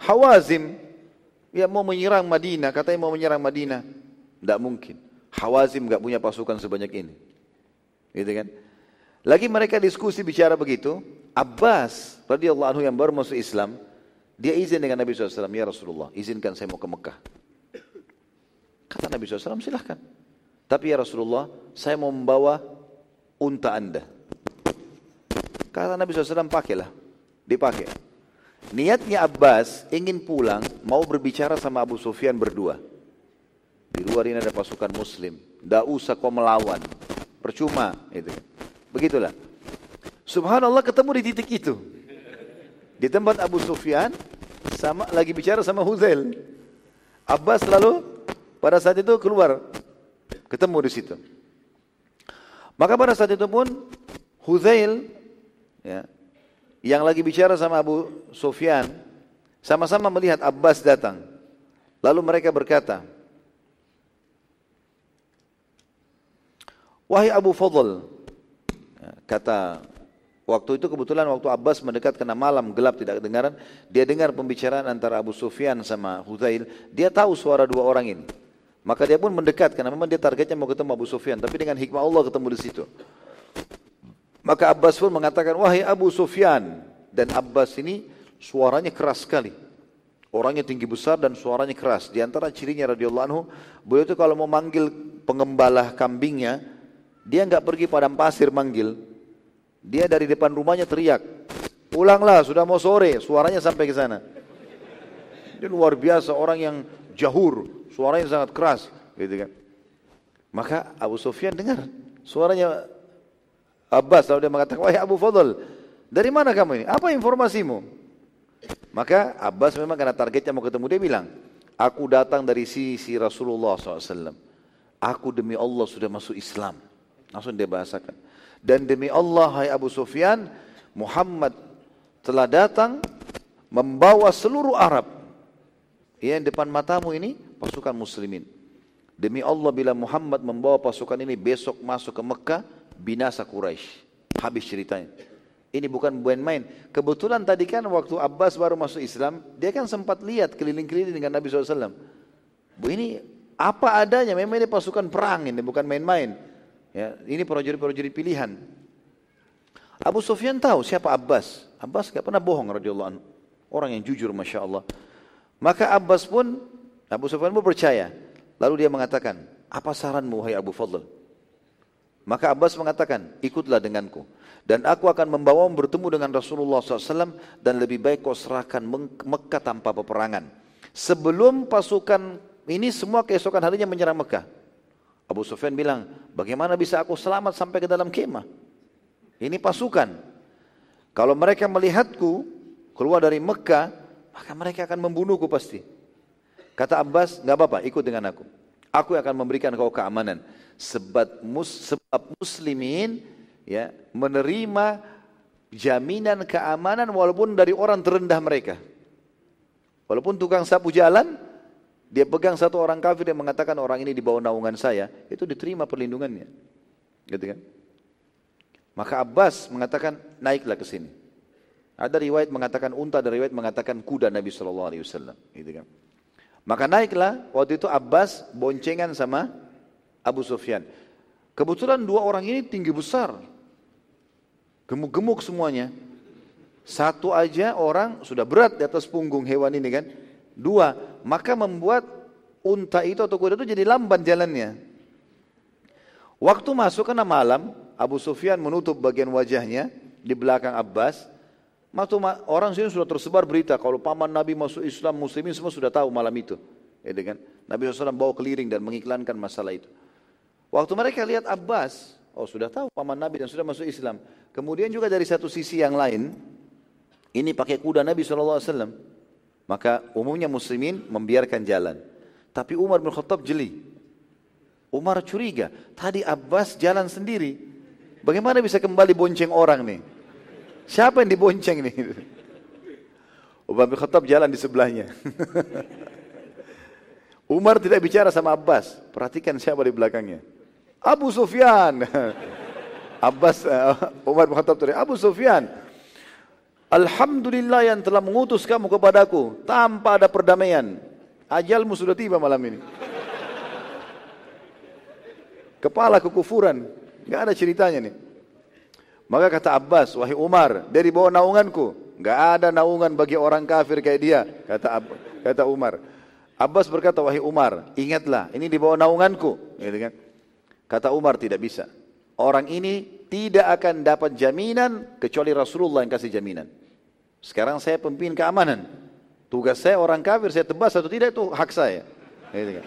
Hawazim ya mau menyerang Madinah, katanya mau menyerang Madinah. Enggak mungkin. Hawazim enggak punya pasukan sebanyak ini. Gitu kan? Lagi mereka diskusi bicara begitu, Abbas radhiyallahu anhu yang baru masuk Islam, dia izin dengan Nabi SAW, ya Rasulullah, izinkan saya mau ke Mekah. Kata Nabi SAW, silahkan. Tapi ya Rasulullah, saya mau membawa unta anda. Kata Nabi SAW, pakailah. Dipakai. Niatnya Abbas ingin pulang, mau berbicara sama Abu Sufyan berdua. Di luar ini ada pasukan muslim. Tidak usah kau melawan. Percuma. Itu. Begitulah. Subhanallah ketemu di titik itu. Di tempat Abu Sufyan, sama lagi bicara sama Huzail. Abbas lalu pada saat itu keluar Ketemu di situ. Maka pada saat itu pun Huzail ya, yang lagi bicara sama Abu Sufyan sama-sama melihat Abbas datang. Lalu mereka berkata, Wahai Abu Fadl, kata waktu itu kebetulan waktu Abbas mendekat kena malam gelap tidak kedengaran, dia dengar pembicaraan antara Abu Sufyan sama Huzail, dia tahu suara dua orang ini. Maka dia pun mendekat karena memang dia targetnya mau ketemu Abu Sufyan, tapi dengan hikmah Allah ketemu di situ. Maka Abbas pun mengatakan, wahai Abu Sufyan. Dan Abbas ini suaranya keras sekali. Orangnya tinggi besar dan suaranya keras. Di antara cirinya radhiyallahu anhu, beliau itu kalau mau manggil pengembala kambingnya, dia enggak pergi padam pasir manggil. Dia dari depan rumahnya teriak, pulanglah sudah mau sore, suaranya sampai ke sana. Dia luar biasa orang yang jahur, suaranya sangat keras, gitu kan. Maka Abu Sufyan dengar suaranya Abbas lalu dia mengatakan, "Wahai Abu Fadl, dari mana kamu ini? Apa informasimu?" Maka Abbas memang karena targetnya mau ketemu dia bilang, "Aku datang dari sisi Rasulullah SAW. Aku demi Allah sudah masuk Islam." Langsung dia bahasakan. Dan demi Allah, hai Abu Sufyan, Muhammad telah datang membawa seluruh Arab yang depan matamu ini pasukan muslimin. Demi Allah bila Muhammad membawa pasukan ini besok masuk ke Mekah, binasa Quraisy. Habis ceritanya. Ini bukan main-main. Kebetulan tadi kan waktu Abbas baru masuk Islam, dia kan sempat lihat keliling-keliling dengan Nabi SAW. Bu ini apa adanya, memang ini pasukan perang ini, bukan main-main. Ya, ini prajurit-prajurit pilihan. Abu Sufyan tahu siapa Abbas. Abbas gak pernah bohong radhiyallahu anhu. Orang yang jujur Masya Allah. Maka Abbas pun Abu Sufyan pun percaya. Lalu dia mengatakan, apa saranmu wahai Abu Fadl? Maka Abbas mengatakan, ikutlah denganku. Dan aku akan membawamu bertemu dengan Rasulullah SAW dan lebih baik kau serahkan Mekah tanpa peperangan. Sebelum pasukan ini semua keesokan harinya menyerang Mekah. Abu Sufyan bilang, bagaimana bisa aku selamat sampai ke dalam kemah? Ini pasukan. Kalau mereka melihatku keluar dari Mekah, maka mereka akan membunuhku pasti. Kata Abbas, nggak apa-apa, ikut dengan aku. Aku akan memberikan kau keamanan. Sebab, mus, sebab muslimin ya menerima jaminan keamanan walaupun dari orang terendah mereka. Walaupun tukang sapu jalan, dia pegang satu orang kafir yang mengatakan orang ini di bawah naungan saya, itu diterima perlindungannya. Gitu kan? Maka Abbas mengatakan naiklah ke sini. Ada riwayat mengatakan unta, ada riwayat mengatakan kuda Nabi Shallallahu Alaihi Wasallam. Gitu kan? Maka naiklah waktu itu Abbas boncengan sama Abu Sufyan. Kebetulan dua orang ini tinggi besar. Gemuk-gemuk semuanya. Satu aja orang sudah berat di atas punggung hewan ini kan. Dua, maka membuat unta itu atau kuda itu jadi lamban jalannya. Waktu masuk karena malam, Abu Sufyan menutup bagian wajahnya di belakang Abbas. Waktu orang sini sudah tersebar berita kalau paman Nabi masuk Islam, muslimin semua sudah tahu malam itu. Ya kan? Nabi SAW bawa keliling dan mengiklankan masalah itu. Waktu mereka lihat Abbas, oh sudah tahu paman Nabi dan sudah masuk Islam. Kemudian juga dari satu sisi yang lain, ini pakai kuda Nabi SAW. Maka umumnya muslimin membiarkan jalan. Tapi Umar bin Khattab jeli. Umar curiga, tadi Abbas jalan sendiri. Bagaimana bisa kembali bonceng orang nih? Siapa yang dibonceng nih? Umar bin Khattab jalan di sebelahnya. Umar tidak bicara sama Abbas. Perhatikan siapa di belakangnya. Abu Sufyan. Abbas, uh, Umar bin Khattab Abu Sufyan. Alhamdulillah yang telah mengutus kamu kepadaku tanpa ada perdamaian. Ajalmu sudah tiba malam ini. Kepala kekufuran. Gak ada ceritanya nih. Maka kata Abbas, wahai Umar, dari bawah naunganku. Gak ada naungan bagi orang kafir kayak dia. Kata Ab kata Umar. Abbas berkata, wahai Umar, ingatlah, ini di bawah naunganku. Gitu kan? Kata Umar, tidak bisa. Orang ini tidak akan dapat jaminan kecuali Rasulullah yang kasih jaminan. Sekarang saya pemimpin keamanan. Tugas saya orang kafir, saya tebas atau tidak itu hak saya. Gitu kan.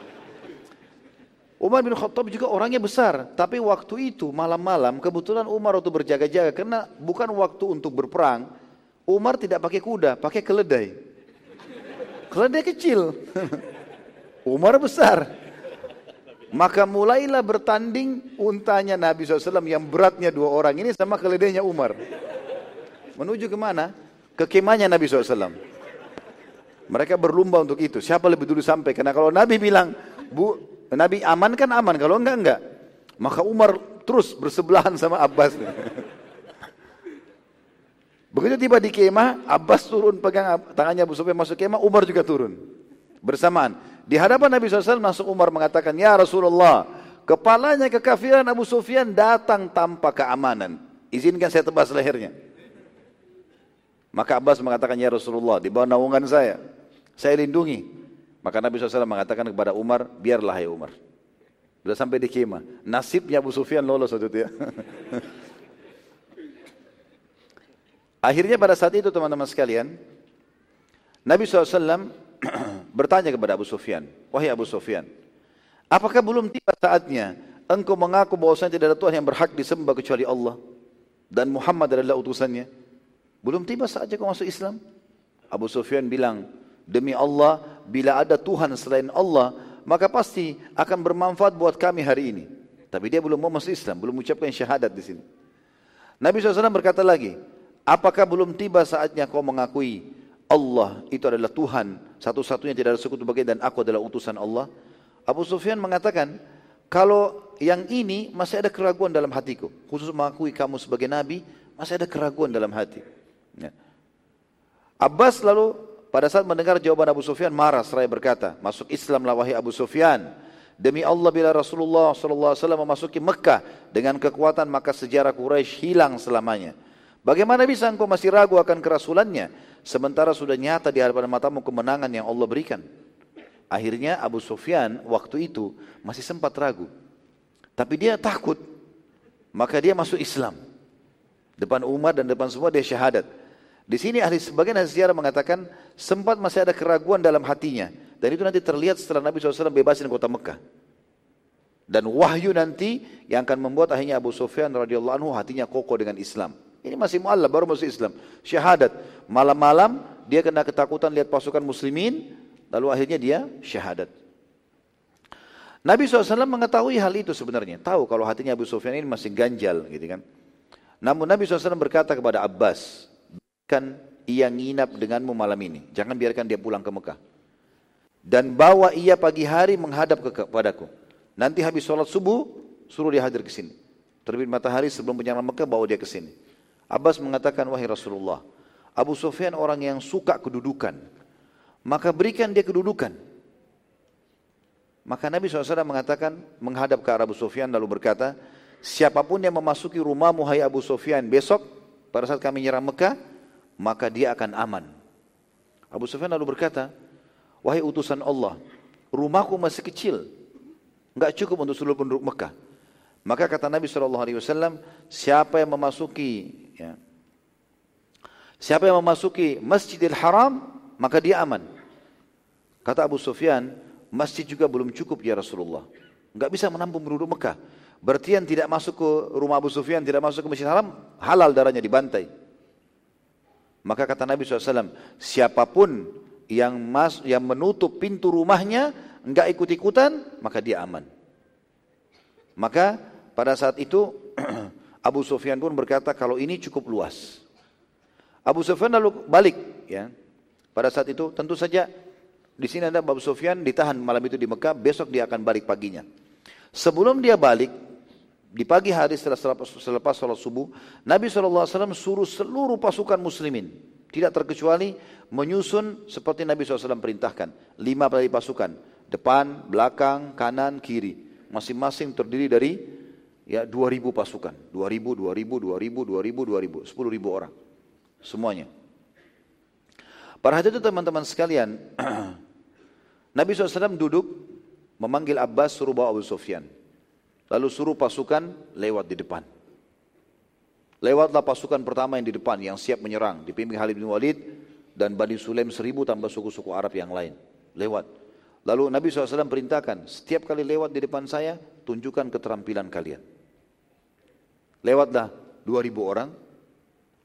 Umar bin Khattab juga orangnya besar, tapi waktu itu malam-malam kebetulan Umar waktu berjaga-jaga karena bukan waktu untuk berperang. Umar tidak pakai kuda, pakai keledai. Keledai kecil. Umar besar. Maka mulailah bertanding untanya Nabi SAW yang beratnya dua orang ini sama keledainya Umar. Menuju ke mana? Ke kemahnya Nabi SAW. Mereka berlumba untuk itu. Siapa lebih dulu sampai? Karena kalau Nabi bilang, bu, Nabi aman kan aman. Kalau enggak, enggak. Maka Umar terus bersebelahan sama Abbas. Begitu tiba di kemah, Abbas turun pegang tangannya Abu Sufyan masuk kemah, Umar juga turun. Bersamaan. Di hadapan Nabi SAW masuk Umar mengatakan, Ya Rasulullah, kepalanya kekafiran Abu Sufyan datang tanpa keamanan. Izinkan saya tebas lehernya. Maka Abbas mengatakan, Ya Rasulullah, di bawah naungan saya, saya lindungi. Maka Nabi SAW mengatakan kepada Umar, biarlah ya Umar. Sudah sampai di kemah. Nasibnya Abu Sufyan lolos waktu itu ya. Akhirnya pada saat itu teman-teman sekalian, Nabi SAW bertanya kepada Abu Sufyan, Wahai Abu Sufyan, apakah belum tiba saatnya engkau mengaku bahwasanya tidak ada Tuhan yang berhak disembah kecuali Allah dan Muhammad adalah utusannya? Belum tiba saatnya kau masuk Islam. Abu Sufyan bilang, demi Allah, bila ada Tuhan selain Allah, maka pasti akan bermanfaat buat kami hari ini. Tapi dia belum mau masuk Islam, belum mengucapkan syahadat di sini. Nabi SAW berkata lagi, apakah belum tiba saatnya kau mengakui Allah itu adalah Tuhan, satu-satunya tidak ada sekutu bagi dan aku adalah utusan Allah? Abu Sufyan mengatakan, kalau yang ini masih ada keraguan dalam hatiku, khusus mengakui kamu sebagai Nabi, masih ada keraguan dalam hati. Ya. Abbas lalu pada saat mendengar jawaban Abu Sufyan marah seraya berkata, masuk Islam wahai Abu Sufyan. Demi Allah bila Rasulullah SAW memasuki Mekah dengan kekuatan maka sejarah Quraisy hilang selamanya. Bagaimana bisa engkau masih ragu akan kerasulannya sementara sudah nyata di hadapan matamu kemenangan yang Allah berikan? Akhirnya Abu Sufyan waktu itu masih sempat ragu. Tapi dia takut. Maka dia masuk Islam. Depan Umar dan depan semua dia syahadat. Di sini ahli sebagian ahli sejarah mengatakan sempat masih ada keraguan dalam hatinya dan itu nanti terlihat setelah Nabi SAW bebasin kota Mekah. Dan wahyu nanti yang akan membuat akhirnya Abu Sufyan radhiyallahu anhu hatinya kokoh dengan Islam. Ini masih mu'allaf baru masuk Islam. Syahadat. Malam-malam dia kena ketakutan lihat pasukan muslimin lalu akhirnya dia syahadat. Nabi SAW mengetahui hal itu sebenarnya. Tahu kalau hatinya Abu Sufyan ini masih ganjal gitu kan. Namun Nabi SAW berkata kepada Abbas, ia nginap denganmu malam ini. Jangan biarkan dia pulang ke Mekah. Dan bawa ia pagi hari menghadap ke kepadaku. Nanti habis sholat subuh, suruh dia hadir ke sini. Terbit matahari sebelum penyerangan Mekah, bawa dia ke sini. Abbas mengatakan, wahai Rasulullah, Abu Sufyan orang yang suka kedudukan. Maka berikan dia kedudukan. Maka Nabi SAW mengatakan, menghadap ke Abu Sufyan lalu berkata, siapa pun yang memasuki rumahmu hai Abu Sufyan besok, pada saat kami nyerang Mekah, maka dia akan aman. Abu Sufyan lalu berkata, wahai utusan Allah, rumahku masih kecil, nggak cukup untuk seluruh penduduk Mekah. Maka kata Nabi SAW, siapa yang memasuki ya, siapa yang memasuki Masjidil Haram, maka dia aman. Kata Abu Sufyan, masjid juga belum cukup ya Rasulullah. Enggak bisa menampung penduduk Mekah. Berarti yang tidak masuk ke rumah Abu Sufyan, tidak masuk ke Masjidil Haram, halal darahnya dibantai. Maka kata Nabi SAW, siapa pun yang mas, yang menutup pintu rumahnya, enggak ikut-ikutan, maka dia aman. Maka pada saat itu Abu Sufyan pun berkata kalau ini cukup luas. Abu Sufyan lalu balik ya. Pada saat itu tentu saja di sini ada Abu Sufyan ditahan malam itu di Mekah, besok dia akan balik paginya. Sebelum dia balik, di pagi hari setelah selepas sholat subuh, Nabi SAW suruh seluruh pasukan muslimin, tidak terkecuali menyusun seperti Nabi SAW perintahkan. Lima kali pasukan, depan, belakang, kanan, kiri. Masing-masing terdiri dari ya 2000 pasukan, 2000, 2000, 2000, 2000, 2000, 10.000 orang. Semuanya. Pada hari itu teman-teman sekalian, Nabi SAW duduk memanggil Abbas suruh bawa Abu Sufyan. Lalu suruh pasukan lewat di depan. Lewatlah pasukan pertama yang di depan yang siap menyerang. Dipimpin Khalid bin Walid dan Bani Sulaim seribu tambah suku-suku Arab yang lain. Lewat. Lalu Nabi SAW perintahkan, setiap kali lewat di depan saya, tunjukkan keterampilan kalian. Lewatlah 2000 orang,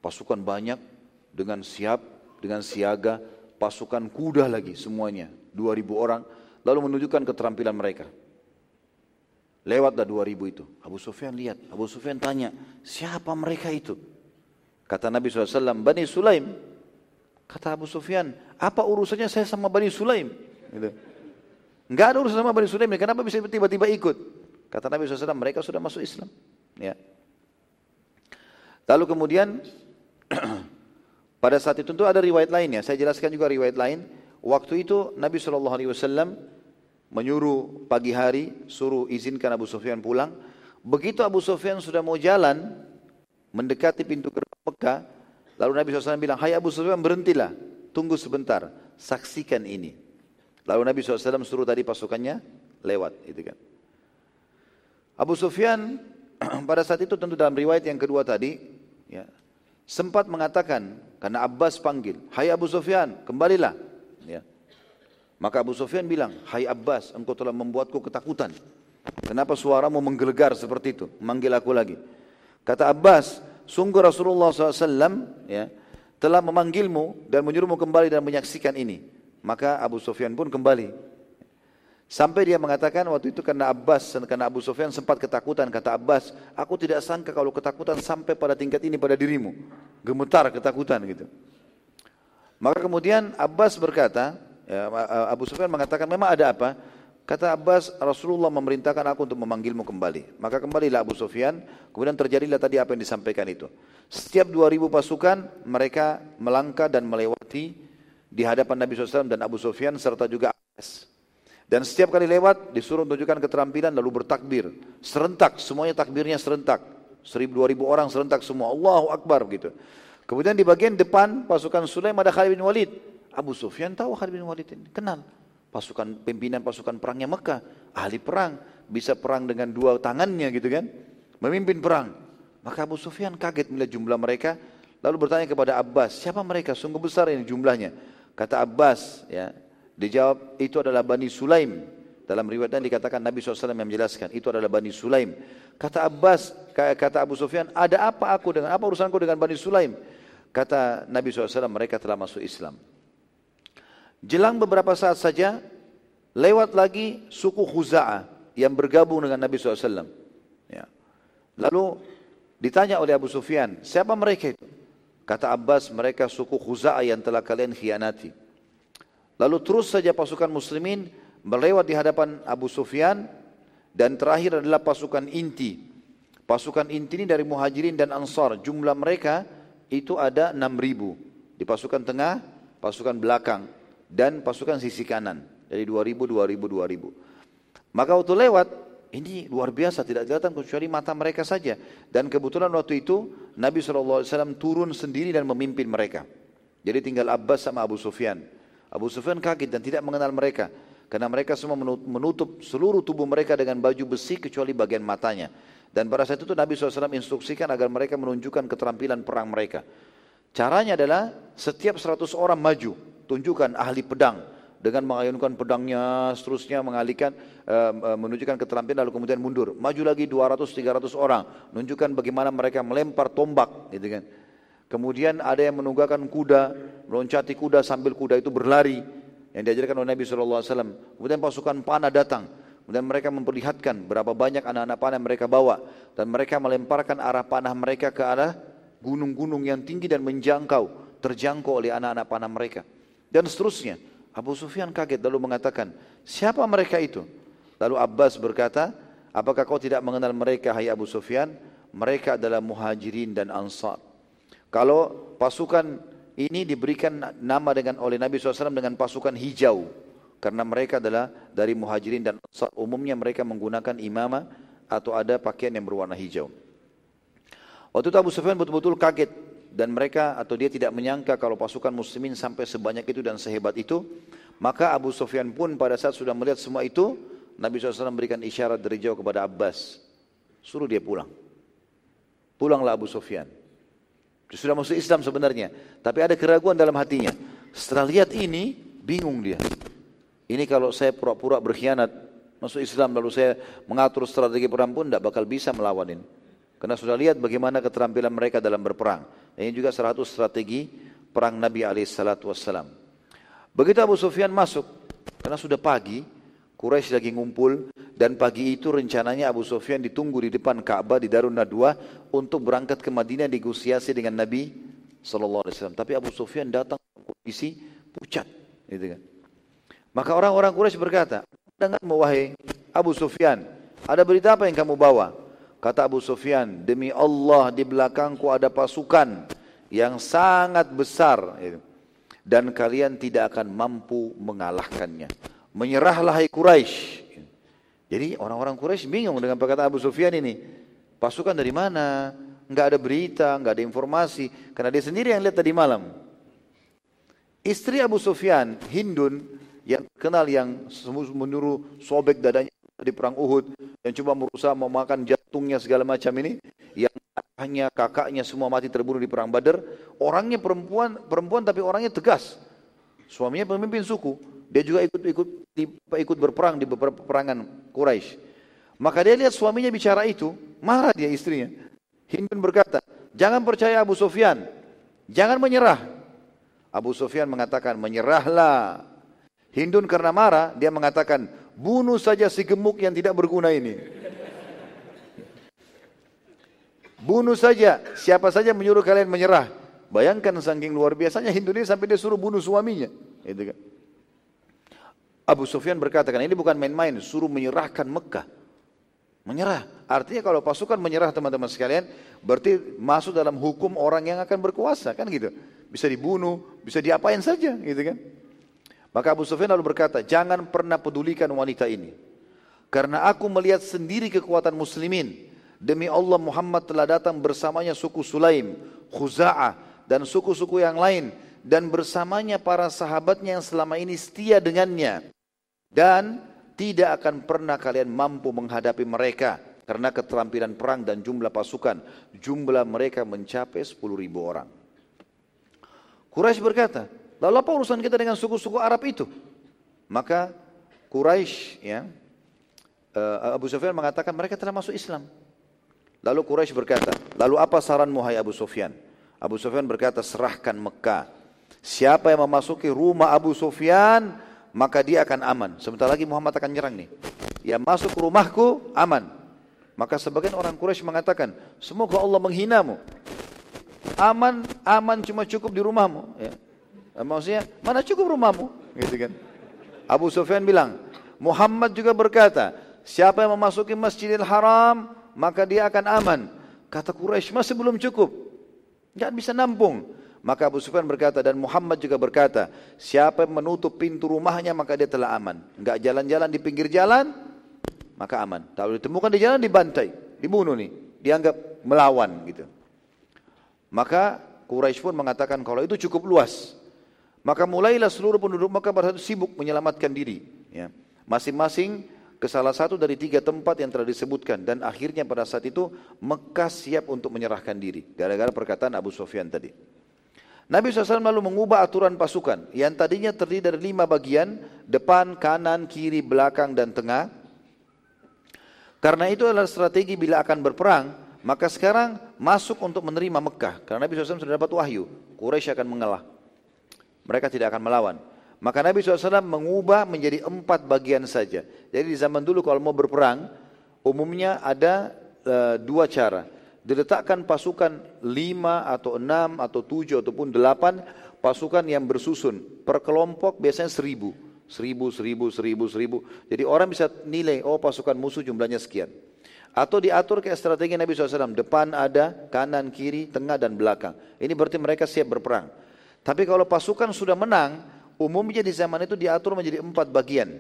pasukan banyak dengan siap, dengan siaga, pasukan kuda lagi semuanya, 2000 orang, lalu menunjukkan keterampilan mereka. Lewatlah 2000 itu. Abu Sufyan lihat, Abu Sufyan tanya, siapa mereka itu? Kata Nabi SAW, Bani Sulaim. Kata Abu Sufyan, apa urusannya saya sama Bani Sulaim? Gitu. Enggak ada urusan sama Bani Sulaim, kenapa bisa tiba-tiba ikut? Kata Nabi SAW, mereka sudah masuk Islam. Ya. Lalu kemudian pada saat itu tentu ada riwayat lainnya. Saya jelaskan juga riwayat lain. Waktu itu Nabi Wasallam menyuruh pagi hari suruh izinkan Abu Sufyan pulang. Begitu Abu Sufyan sudah mau jalan mendekati pintu gerbang Mekah, lalu Nabi SAW bilang, Hai Abu Sufyan berhentilah, tunggu sebentar, saksikan ini. Lalu Nabi SAW suruh tadi pasukannya lewat, itu kan. Abu Sufyan pada saat itu tentu dalam riwayat yang kedua tadi, ya, sempat mengatakan karena Abbas panggil, Hai Abu Sufyan, kembalilah. Maka Abu Sufyan bilang, Hai Abbas, engkau telah membuatku ketakutan. Kenapa suaramu menggelegar seperti itu? Manggil aku lagi. Kata Abbas, sungguh Rasulullah SAW ya, telah memanggilmu dan menyuruhmu kembali dan menyaksikan ini. Maka Abu Sufyan pun kembali Sampai dia mengatakan waktu itu karena Abbas, karena Abu Sufyan sempat ketakutan. Kata Abbas, aku tidak sangka kalau ketakutan sampai pada tingkat ini pada dirimu. Gemetar ketakutan gitu. Maka kemudian Abbas berkata, ya, Abu Sufyan mengatakan memang ada apa? Kata Abbas, Rasulullah memerintahkan aku untuk memanggilmu kembali. Maka kembalilah Abu Sufyan, kemudian terjadilah tadi apa yang disampaikan itu. Setiap 2000 pasukan mereka melangkah dan melewati di hadapan Nabi SAW dan Abu Sufyan serta juga Abbas. Dan setiap kali lewat disuruh tunjukkan keterampilan lalu bertakbir. Serentak, semuanya takbirnya serentak. Seribu dua ribu orang serentak semua. Allahu Akbar gitu. Kemudian di bagian depan pasukan Sulaim ada Khalid bin Walid. Abu Sufyan tahu Khalid bin Walid ini. Kenal. Pasukan pimpinan pasukan perangnya Mekah. Ahli perang. Bisa perang dengan dua tangannya gitu kan. Memimpin perang. Maka Abu Sufyan kaget melihat jumlah mereka. Lalu bertanya kepada Abbas, siapa mereka? Sungguh besar ini jumlahnya. Kata Abbas, ya, Dijawab itu adalah Bani Sulaim. Dalam riwayat dan dikatakan Nabi SAW yang menjelaskan itu adalah Bani Sulaim. Kata Abbas, kata Abu Sufyan, ada apa aku dengan apa urusanku dengan Bani Sulaim? Kata Nabi SAW mereka telah masuk Islam. Jelang beberapa saat saja lewat lagi suku Khuza'ah yang bergabung dengan Nabi SAW. Ya. Lalu ditanya oleh Abu Sufyan, siapa mereka itu? Kata Abbas, mereka suku Khuza'ah yang telah kalian khianati. Lalu terus saja pasukan muslimin melewat di hadapan Abu Sufyan dan terakhir adalah pasukan inti. Pasukan inti ini dari muhajirin dan ansar. Jumlah mereka itu ada 6 ribu. Di pasukan tengah, pasukan belakang dan pasukan sisi kanan. Dari 2000, 2000, 2000. Maka waktu lewat, ini luar biasa, tidak kelihatan kecuali mata mereka saja. Dan kebetulan waktu itu Nabi SAW turun sendiri dan memimpin mereka. Jadi tinggal Abbas sama Abu Sufyan. Abu Sufyan kaget dan tidak mengenal mereka. Karena mereka semua menutup seluruh tubuh mereka dengan baju besi kecuali bagian matanya. Dan pada saat itu Nabi SAW instruksikan agar mereka menunjukkan keterampilan perang mereka. Caranya adalah setiap 100 orang maju, tunjukkan ahli pedang dengan mengayunkan pedangnya seterusnya mengalihkan uh, menunjukkan keterampilan lalu kemudian mundur. Maju lagi 200 300 orang. Menunjukkan bagaimana mereka melempar tombak gitu kan. Kemudian ada yang menunggakan kuda meloncati kuda sambil kuda itu berlari yang diajarkan oleh Nabi SAW kemudian pasukan panah datang. Kemudian mereka memperlihatkan berapa banyak anak-anak panah yang mereka bawa. Dan mereka melemparkan arah panah mereka ke arah gunung-gunung yang tinggi dan menjangkau terjangkau oleh anak-anak panah mereka dan seterusnya Abu Sufyan kaget lalu mengatakan, siapa mereka itu? Lalu Abbas berkata, apakah kau tidak mengenal mereka hai Abu Sufyan? Mereka adalah muhajirin dan ansar. Kalau pasukan ini diberikan nama dengan oleh Nabi SAW dengan pasukan hijau. Karena mereka adalah dari muhajirin dan ansar. Umumnya mereka menggunakan imamah atau ada pakaian yang berwarna hijau. Waktu itu Abu Sufyan betul-betul kaget dan mereka atau dia tidak menyangka kalau pasukan muslimin sampai sebanyak itu dan sehebat itu maka Abu Sufyan pun pada saat sudah melihat semua itu Nabi SAW berikan isyarat dari jauh kepada Abbas. Suruh dia pulang. Pulanglah Abu Sufyan. Dia sudah masuk Islam sebenarnya tapi ada keraguan dalam hatinya. Setelah lihat ini bingung dia. Ini kalau saya pura-pura berkhianat masuk Islam lalu saya mengatur strategi perang pun tidak bakal bisa melawan ini. Karena sudah lihat bagaimana keterampilan mereka dalam berperang. Ini juga satu strategi perang Nabi SAW. Begitu Abu Sufyan masuk, karena sudah pagi, Quraisy lagi ngumpul dan pagi itu rencananya Abu Sufyan ditunggu di depan Ka'bah di Darun Nadwa untuk berangkat ke Madinah negosiasi dengan Nabi sallallahu alaihi wasallam. Tapi Abu Sufyan datang kondisi pucat, gitu kan. Maka orang-orang Quraisy berkata, "Dengar wahai Abu Sufyan, ada berita apa yang kamu bawa?" Kata Abu Sufyan, demi Allah di belakangku ada pasukan yang sangat besar dan kalian tidak akan mampu mengalahkannya. Menyerahlah hai Quraisy. Jadi orang-orang Quraisy bingung dengan perkataan Abu Sufyan ini. Pasukan dari mana? Enggak ada berita, enggak ada informasi karena dia sendiri yang lihat tadi malam. Istri Abu Sufyan, Hindun yang kenal yang menyuruh sobek dadanya di perang Uhud yang coba berusaha memakan jantungnya segala macam ini yang hanya kakaknya semua mati terbunuh di perang Badar orangnya perempuan perempuan tapi orangnya tegas. Suaminya pemimpin suku dia juga ikut ikut ikut berperang di beberapa Quraisy. Maka dia lihat suaminya bicara itu marah dia istrinya. Hindun berkata jangan percaya Abu Sufyan jangan menyerah. Abu Sufyan mengatakan menyerahlah. Hindun karena marah dia mengatakan Bunuh saja si gemuk yang tidak berguna ini. Bunuh saja, siapa saja menyuruh kalian menyerah. Bayangkan saking luar biasanya Hindu ini sampai dia suruh bunuh suaminya. Itu kan. Abu Sufyan berkata, ini bukan main-main, suruh menyerahkan Mekah. Menyerah. Artinya kalau pasukan menyerah teman-teman sekalian, berarti masuk dalam hukum orang yang akan berkuasa, kan gitu. Bisa dibunuh, bisa diapain saja, gitu kan. Maka Abu Sufyan lalu berkata, jangan pernah pedulikan wanita ini. Karena aku melihat sendiri kekuatan muslimin. Demi Allah Muhammad telah datang bersamanya suku Sulaim, Khuza'ah, dan suku-suku yang lain. Dan bersamanya para sahabatnya yang selama ini setia dengannya. Dan tidak akan pernah kalian mampu menghadapi mereka. Karena keterampilan perang dan jumlah pasukan. Jumlah mereka mencapai 10 ribu orang. Quraisy berkata, Lalu apa urusan kita dengan suku-suku Arab itu? Maka Quraisy ya uh, Abu Sufyan mengatakan mereka telah masuk Islam. Lalu Quraisy berkata, "Lalu apa saranmu hai Abu Sufyan?" Abu Sufyan berkata, "Serahkan Mekah. Siapa yang memasuki rumah Abu Sufyan, maka dia akan aman. Sebentar lagi Muhammad akan nyerang nih. Ya masuk ke rumahku, aman." Maka sebagian orang Quraisy mengatakan, "Semoga Allah menghinamu." Aman, aman cuma cukup di rumahmu. Ya. Eh, maksudnya, mana cukup rumahmu? Gitu kan. Abu Sufyan bilang, Muhammad juga berkata, siapa yang memasuki Masjidil Haram, maka dia akan aman. Kata Quraisy masih belum cukup. Enggak bisa nampung. Maka Abu Sufyan berkata dan Muhammad juga berkata, siapa yang menutup pintu rumahnya maka dia telah aman. Enggak jalan-jalan di pinggir jalan, maka aman. Kalau ditemukan di jalan dibantai, dibunuh nih, dianggap melawan gitu. Maka Quraisy pun mengatakan kalau itu cukup luas. Maka mulailah seluruh penduduk Mekah saat sibuk menyelamatkan diri. Ya. Masing-masing ke salah satu dari tiga tempat yang telah disebutkan. Dan akhirnya pada saat itu Mekah siap untuk menyerahkan diri. Gara-gara perkataan Abu Sufyan tadi. Nabi SAW lalu mengubah aturan pasukan yang tadinya terdiri dari lima bagian, depan, kanan, kiri, belakang, dan tengah. Karena itu adalah strategi bila akan berperang, maka sekarang masuk untuk menerima Mekah. Karena Nabi SAW sudah dapat wahyu, Quraisy akan mengalah. Mereka tidak akan melawan. Maka Nabi SAW mengubah menjadi empat bagian saja. Jadi di zaman dulu kalau mau berperang, umumnya ada uh, dua cara. Diletakkan pasukan lima atau enam atau tujuh ataupun delapan pasukan yang bersusun. Per kelompok biasanya seribu. Seribu seribu seribu seribu. Jadi orang bisa nilai oh pasukan musuh jumlahnya sekian. Atau diatur kayak strategi Nabi SAW. Depan ada kanan kiri tengah dan belakang. Ini berarti mereka siap berperang. Tapi kalau pasukan sudah menang umumnya di zaman itu diatur menjadi empat bagian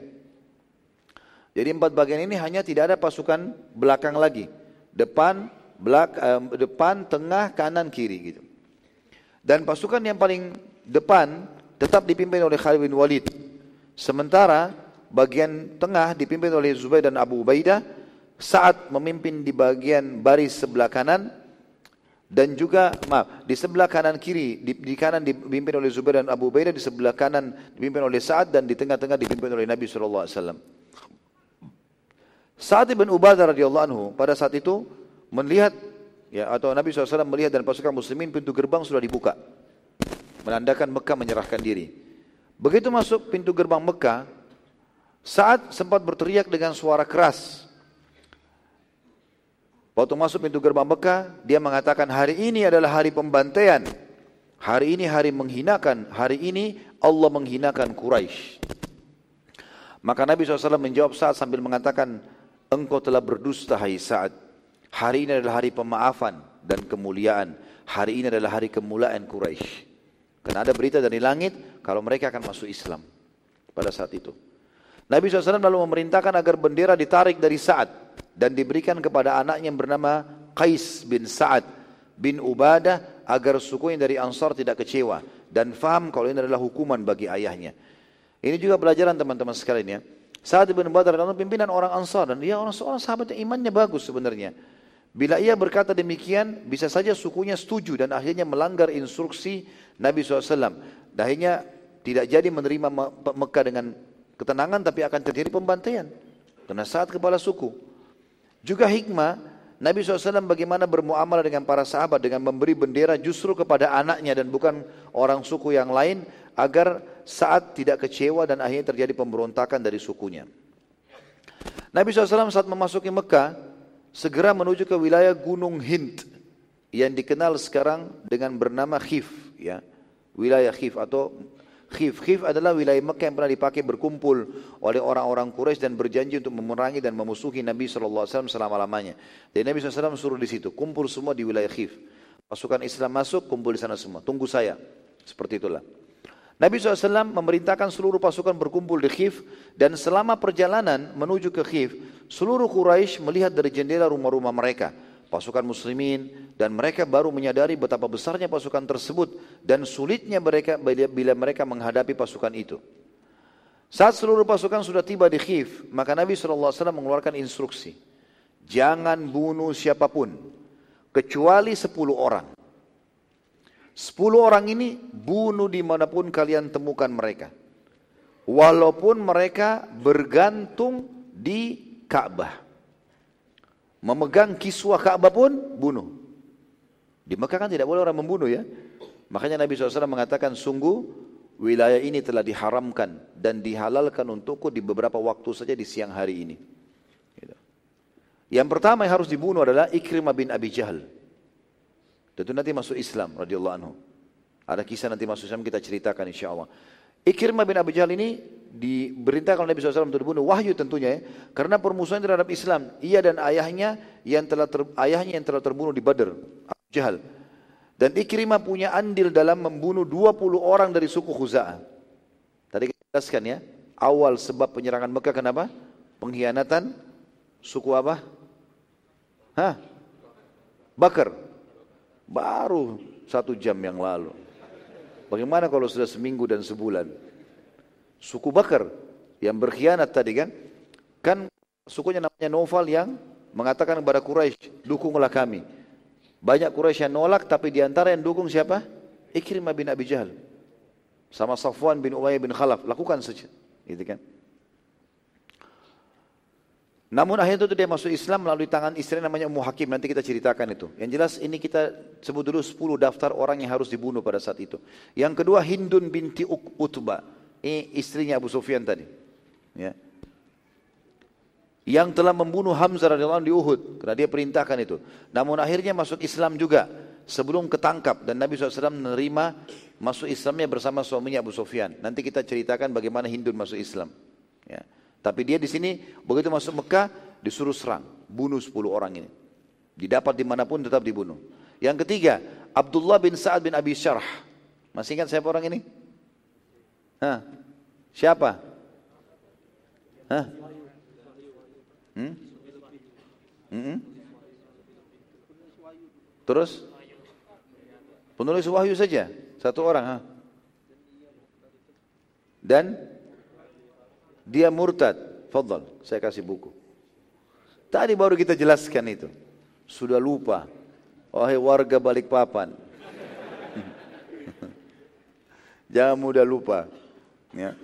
jadi empat bagian ini hanya tidak ada pasukan belakang lagi depan belak, uh, depan, tengah, kanan, kiri gitu. Dan pasukan yang paling depan tetap dipimpin oleh Khalid bin Walid. Sementara bagian tengah dipimpin oleh Zubair dan Abu Ubaidah saat memimpin di bagian baris sebelah kanan dan juga maaf di sebelah kanan kiri di, di kanan dipimpin oleh Zubair dan Abu Ubaidah di sebelah kanan dipimpin oleh Sa'ad dan di tengah-tengah dipimpin oleh Nabi sallallahu alaihi wasallam. Sa'ad bin Ubadah radhiyallahu anhu pada saat itu melihat ya atau Nabi SAW melihat dan pasukan muslimin pintu gerbang sudah dibuka. Menandakan Mekah menyerahkan diri. Begitu masuk pintu gerbang Mekah, saat sempat berteriak dengan suara keras. Waktu masuk pintu gerbang Mekah, dia mengatakan hari ini adalah hari pembantaian. Hari ini hari menghinakan. Hari ini Allah menghinakan Quraisy. Maka Nabi SAW menjawab saat sambil mengatakan, engkau telah berdusta hai saat. Hari ini adalah hari pemaafan dan kemuliaan. Hari ini adalah hari kemuliaan Quraisy. Karena ada berita dari langit kalau mereka akan masuk Islam pada saat itu. Nabi SAW lalu memerintahkan agar bendera ditarik dari Sa'ad dan diberikan kepada anaknya yang bernama Qais bin Sa'ad bin Ubadah agar sukunya dari Ansar tidak kecewa dan faham kalau ini adalah hukuman bagi ayahnya. Ini juga pelajaran teman-teman sekalian ya. Sa'ad bin Ubadah adalah pimpinan orang Ansar dan dia orang seorang sahabat yang imannya bagus sebenarnya. Bila ia berkata demikian, bisa saja sukunya setuju dan akhirnya melanggar instruksi Nabi SAW. Dan akhirnya tidak jadi menerima Mekah dengan ketenangan, tapi akan terjadi pembantaian. Karena saat kepala suku. Juga hikmah, Nabi SAW bagaimana bermuamalah dengan para sahabat dengan memberi bendera justru kepada anaknya dan bukan orang suku yang lain agar saat tidak kecewa dan akhirnya terjadi pemberontakan dari sukunya. Nabi SAW saat memasuki Mekah, segera menuju ke wilayah Gunung Hind yang dikenal sekarang dengan bernama Khif ya wilayah Khif atau Khif Khif adalah wilayah Mekah yang pernah dipakai berkumpul oleh orang-orang Quraisy dan berjanji untuk memerangi dan memusuhi Nabi SAW selama-lamanya. Dan Nabi SAW suruh di situ, kumpul semua di wilayah Khif. Pasukan Islam masuk, kumpul di sana semua. Tunggu saya. Seperti itulah. Nabi SAW memerintahkan seluruh pasukan berkumpul di Khif dan selama perjalanan menuju ke Khif, seluruh Quraisy melihat dari jendela rumah-rumah mereka, pasukan muslimin dan mereka baru menyadari betapa besarnya pasukan tersebut dan sulitnya mereka bila mereka menghadapi pasukan itu. Saat seluruh pasukan sudah tiba di Khif, maka Nabi SAW mengeluarkan instruksi, jangan bunuh siapa pun kecuali sepuluh orang. Sepuluh orang ini bunuh di mana pun kalian temukan mereka. Walaupun mereka bergantung di Ka'bah. Memegang kiswah Ka'bah pun bunuh. Di Mekah kan tidak boleh orang membunuh ya. Makanya Nabi SAW mengatakan sungguh wilayah ini telah diharamkan dan dihalalkan untukku di beberapa waktu saja di siang hari ini. Gitu. Yang pertama yang harus dibunuh adalah Ikrimah bin Abi Jahal. Tentu nanti masuk Islam radhiyallahu anhu. Ada kisah nanti masuk Islam kita ceritakan insya Allah. Ikrimah bin Abi Jahal ini diberintahkan oleh Nabi SAW untuk dibunuh. Wahyu tentunya ya. Karena permusuhan terhadap Islam. Ia dan ayahnya yang telah ter, ayahnya yang telah terbunuh di Badr. Jahal. Dan Ikrimah punya andil dalam membunuh 20 orang dari suku Khuza'ah. Tadi kita jelaskan ya. Awal sebab penyerangan Mekah kenapa? Pengkhianatan suku apa? Hah? Bakar. Baru satu jam yang lalu. Bagaimana kalau sudah seminggu dan sebulan? Suku Bakar yang berkhianat tadi kan, kan sukunya namanya Noval yang mengatakan kepada Quraisy, dukunglah kami. Banyak Quraisy yang nolak, tapi di antara yang dukung siapa? Ikrimah bin Abi Jahal. Sama Safwan bin Umayyah bin Khalaf, lakukan saja. Gitu kan? Namun akhirnya itu dia masuk Islam melalui tangan istri namanya Ummu Hakim. Nanti kita ceritakan itu. Yang jelas ini kita sebut dulu 10 daftar orang yang harus dibunuh pada saat itu. Yang kedua Hindun binti Utba. Ini istrinya Abu Sufyan tadi. Ya. Yang telah membunuh Hamzah radhiyallahu di Uhud. Karena dia perintahkan itu. Namun akhirnya masuk Islam juga. Sebelum ketangkap. Dan Nabi SAW menerima masuk Islamnya bersama suaminya Abu Sufyan. Nanti kita ceritakan bagaimana Hindun masuk Islam. Ya. Tapi dia di sini begitu masuk Mekah disuruh serang, bunuh 10 orang ini. Didapat di mana pun tetap dibunuh. Yang ketiga, Abdullah bin Sa'ad bin Abi Syarh. Masih ingat siapa orang ini? Hah? Siapa? Hah? Hmm? Hmm? Terus? Penulis wahyu saja, satu orang. Ha? Dan dia murtad. Fadal, saya kasih buku. Tadi baru kita jelaskan itu. Sudah lupa. Wahai warga Balikpapan. Jangan mudah lupa. Ya.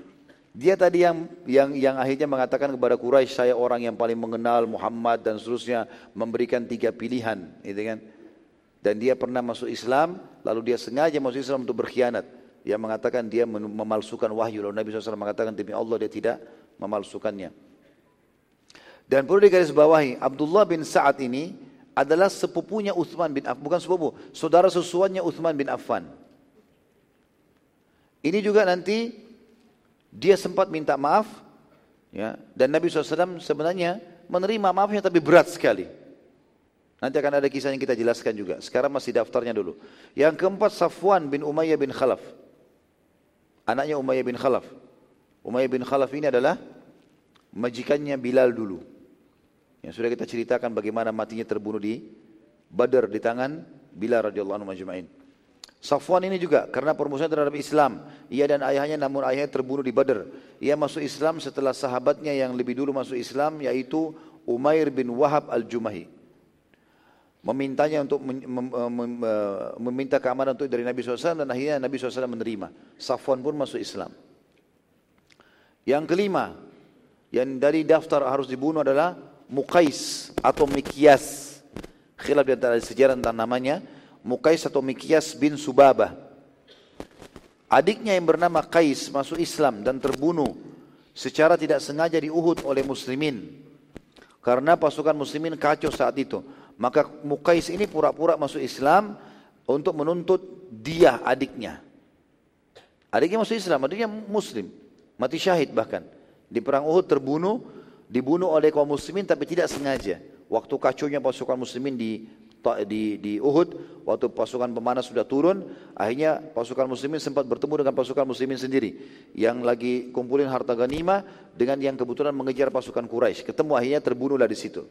Dia tadi yang yang yang akhirnya mengatakan kepada Quraisy saya orang yang paling mengenal Muhammad dan seterusnya memberikan tiga pilihan, gitu kan? Dan dia pernah masuk Islam, lalu dia sengaja masuk Islam untuk berkhianat. Dia mengatakan dia memalsukan wahyu. Lalu Nabi SAW mengatakan demi Allah dia tidak memalsukannya. Dan perlu digarisbawahi, Abdullah bin Sa'ad ini adalah sepupunya Uthman bin Affan, bukan sepupu, saudara susuannya Uthman bin Affan. Ini juga nanti dia sempat minta maaf, ya, dan Nabi SAW sebenarnya menerima maafnya tapi berat sekali. Nanti akan ada kisah yang kita jelaskan juga. Sekarang masih daftarnya dulu. Yang keempat Safwan bin Umayyah bin Khalaf anaknya Umayyah bin Khalaf. Umayyah bin Khalaf ini adalah majikannya Bilal dulu. Yang sudah kita ceritakan bagaimana matinya terbunuh di Badar di tangan Bilal radhiyallahu anhu majma'in. Safwan ini juga karena permusuhan terhadap Islam. Ia dan ayahnya namun ayahnya terbunuh di Badar. Ia masuk Islam setelah sahabatnya yang lebih dulu masuk Islam yaitu Umair bin Wahab al-Jumahi memintanya untuk meminta keamanan untuk dari Nabi SAW dan akhirnya Nabi SAW menerima. Safwan pun masuk Islam. Yang kelima, yang dari daftar harus dibunuh adalah Muqais atau Mikyas. Khilaf di antara sejarah tentang namanya. Muqais atau Mikyas bin Subabah. Adiknya yang bernama Qais masuk Islam dan terbunuh secara tidak sengaja di Uhud oleh muslimin. Karena pasukan muslimin kacau saat itu. Maka Mukais ini pura-pura masuk Islam untuk menuntut dia adiknya. Adiknya masuk Islam, adiknya muslim. Mati syahid bahkan. Di perang Uhud terbunuh, dibunuh oleh kaum muslimin tapi tidak sengaja. Waktu kacaunya pasukan muslimin di di, di Uhud, waktu pasukan pemanas sudah turun, akhirnya pasukan muslimin sempat bertemu dengan pasukan muslimin sendiri. Yang lagi kumpulin harta ganima dengan yang kebetulan mengejar pasukan Quraisy. Ketemu akhirnya terbunuhlah di situ.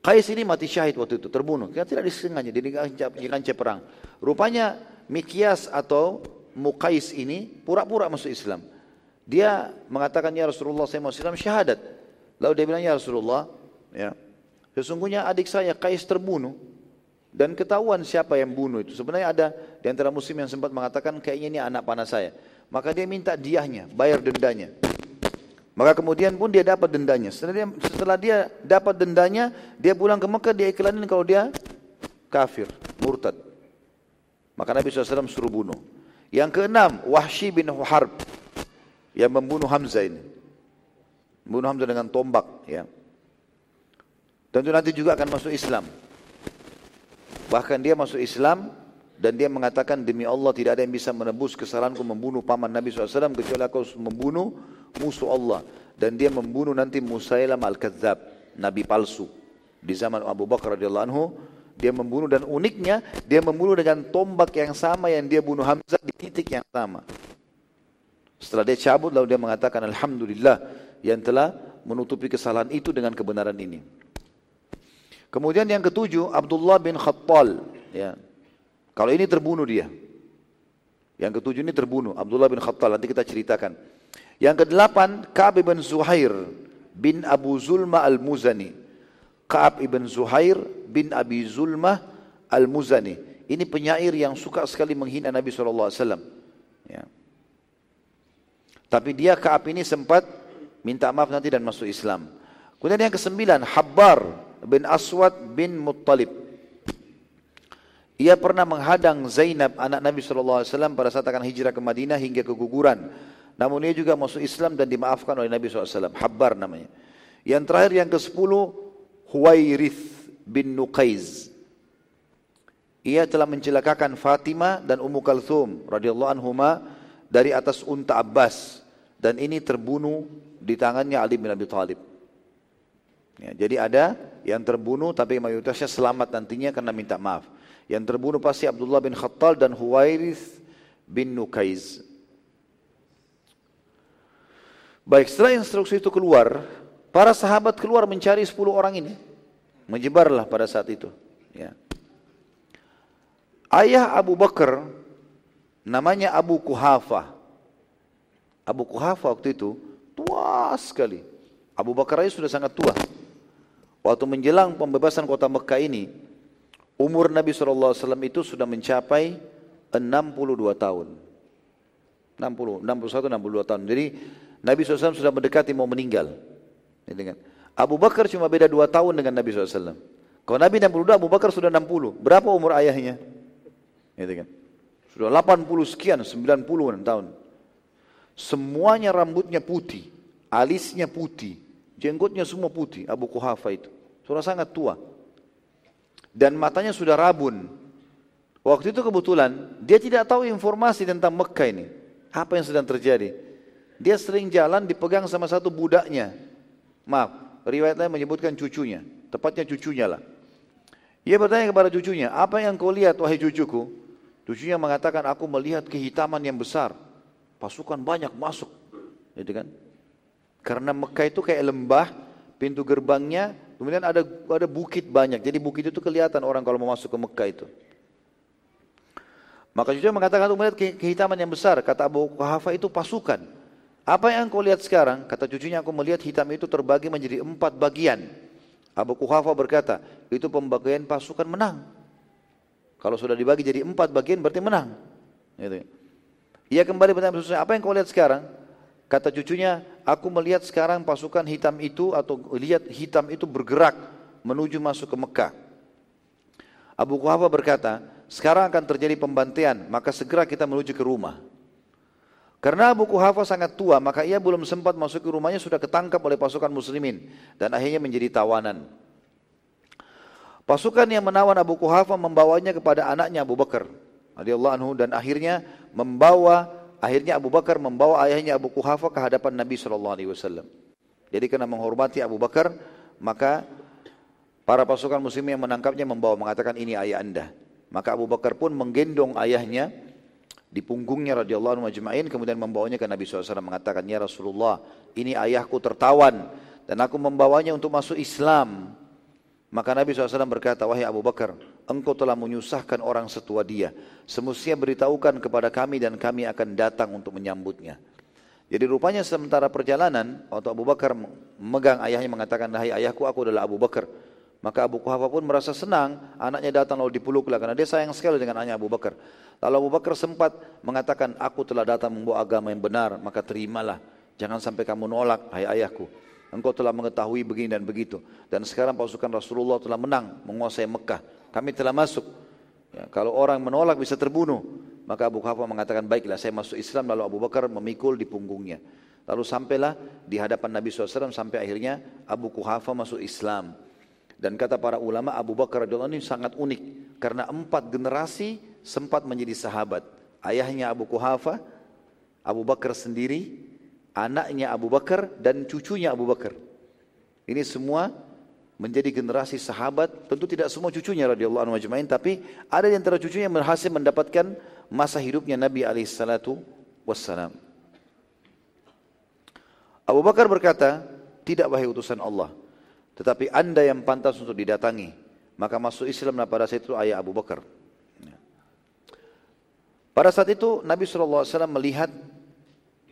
Qais ini mati syahid waktu itu, terbunuh. Kita tidak disengaja, di kancah perang. Rupanya Mikyas atau Muqais ini pura-pura masuk Islam. Dia mengatakan, ya Rasulullah saya mau Islam syahadat. Lalu dia bilang, ya Rasulullah, ya, sesungguhnya adik saya Qais terbunuh. Dan ketahuan siapa yang bunuh itu. Sebenarnya ada di antara muslim yang sempat mengatakan, kayaknya ini anak panah saya. Maka dia minta diahnya, bayar dendanya. Maka kemudian pun dia dapat dendanya. Setelah dia, setelah dia dapat dendanya, dia pulang ke Mekah, dia iklanin kalau dia kafir, murtad. Maka Nabi SAW suruh bunuh. Yang keenam, Wahsy bin Harb yang membunuh Hamzah ini. Membunuh Hamzah dengan tombak. Ya. Tentu nanti juga akan masuk Islam. Bahkan dia masuk Islam dan dia mengatakan demi Allah tidak ada yang bisa menebus kesalahanku membunuh paman Nabi SAW kecuali aku membunuh musuh Allah dan dia membunuh nanti Musailam al-Kadzab, nabi palsu. Di zaman Abu Bakar radhiyallahu anhu, dia membunuh dan uniknya dia membunuh dengan tombak yang sama yang dia bunuh Hamzah di titik yang sama. Setelah dia cabut lalu dia mengatakan alhamdulillah yang telah menutupi kesalahan itu dengan kebenaran ini. Kemudian yang ketujuh Abdullah bin Khattal ya. Kalau ini terbunuh dia. Yang ketujuh ini terbunuh, Abdullah bin Khattal, nanti kita ceritakan. Yang kedelapan, Ka'ab bin Zuhair bin Abu Zulma al-Muzani. Ka'ab ibn Zuhair bin Abi Zulma al-Muzani. Ini penyair yang suka sekali menghina Nabi SAW. Ya. Tapi dia Ka'ab ini sempat minta maaf nanti dan masuk Islam. Kemudian yang kesembilan, Habbar bin Aswad bin Muttalib. Ia pernah menghadang Zainab anak Nabi SAW pada saat akan hijrah ke Madinah hingga keguguran. Namun ia juga masuk Islam dan dimaafkan oleh Nabi SAW. Habbar namanya. Yang terakhir yang ke sepuluh Huwairith bin Nuqaiz. Ia telah mencelakakan Fatimah dan Ummu Kalthum radhiyallahu anhuma dari atas unta Abbas dan ini terbunuh di tangannya Ali bin Abi Thalib. Ya, jadi ada yang terbunuh tapi mayoritasnya selamat nantinya karena minta maaf. Yang terbunuh pasti Abdullah bin Khattal dan Huwairith bin Nukaiz. Baik, setelah instruksi itu keluar, para sahabat keluar mencari 10 orang ini. Menyebarlah pada saat itu. Ya. Ayah Abu Bakar namanya Abu Kuhafa. Abu Kuhafa waktu itu tua sekali. Abu Bakar aja sudah sangat tua. Waktu menjelang pembebasan kota Mekah ini, Umur Nabi SAW itu sudah mencapai 62 tahun. 60, 61, 62 tahun. Jadi Nabi SAW sudah mendekati mau meninggal. Abu Bakar cuma beda 2 tahun dengan Nabi SAW. Kalau Nabi 62, Abu Bakar sudah 60. Berapa umur ayahnya? Gitu kan. Sudah 80 sekian, 90 tahun. Semuanya rambutnya putih, alisnya putih, jenggotnya semua putih. Abu Kuhafa itu. Sudah sangat tua dan matanya sudah rabun. Waktu itu kebetulan dia tidak tahu informasi tentang Mekah ini. Apa yang sedang terjadi? Dia sering jalan dipegang sama satu budaknya. Maaf, riwayatnya menyebutkan cucunya. Tepatnya cucunya lah. Ia bertanya kepada cucunya, apa yang kau lihat wahai cucuku? Cucunya mengatakan, aku melihat kehitaman yang besar. Pasukan banyak masuk. Gitu kan? Karena Mekah itu kayak lembah, pintu gerbangnya Kemudian ada ada bukit banyak. Jadi bukit itu kelihatan orang kalau mau masuk ke Mekah itu. Maka cucunya mengatakan melihat kehitaman yang besar. Kata Abu Kuhafa itu pasukan. Apa yang kau lihat sekarang? Kata cucunya aku melihat hitam itu terbagi menjadi empat bagian. Abu Kuhafa berkata, itu pembagian pasukan menang. Kalau sudah dibagi jadi empat bagian berarti menang. Gitu. Ia kembali bertanya apa yang kau lihat sekarang? Kata cucunya, aku melihat sekarang pasukan hitam itu atau lihat hitam itu bergerak menuju masuk ke Mekah. Abu Kuhafa berkata, sekarang akan terjadi pembantaian, maka segera kita menuju ke rumah. Karena Abu Kuhafa sangat tua, maka ia belum sempat masuk ke rumahnya sudah ketangkap oleh pasukan muslimin dan akhirnya menjadi tawanan. Pasukan yang menawan Abu Kuhafa membawanya kepada anaknya Abu Bakar radhiyallahu dan akhirnya membawa Akhirnya Abu Bakar membawa ayahnya Abu Kuhafa ke hadapan Nabi SAW. Jadi karena menghormati Abu Bakar, maka para pasukan muslim yang menangkapnya membawa mengatakan ini ayah anda. Maka Abu Bakar pun menggendong ayahnya di punggungnya radhiyallahu anhu majma'in kemudian membawanya ke Nabi SAW mengatakan ya Rasulullah ini ayahku tertawan dan aku membawanya untuk masuk Islam maka Nabi SAW berkata, wahai Abu Bakar, engkau telah menyusahkan orang setua dia. Semestinya beritahukan kepada kami dan kami akan datang untuk menyambutnya. Jadi rupanya sementara perjalanan, waktu Abu Bakar memegang ayahnya mengatakan, hai ayahku aku adalah Abu Bakar. Maka Abu Kuhafa pun merasa senang, anaknya datang lalu dipeluklah karena dia sayang sekali dengan anaknya Abu Bakar. Lalu Abu Bakar sempat mengatakan, aku telah datang membawa agama yang benar, maka terimalah. Jangan sampai kamu nolak, hai ayahku. Engkau telah mengetahui begini dan begitu. Dan sekarang pasukan Rasulullah telah menang, menguasai Mekah. Kami telah masuk. Ya, kalau orang menolak bisa terbunuh. Maka Abu Khafa mengatakan, baiklah saya masuk Islam. Lalu Abu Bakar memikul di punggungnya. Lalu sampailah di hadapan Nabi SAW sampai akhirnya Abu Kuhafa masuk Islam. Dan kata para ulama Abu Bakar radhiyallahu ini sangat unik karena empat generasi sempat menjadi sahabat. Ayahnya Abu Kuhafa, Abu Bakar sendiri, anaknya Abu Bakar dan cucunya Abu Bakar. Ini semua menjadi generasi sahabat, tentu tidak semua cucunya radhiyallahu anhu majma'in, tapi ada di antara cucunya yang berhasil mendapatkan masa hidupnya Nabi alaihi salatu. Abu Bakar berkata, tidak wahai utusan Allah, tetapi anda yang pantas untuk didatangi, maka masuk Islamlah pada saat itu ayah Abu Bakar. Pada saat itu Nabi SAW melihat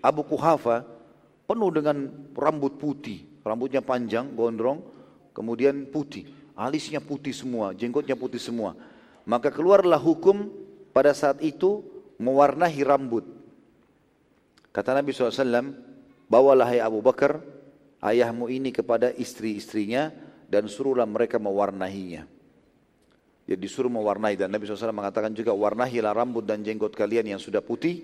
Abu Kuhafa penuh dengan rambut putih. Rambutnya panjang, gondrong, kemudian putih. Alisnya putih semua, jenggotnya putih semua. Maka keluarlah hukum pada saat itu mewarnahi rambut. Kata Nabi SAW, bawalah hai Abu Bakar, ayahmu ini kepada istri-istrinya dan suruhlah mereka mewarnahinya. Dia disuruh mewarnai dan Nabi SAW mengatakan juga warnahilah rambut dan jenggot kalian yang sudah putih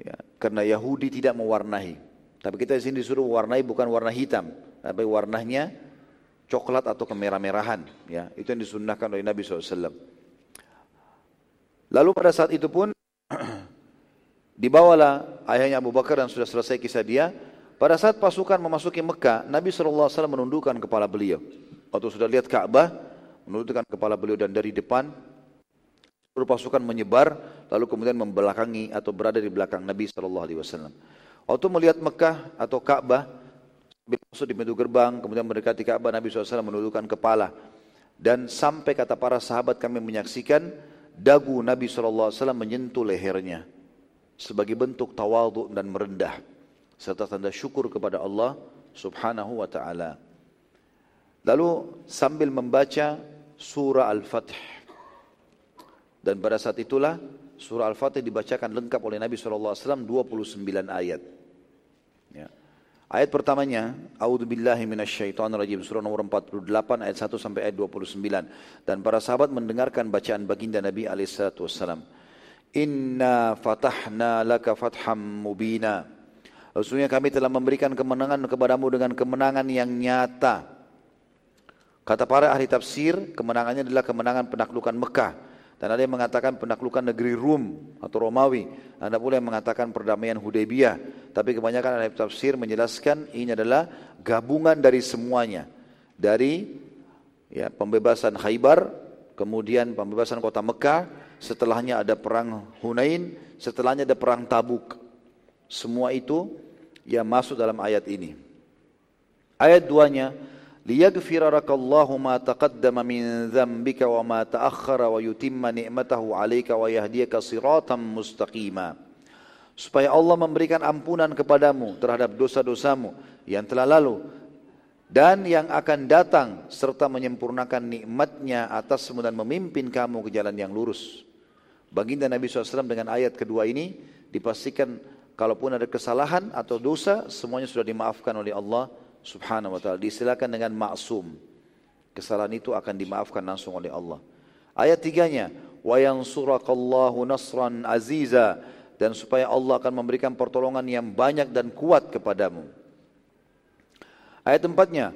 ya, karena Yahudi tidak mewarnai. Tapi kita di sini disuruh mewarnai bukan warna hitam, tapi warnanya coklat atau kemerah-merahan. Ya, itu yang disunnahkan oleh Nabi SAW. Lalu pada saat itu pun dibawalah ayahnya Abu Bakar dan sudah selesai kisah dia. Pada saat pasukan memasuki Mekah, Nabi SAW menundukkan kepala beliau. Waktu sudah lihat Ka'bah, menundukkan kepala beliau dan dari depan seluruh pasukan menyebar lalu kemudian membelakangi atau berada di belakang Nabi sallallahu alaihi wasallam. Waktu melihat Mekah atau Ka'bah masuk di pintu gerbang kemudian mendekati Ka'bah Nabi SAW menundukkan kepala dan sampai kata para sahabat kami menyaksikan dagu Nabi SAW menyentuh lehernya sebagai bentuk tawadhu dan merendah serta tanda syukur kepada Allah Subhanahu wa taala. Lalu sambil membaca surah Al-Fatih. Dan pada saat itulah surah Al-Fatih dibacakan lengkap oleh Nabi SAW 29 ayat. Ya. Ayat pertamanya, A'udzubillahi minasyaitonirrajim, surah nomor 48 ayat 1 sampai ayat 29. Dan para sahabat mendengarkan bacaan baginda Nabi SAW. Inna fatahna laka fatham mubina. Sesungguhnya kami telah memberikan kemenangan kepadamu dengan kemenangan yang nyata. Kata para ahli tafsir, kemenangannya adalah kemenangan penaklukan Mekah. Dan ada yang mengatakan penaklukan negeri Rum atau Romawi. Pula yang mengatakan perdamaian Hudaybiyah. Tapi kebanyakan ahli tafsir menjelaskan ini adalah gabungan dari semuanya. Dari ya, pembebasan Khaybar, kemudian pembebasan kota Mekah, setelahnya ada perang Hunain, setelahnya ada perang Tabuk. Semua itu yang masuk dalam ayat ini. Ayat duanya, supaya Allah memberikan ampunan kepadamu terhadap dosa-dosamu yang telah lalu dan yang akan datang serta menyempurnakan nikmatnya atas dan memimpin kamu ke jalan yang lurus. Baginda Nabi SAW dengan ayat kedua ini dipastikan kalaupun ada kesalahan atau dosa semuanya sudah dimaafkan oleh Allah subhanahu wa ta'ala. Disilakan dengan maksum. Kesalahan itu akan dimaafkan langsung oleh Allah. Ayat tiganya yansurakallahu nasran aziza. Dan supaya Allah akan memberikan pertolongan yang banyak dan kuat kepadamu. Ayat empatnya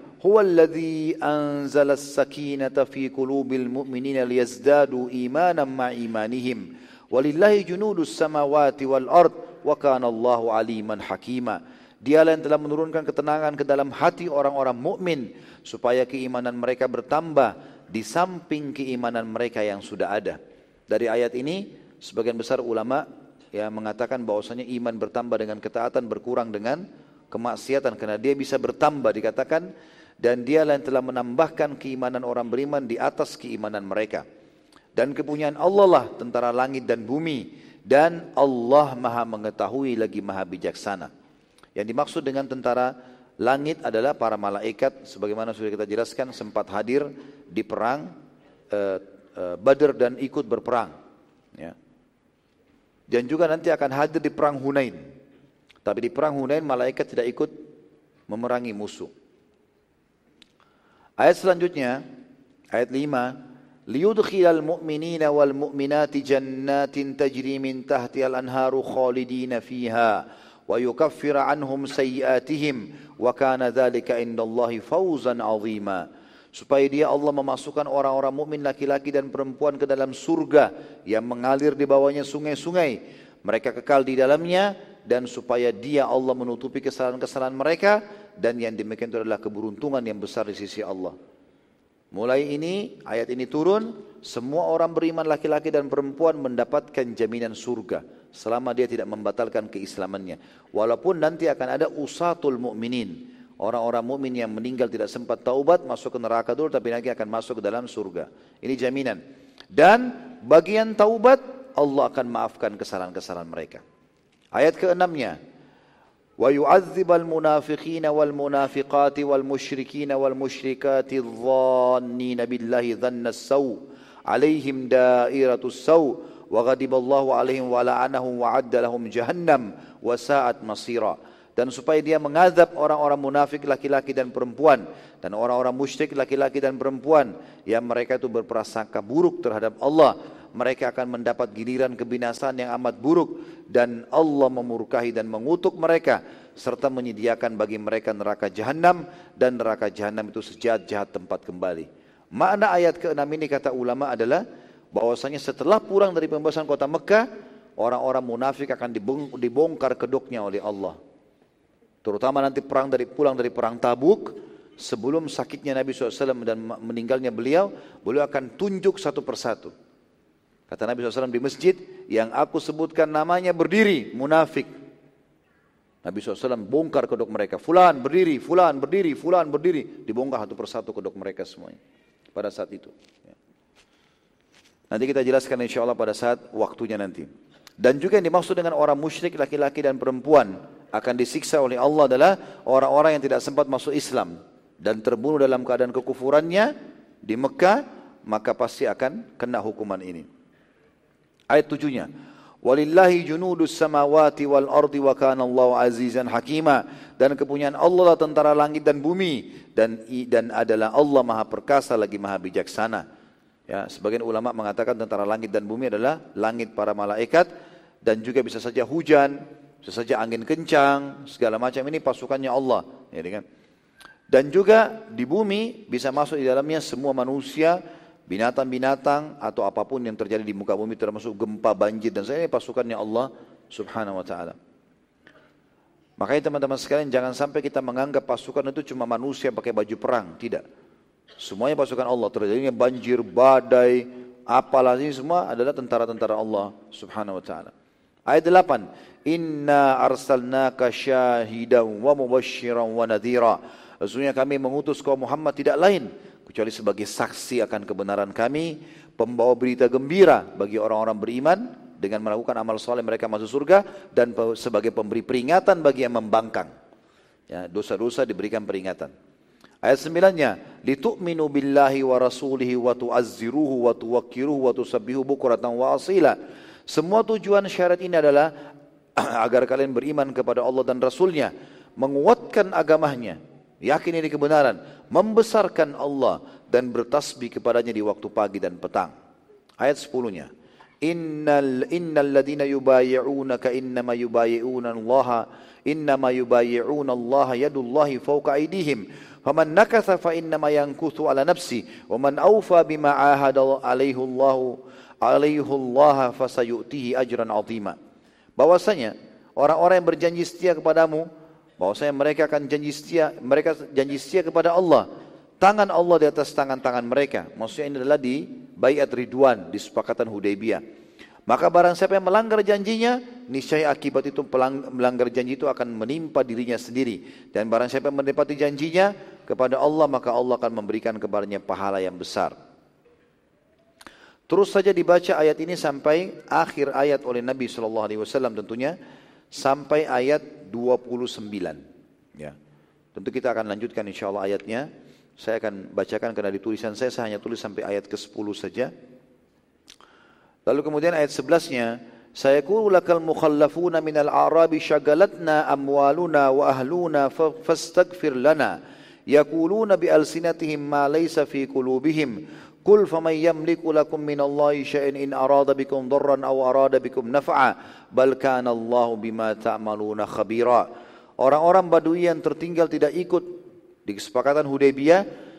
anzala as-sakinata fi qulubil mu'minina liyazdadu imanan ma imanihim. Walillahi junudus samawati wal ard wa kana Allahu aliman hakima Dialah yang telah menurunkan ketenangan ke dalam hati orang-orang mukmin supaya keimanan mereka bertambah di samping keimanan mereka yang sudah ada. Dari ayat ini sebagian besar ulama ya mengatakan bahwasanya iman bertambah dengan ketaatan berkurang dengan kemaksiatan karena dia bisa bertambah dikatakan dan dialah yang telah menambahkan keimanan orang beriman di atas keimanan mereka. Dan kepunyaan Allah lah tentara langit dan bumi dan Allah Maha mengetahui lagi Maha bijaksana. Yang dimaksud dengan tentara langit adalah para malaikat sebagaimana sudah kita jelaskan sempat hadir di perang uh, uh, Badr dan ikut berperang. Ya. Dan juga nanti akan hadir di perang Hunain. Tapi di perang Hunain malaikat tidak ikut memerangi musuh. Ayat selanjutnya, ayat 5, liyudkhilal mu'minina wal mu'minati jannatin tajri min tahtiha al-anharu khalidina fiha ويكفر عنهم سيئاتهم وكان ذلك عند الله فوزا عظيما supaya dia Allah memasukkan orang-orang mukmin laki-laki dan perempuan ke dalam surga yang mengalir di bawahnya sungai-sungai mereka kekal di dalamnya dan supaya dia Allah menutupi kesalahan-kesalahan mereka dan yang demikian itu adalah keberuntungan yang besar di sisi Allah mulai ini ayat ini turun semua orang beriman laki-laki dan perempuan mendapatkan jaminan surga selama dia tidak membatalkan keislamannya. Walaupun nanti akan ada usatul mukminin, orang-orang mukmin yang meninggal tidak sempat taubat masuk ke neraka dulu tapi nanti akan masuk ke dalam surga. Ini jaminan. Dan bagian taubat Allah akan maafkan kesalahan-kesalahan mereka. Ayat keenamnya, ويعذب المنافقين والمنافقات والمشركين والمشركات الظانين بالله ظن السوء عليهم دائرة السوء alaihim wa la'anahum wa addalahum jahannam wa sa'at masira dan supaya dia mengazab orang-orang munafik laki-laki dan perempuan dan orang-orang musyrik laki-laki dan perempuan yang mereka itu berprasangka buruk terhadap Allah mereka akan mendapat giliran kebinasaan yang amat buruk dan Allah memurkahi dan mengutuk mereka serta menyediakan bagi mereka neraka jahanam dan neraka jahanam itu sejahat-jahat tempat kembali. Makna ayat ke-6 ini kata ulama adalah bahwasanya setelah pulang dari pembebasan kota Mekah, orang-orang munafik akan dibongkar kedoknya oleh Allah. Terutama nanti perang dari pulang dari perang Tabuk, sebelum sakitnya Nabi SAW dan meninggalnya beliau, beliau akan tunjuk satu persatu. Kata Nabi SAW di masjid, yang aku sebutkan namanya berdiri, munafik. Nabi SAW bongkar kedok mereka. Fulan berdiri, fulan berdiri, fulan berdiri. Dibongkar satu persatu kedok mereka semuanya. Pada saat itu. Nanti kita jelaskan insya Allah pada saat waktunya nanti. Dan juga yang dimaksud dengan orang musyrik laki-laki dan perempuan akan disiksa oleh Allah adalah orang-orang yang tidak sempat masuk Islam dan terbunuh dalam keadaan kekufurannya di Mekah maka pasti akan kena hukuman ini. Ayat tujuhnya. Walillahi junudus samawati wal ardi wa kana Allah azizan hakima dan kepunyaan Allah lah tentara langit dan bumi dan dan adalah Allah Maha perkasa lagi Maha bijaksana. Ya, sebagian ulama mengatakan tentara langit dan bumi adalah langit para malaikat dan juga bisa saja hujan, bisa saja angin kencang, segala macam ini pasukannya Allah, ya kan? Dan juga di bumi bisa masuk di dalamnya semua manusia binatang-binatang atau apa pun yang terjadi di muka bumi termasuk gempa, banjir dan saya pasukannya Allah Subhanahu wa taala. Makanya teman-teman sekalian jangan sampai kita menganggap pasukan itu cuma manusia pakai baju perang, tidak. Semuanya pasukan Allah, terjadinya banjir, badai, apalah ini semua adalah tentara-tentara Allah Subhanahu wa taala. Ayat 8, "Inna arsalnaka syahidan wa mubasysyiran wa nadhira." Sesungguhnya kami mengutus kau Muhammad tidak lain kecuali sebagai saksi akan kebenaran kami, pembawa berita gembira bagi orang-orang beriman dengan melakukan amal soleh mereka masuk surga dan sebagai pemberi peringatan bagi yang membangkang. Ya, dosa-dosa diberikan peringatan. Ayat sembilannya, litu'minu billahi wa rasulihi wa tu'azziruhu wa tuwakkiruhu wa tusabbihu bukuratan wa asila. Semua tujuan syarat ini adalah agar kalian beriman kepada Allah dan Rasulnya, menguatkan agamanya, yakin ini kebenaran, membesarkan Allah dan bertasbih kepadanya di waktu pagi dan petang. Ayat 10-nya. Innal innal ladina yubayyi'unaka innama yubayyi'una Allah innama yubayyi'una Allah yadullahi fawqa aydihim faman nakatha fa innama yankuthu ala nafsi wa man awfa bima ahada alaihi Allah alaihi Allah fasayu'tihi ajran 'azima. Bahwasanya orang-orang yang berjanji setia kepadamu bahwasanya mereka akan janji setia, mereka janji setia kepada Allah. Tangan Allah di atas tangan-tangan mereka. Maksudnya ini adalah di Bayat Ridwan, di sepakatan Hudaybiyah. Maka barang siapa yang melanggar janjinya, niscaya akibat itu melanggar janji itu akan menimpa dirinya sendiri. Dan barang siapa yang menepati janjinya kepada Allah, maka Allah akan memberikan kepadanya pahala yang besar. Terus saja dibaca ayat ini sampai akhir ayat oleh Nabi SAW tentunya sampai ayat 29. Ya. Tentu kita akan lanjutkan insya Allah ayatnya. Saya akan bacakan karena di tulisan saya, saya hanya tulis sampai ayat ke-10 saja. Lalu kemudian ayat 11-nya, saya lakal mukhallafuna minal arabi syagalatna amwaluna wa ahluna fastaghfir lana. Yaquluna bi alsinatihim ma laysa fi qulubihim. Qul faman yamliku lakum minallahi syai'in in arada bikum dharran aw arada bikum naf'a bal kana Allahu bima ta'maluna khabira. Orang-orang Badui yang tertinggal tidak ikut di kesepakatan Hudaybiyah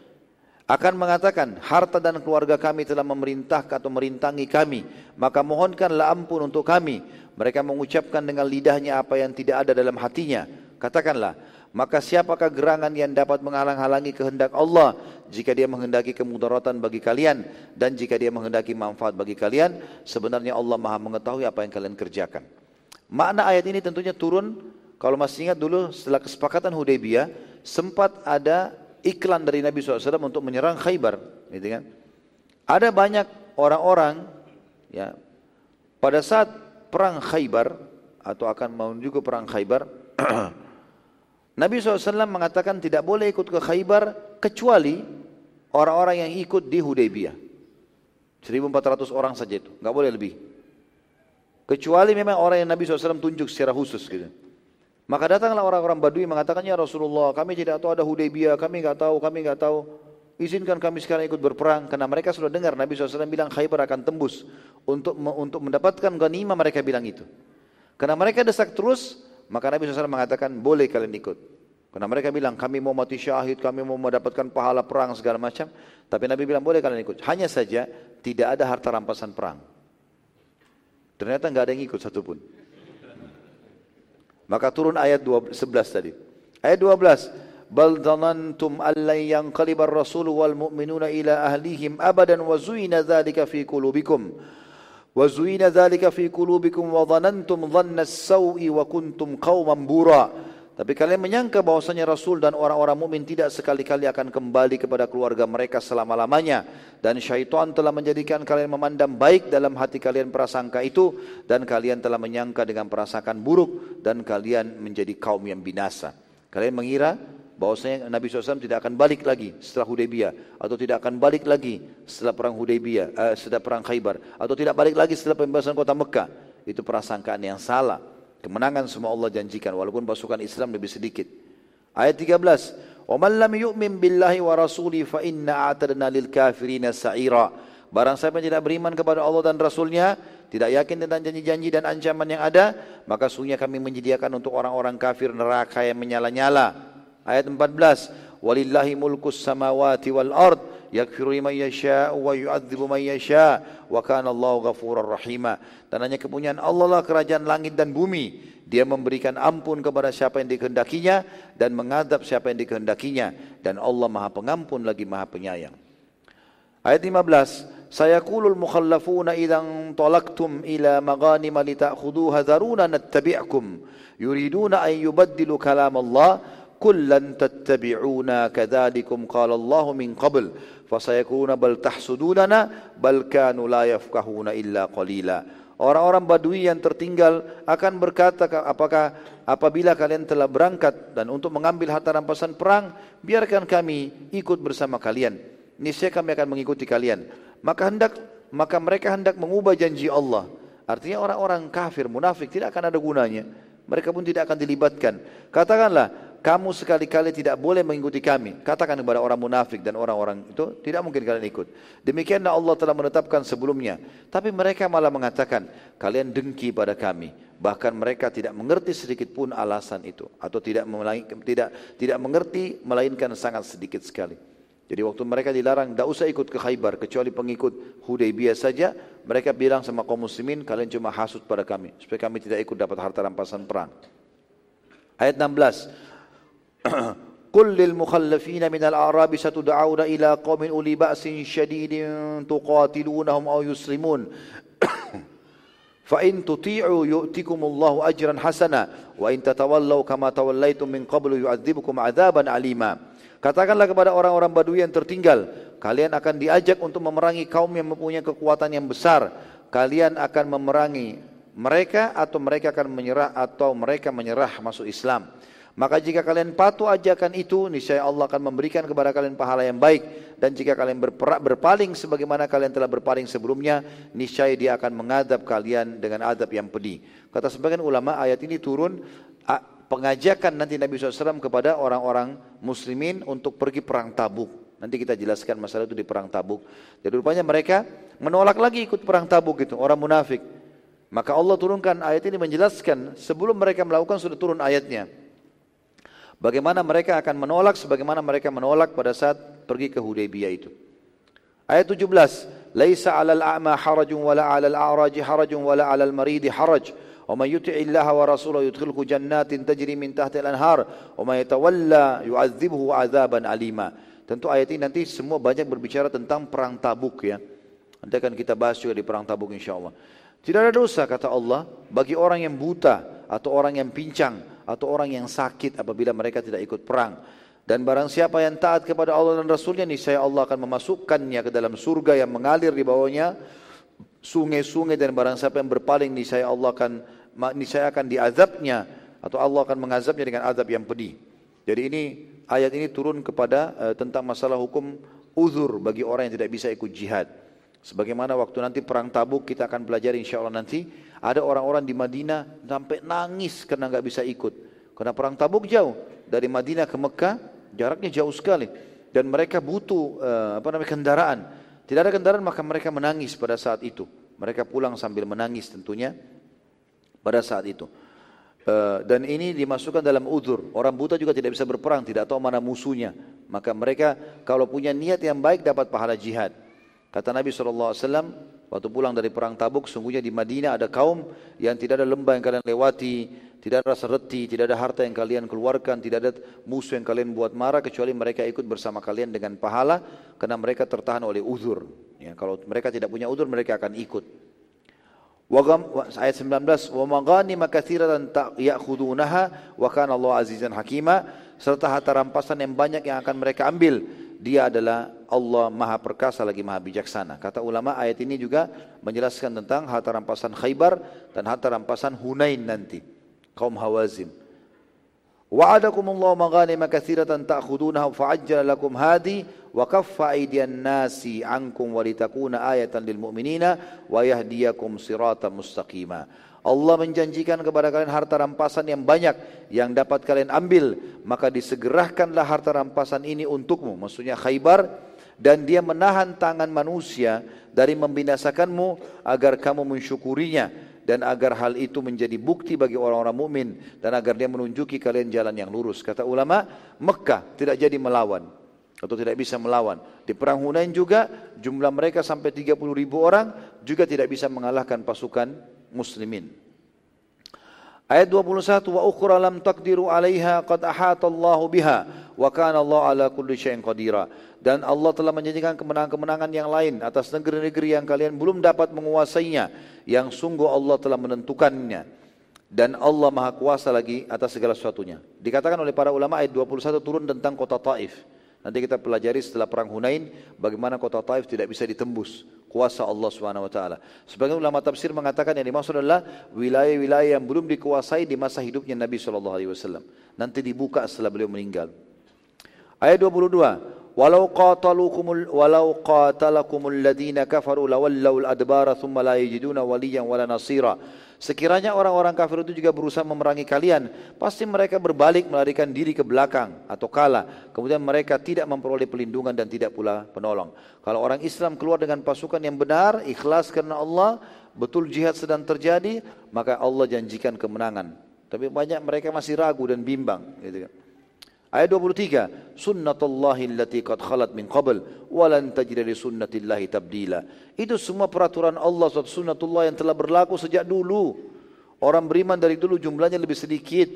akan mengatakan harta dan keluarga kami telah memerintahkan atau merintangi kami. Maka mohonkanlah ampun untuk kami. Mereka mengucapkan dengan lidahnya apa yang tidak ada dalam hatinya. Katakanlah maka siapakah gerangan yang dapat menghalang-halangi kehendak Allah jika dia menghendaki kemudaratan bagi kalian? Dan jika dia menghendaki manfaat bagi kalian sebenarnya Allah maha mengetahui apa yang kalian kerjakan. Makna ayat ini tentunya turun. Kalau masih ingat dulu setelah kesepakatan Hudaybiyah sempat ada iklan dari Nabi SAW untuk menyerang Khaybar gitu kan ada banyak orang-orang ya pada saat perang Khaybar atau akan menuju ke perang Khaybar, Nabi SAW mengatakan tidak boleh ikut ke Khaybar kecuali orang-orang yang ikut di Hudaybiyah. 1400 orang saja itu, nggak boleh lebih. Kecuali memang orang yang Nabi SAW tunjuk secara khusus gitu. Maka datanglah orang-orang Badui mengatakan, ya Rasulullah kami tidak tahu ada Hudaybiyah, kami nggak tahu, kami nggak tahu. Izinkan kami sekarang ikut berperang karena mereka sudah dengar Nabi SAW bilang Khaybar akan tembus untuk untuk mendapatkan ghanimah mereka bilang itu. Karena mereka desak terus, maka Nabi SAW mengatakan boleh kalian ikut. Karena mereka bilang kami mau mati syahid, kami mau mendapatkan pahala perang segala macam. Tapi Nabi bilang boleh kalian ikut. Hanya saja tidak ada harta rampasan perang. Ternyata nggak ada yang ikut satupun. Maka turun ayat 11 tadi. Ayat 12. Bal dhanantum allan yang ar-rasul wal mu'minuna ila ahlihim abadan wa zuina dhalika fi qulubikum wa zuina dhalika fi qulubikum wa dhanantum dhanna as-sau'i wa kuntum qauman bura' Tapi kalian menyangka bahwasanya Rasul dan orang-orang mukmin tidak sekali-kali akan kembali kepada keluarga mereka selama-lamanya. Dan syaitan telah menjadikan kalian memandang baik dalam hati kalian prasangka itu. Dan kalian telah menyangka dengan perasaan buruk. Dan kalian menjadi kaum yang binasa. Kalian mengira bahwasanya Nabi SAW tidak akan balik lagi setelah Hudaybiyah. Atau tidak akan balik lagi setelah perang Hudaybiyah uh, setelah perang Khaybar. Atau tidak balik lagi setelah pembebasan kota Mekah. Itu prasangkaan yang salah kemenangan semua Allah janjikan walaupun pasukan Islam lebih sedikit. Ayat 13 wa man lam yu'min billahi wa rasuli fa inna a'tadna lil kafirina sa'ira. Barang siapa yang tidak beriman kepada Allah dan rasulnya tidak yakin tentang janji-janji dan ancaman yang ada maka sungguhnya kami menyediakan untuk orang-orang kafir neraka yang menyala-nyala. Ayat 14. Walillahi mulkus samawati wal ard yaghfiru liman yasha wa yu'adzibu man yasha wa kana Allahu ghafurar rahima. Dan hanya kepunyaan Allah lah kerajaan langit dan bumi. Dia memberikan ampun kepada siapa yang dikehendakinya dan mengadab siapa yang dikehendakinya dan Allah Maha Pengampun lagi Maha Penyayang. Ayat 15. Sayaqulul mukhallafuna idzan talaqtum ila maghanim lita'khuduha dharuna nattabi'kum yuriduna an yubaddilu kalam Allah kullan tattabi'una kadzalikum qala Allah min qabl fasayakuna bal tahsudunana bal kanu la yafqahuna illa qalila. Orang-orang Badui yang tertinggal akan berkata apakah apabila kalian telah berangkat dan untuk mengambil harta rampasan perang biarkan kami ikut bersama kalian. Niscaya kami akan mengikuti kalian. Maka hendak maka mereka hendak mengubah janji Allah. Artinya orang-orang kafir munafik tidak akan ada gunanya. Mereka pun tidak akan dilibatkan. Katakanlah kamu sekali-kali tidak boleh mengikuti kami. Katakan kepada orang munafik dan orang-orang itu, tidak mungkin kalian ikut. Demikianlah Allah telah menetapkan sebelumnya. Tapi mereka malah mengatakan, kalian dengki pada kami. Bahkan mereka tidak mengerti sedikit pun alasan itu. Atau tidak tidak tidak mengerti, melainkan sangat sedikit sekali. Jadi waktu mereka dilarang, tidak usah ikut ke Khaybar, kecuali pengikut Hudaybiyah saja. Mereka bilang sama kaum muslimin, kalian cuma hasut pada kami. Supaya kami tidak ikut dapat harta rampasan perang. Ayat 16. قل للمخلفين من الأعراب ستدعون إلى قوم أولي بأس شديد تقاتلونهم أو يسلمون فإن تطيعوا يؤتكم الله أجرا حسنا وإن تتولوا كما توليتم من قبل يعذبكم عذابا عليما Katakanlah kepada orang-orang Badui yang tertinggal, kalian akan diajak untuk memerangi kaum yang mempunyai kekuatan yang besar. Kalian akan memerangi mereka atau mereka akan menyerah atau mereka menyerah masuk Islam. Maka jika kalian patuh ajakan itu, niscaya Allah akan memberikan kepada kalian pahala yang baik. Dan jika kalian berpaling sebagaimana kalian telah berpaling sebelumnya, niscaya dia akan mengadab kalian dengan adab yang pedih. Kata sebagian ulama, ayat ini turun pengajakan nanti Nabi SAW kepada orang-orang muslimin untuk pergi perang tabuk. Nanti kita jelaskan masalah itu di perang tabuk. Jadi rupanya mereka menolak lagi ikut perang tabuk itu, orang munafik. Maka Allah turunkan ayat ini menjelaskan sebelum mereka melakukan sudah turun ayatnya. Bagaimana mereka akan menolak sebagaimana mereka menolak pada saat pergi ke Hudaybiyah itu. Ayat 17, "Laisa 'alal a'ma harajun wala 'alal a'raji harajun wala 'alal maridi haraj." ومن يطع الله ورسوله يدخله جنات تجري من تحت الأنهار ومن يتولى يعذبه عذابا أليما Tentu ayat ini nanti semua banyak berbicara tentang perang tabuk ya. Nanti akan kita bahas juga di perang tabuk insya Allah. Tidak ada dosa kata Allah bagi orang yang buta atau orang yang pincang atau orang yang sakit apabila mereka tidak ikut perang. Dan barang siapa yang taat kepada Allah dan Rasulnya, niscaya Allah akan memasukkannya ke dalam surga yang mengalir di bawahnya sungai-sungai dan barang siapa yang berpaling niscaya Allah akan niscaya akan diazabnya atau Allah akan mengazabnya dengan azab yang pedih. Jadi ini ayat ini turun kepada uh, tentang masalah hukum uzur bagi orang yang tidak bisa ikut jihad. Sebagaimana waktu nanti perang Tabuk kita akan pelajari insya Allah nanti ada orang-orang di Madinah sampai nangis karena nggak bisa ikut. Karena perang Tabuk jauh dari Madinah ke Mekah jaraknya jauh sekali dan mereka butuh uh, apa namanya kendaraan. Tidak ada kendaraan maka mereka menangis pada saat itu. Mereka pulang sambil menangis tentunya pada saat itu. Uh, dan ini dimasukkan dalam udur. Orang buta juga tidak bisa berperang, tidak tahu mana musuhnya. Maka mereka kalau punya niat yang baik dapat pahala jihad. Kata Nabi SAW, waktu pulang dari perang tabuk, sungguhnya di Madinah ada kaum yang tidak ada lembah yang kalian lewati, tidak ada rasa reti, tidak ada harta yang kalian keluarkan, tidak ada musuh yang kalian buat marah, kecuali mereka ikut bersama kalian dengan pahala, karena mereka tertahan oleh uzur. Ya, kalau mereka tidak punya uzur, mereka akan ikut. Ayat 19, wa maghanima katsiratan ya'khudunaha wa kana Allah azizan hakima serta harta rampasan yang banyak yang akan mereka ambil dia adalah Allah maha perkasa lagi maha bijaksana. Kata ulama ayat ini juga menjelaskan tentang harta rampasan Khaybar dan harta rampasan Hunain nanti. Kaum Hawazim. Wa'adakumullahu maghanima katsiratan ta'khudunaha fa'ajjala lakum hadi wa kaffa aydiyan nasi ankum walitakuna ayatan lil mu'minina wa yahdiyakum siratan mustaqima. Allah menjanjikan kepada kalian harta rampasan yang banyak yang dapat kalian ambil. Maka disegerahkanlah harta rampasan ini untukmu maksudnya Khaybar dan dia menahan tangan manusia dari membinasakanmu agar kamu mensyukurinya dan agar hal itu menjadi bukti bagi orang-orang mukmin dan agar dia menunjuki kalian jalan yang lurus. Kata ulama Mekah tidak jadi melawan atau tidak bisa melawan. Di perang Hunain juga jumlah mereka sampai 30 ribu orang juga tidak bisa mengalahkan pasukan muslimin. Ayat 21 wa ukhra lam taqdiru 'alaiha qad ahata Allahu biha wa kana Allah ala kulli syai'in qadira. Dan Allah telah menjanjikan kemenangan-kemenangan yang lain atas negeri-negeri yang kalian belum dapat menguasainya yang sungguh Allah telah menentukannya. Dan Allah Maha Kuasa lagi atas segala sesuatunya. Dikatakan oleh para ulama ayat 21 turun tentang kota Taif. Nanti kita pelajari setelah perang Hunain bagaimana kota Taif tidak bisa ditembus kuasa Allah Subhanahu wa taala. Sebagian ulama tafsir mengatakan yang dimaksud adalah wilayah-wilayah yang belum dikuasai di masa hidupnya Nabi sallallahu alaihi wasallam. Nanti dibuka setelah beliau meninggal. Ayat 22. Walau qatalukumul walau qatalakumul ladina kafaru lawallau al-adbara thumma la yajiduna waliyan wala nasira. Sekiranya orang-orang kafir itu juga berusaha memerangi kalian, pasti mereka berbalik melarikan diri ke belakang atau kalah. Kemudian mereka tidak memperoleh pelindungan dan tidak pula penolong. Kalau orang Islam keluar dengan pasukan yang benar, ikhlas karena Allah, betul jihad sedang terjadi, maka Allah janjikan kemenangan. Tapi banyak mereka masih ragu dan bimbang. Gitu kan. Ayat 23, sunnatullahi allati qad khalat min qabl wa lan tajida li sunnatillahi tabdila. Itu semua peraturan Allah sunnatullah yang telah berlaku sejak dulu. Orang beriman dari dulu jumlahnya lebih sedikit.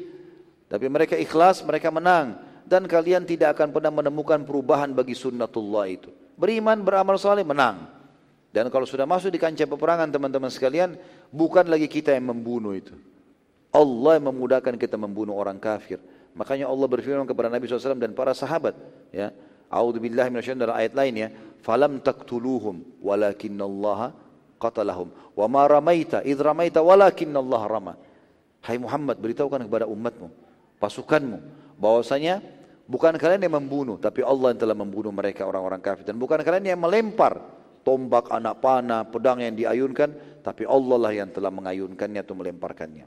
Tapi mereka ikhlas, mereka menang. Dan kalian tidak akan pernah menemukan perubahan bagi sunnatullah itu. Beriman, beramal saleh, menang. Dan kalau sudah masuk di kancah peperangan teman-teman sekalian, bukan lagi kita yang membunuh itu. Allah yang memudahkan kita membunuh orang kafir. Makanya Allah berfirman kepada Nabi SAW dan para sahabat. Ya, A'udzubillahi minasyaitonir dalam ayat lain ya. Falam taktuluhum walakinallaha qatalahum. Wa ma ramaita id ramaita walakinallaha rama. Hai Muhammad, beritahukan kepada umatmu, pasukanmu, bahwasanya bukan kalian yang membunuh, tapi Allah yang telah membunuh mereka orang-orang kafir. Dan bukan kalian yang melempar tombak, anak panah, pedang yang diayunkan, tapi Allah lah yang telah mengayunkannya atau melemparkannya.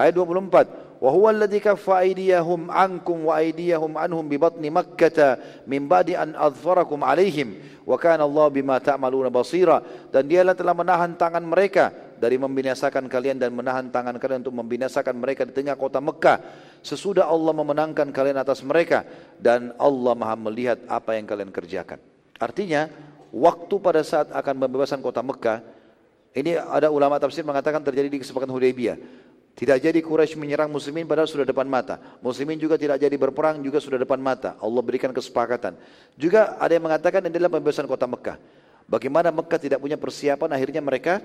Ayat 24. Wa huwa alladhi kaffa aydiyahum ankum wa aydiyahum anhum bi batni Makkah min ba'di an adfarakum alaihim wa Allah bima ta'maluna basira dan dialah telah menahan tangan mereka dari membinasakan kalian dan menahan tangan kalian untuk membinasakan mereka di tengah kota Mekah sesudah Allah memenangkan kalian atas mereka dan Allah Maha melihat apa yang kalian kerjakan. Artinya waktu pada saat akan pembebasan kota Mekah ini ada ulama tafsir mengatakan terjadi di kesepakatan Hudaybiyah. Tidak jadi Quraisy menyerang muslimin padahal sudah depan mata. Muslimin juga tidak jadi berperang juga sudah depan mata. Allah berikan kesepakatan. Juga ada yang mengatakan ini adalah pembebasan kota Mekah. Bagaimana Mekah tidak punya persiapan akhirnya mereka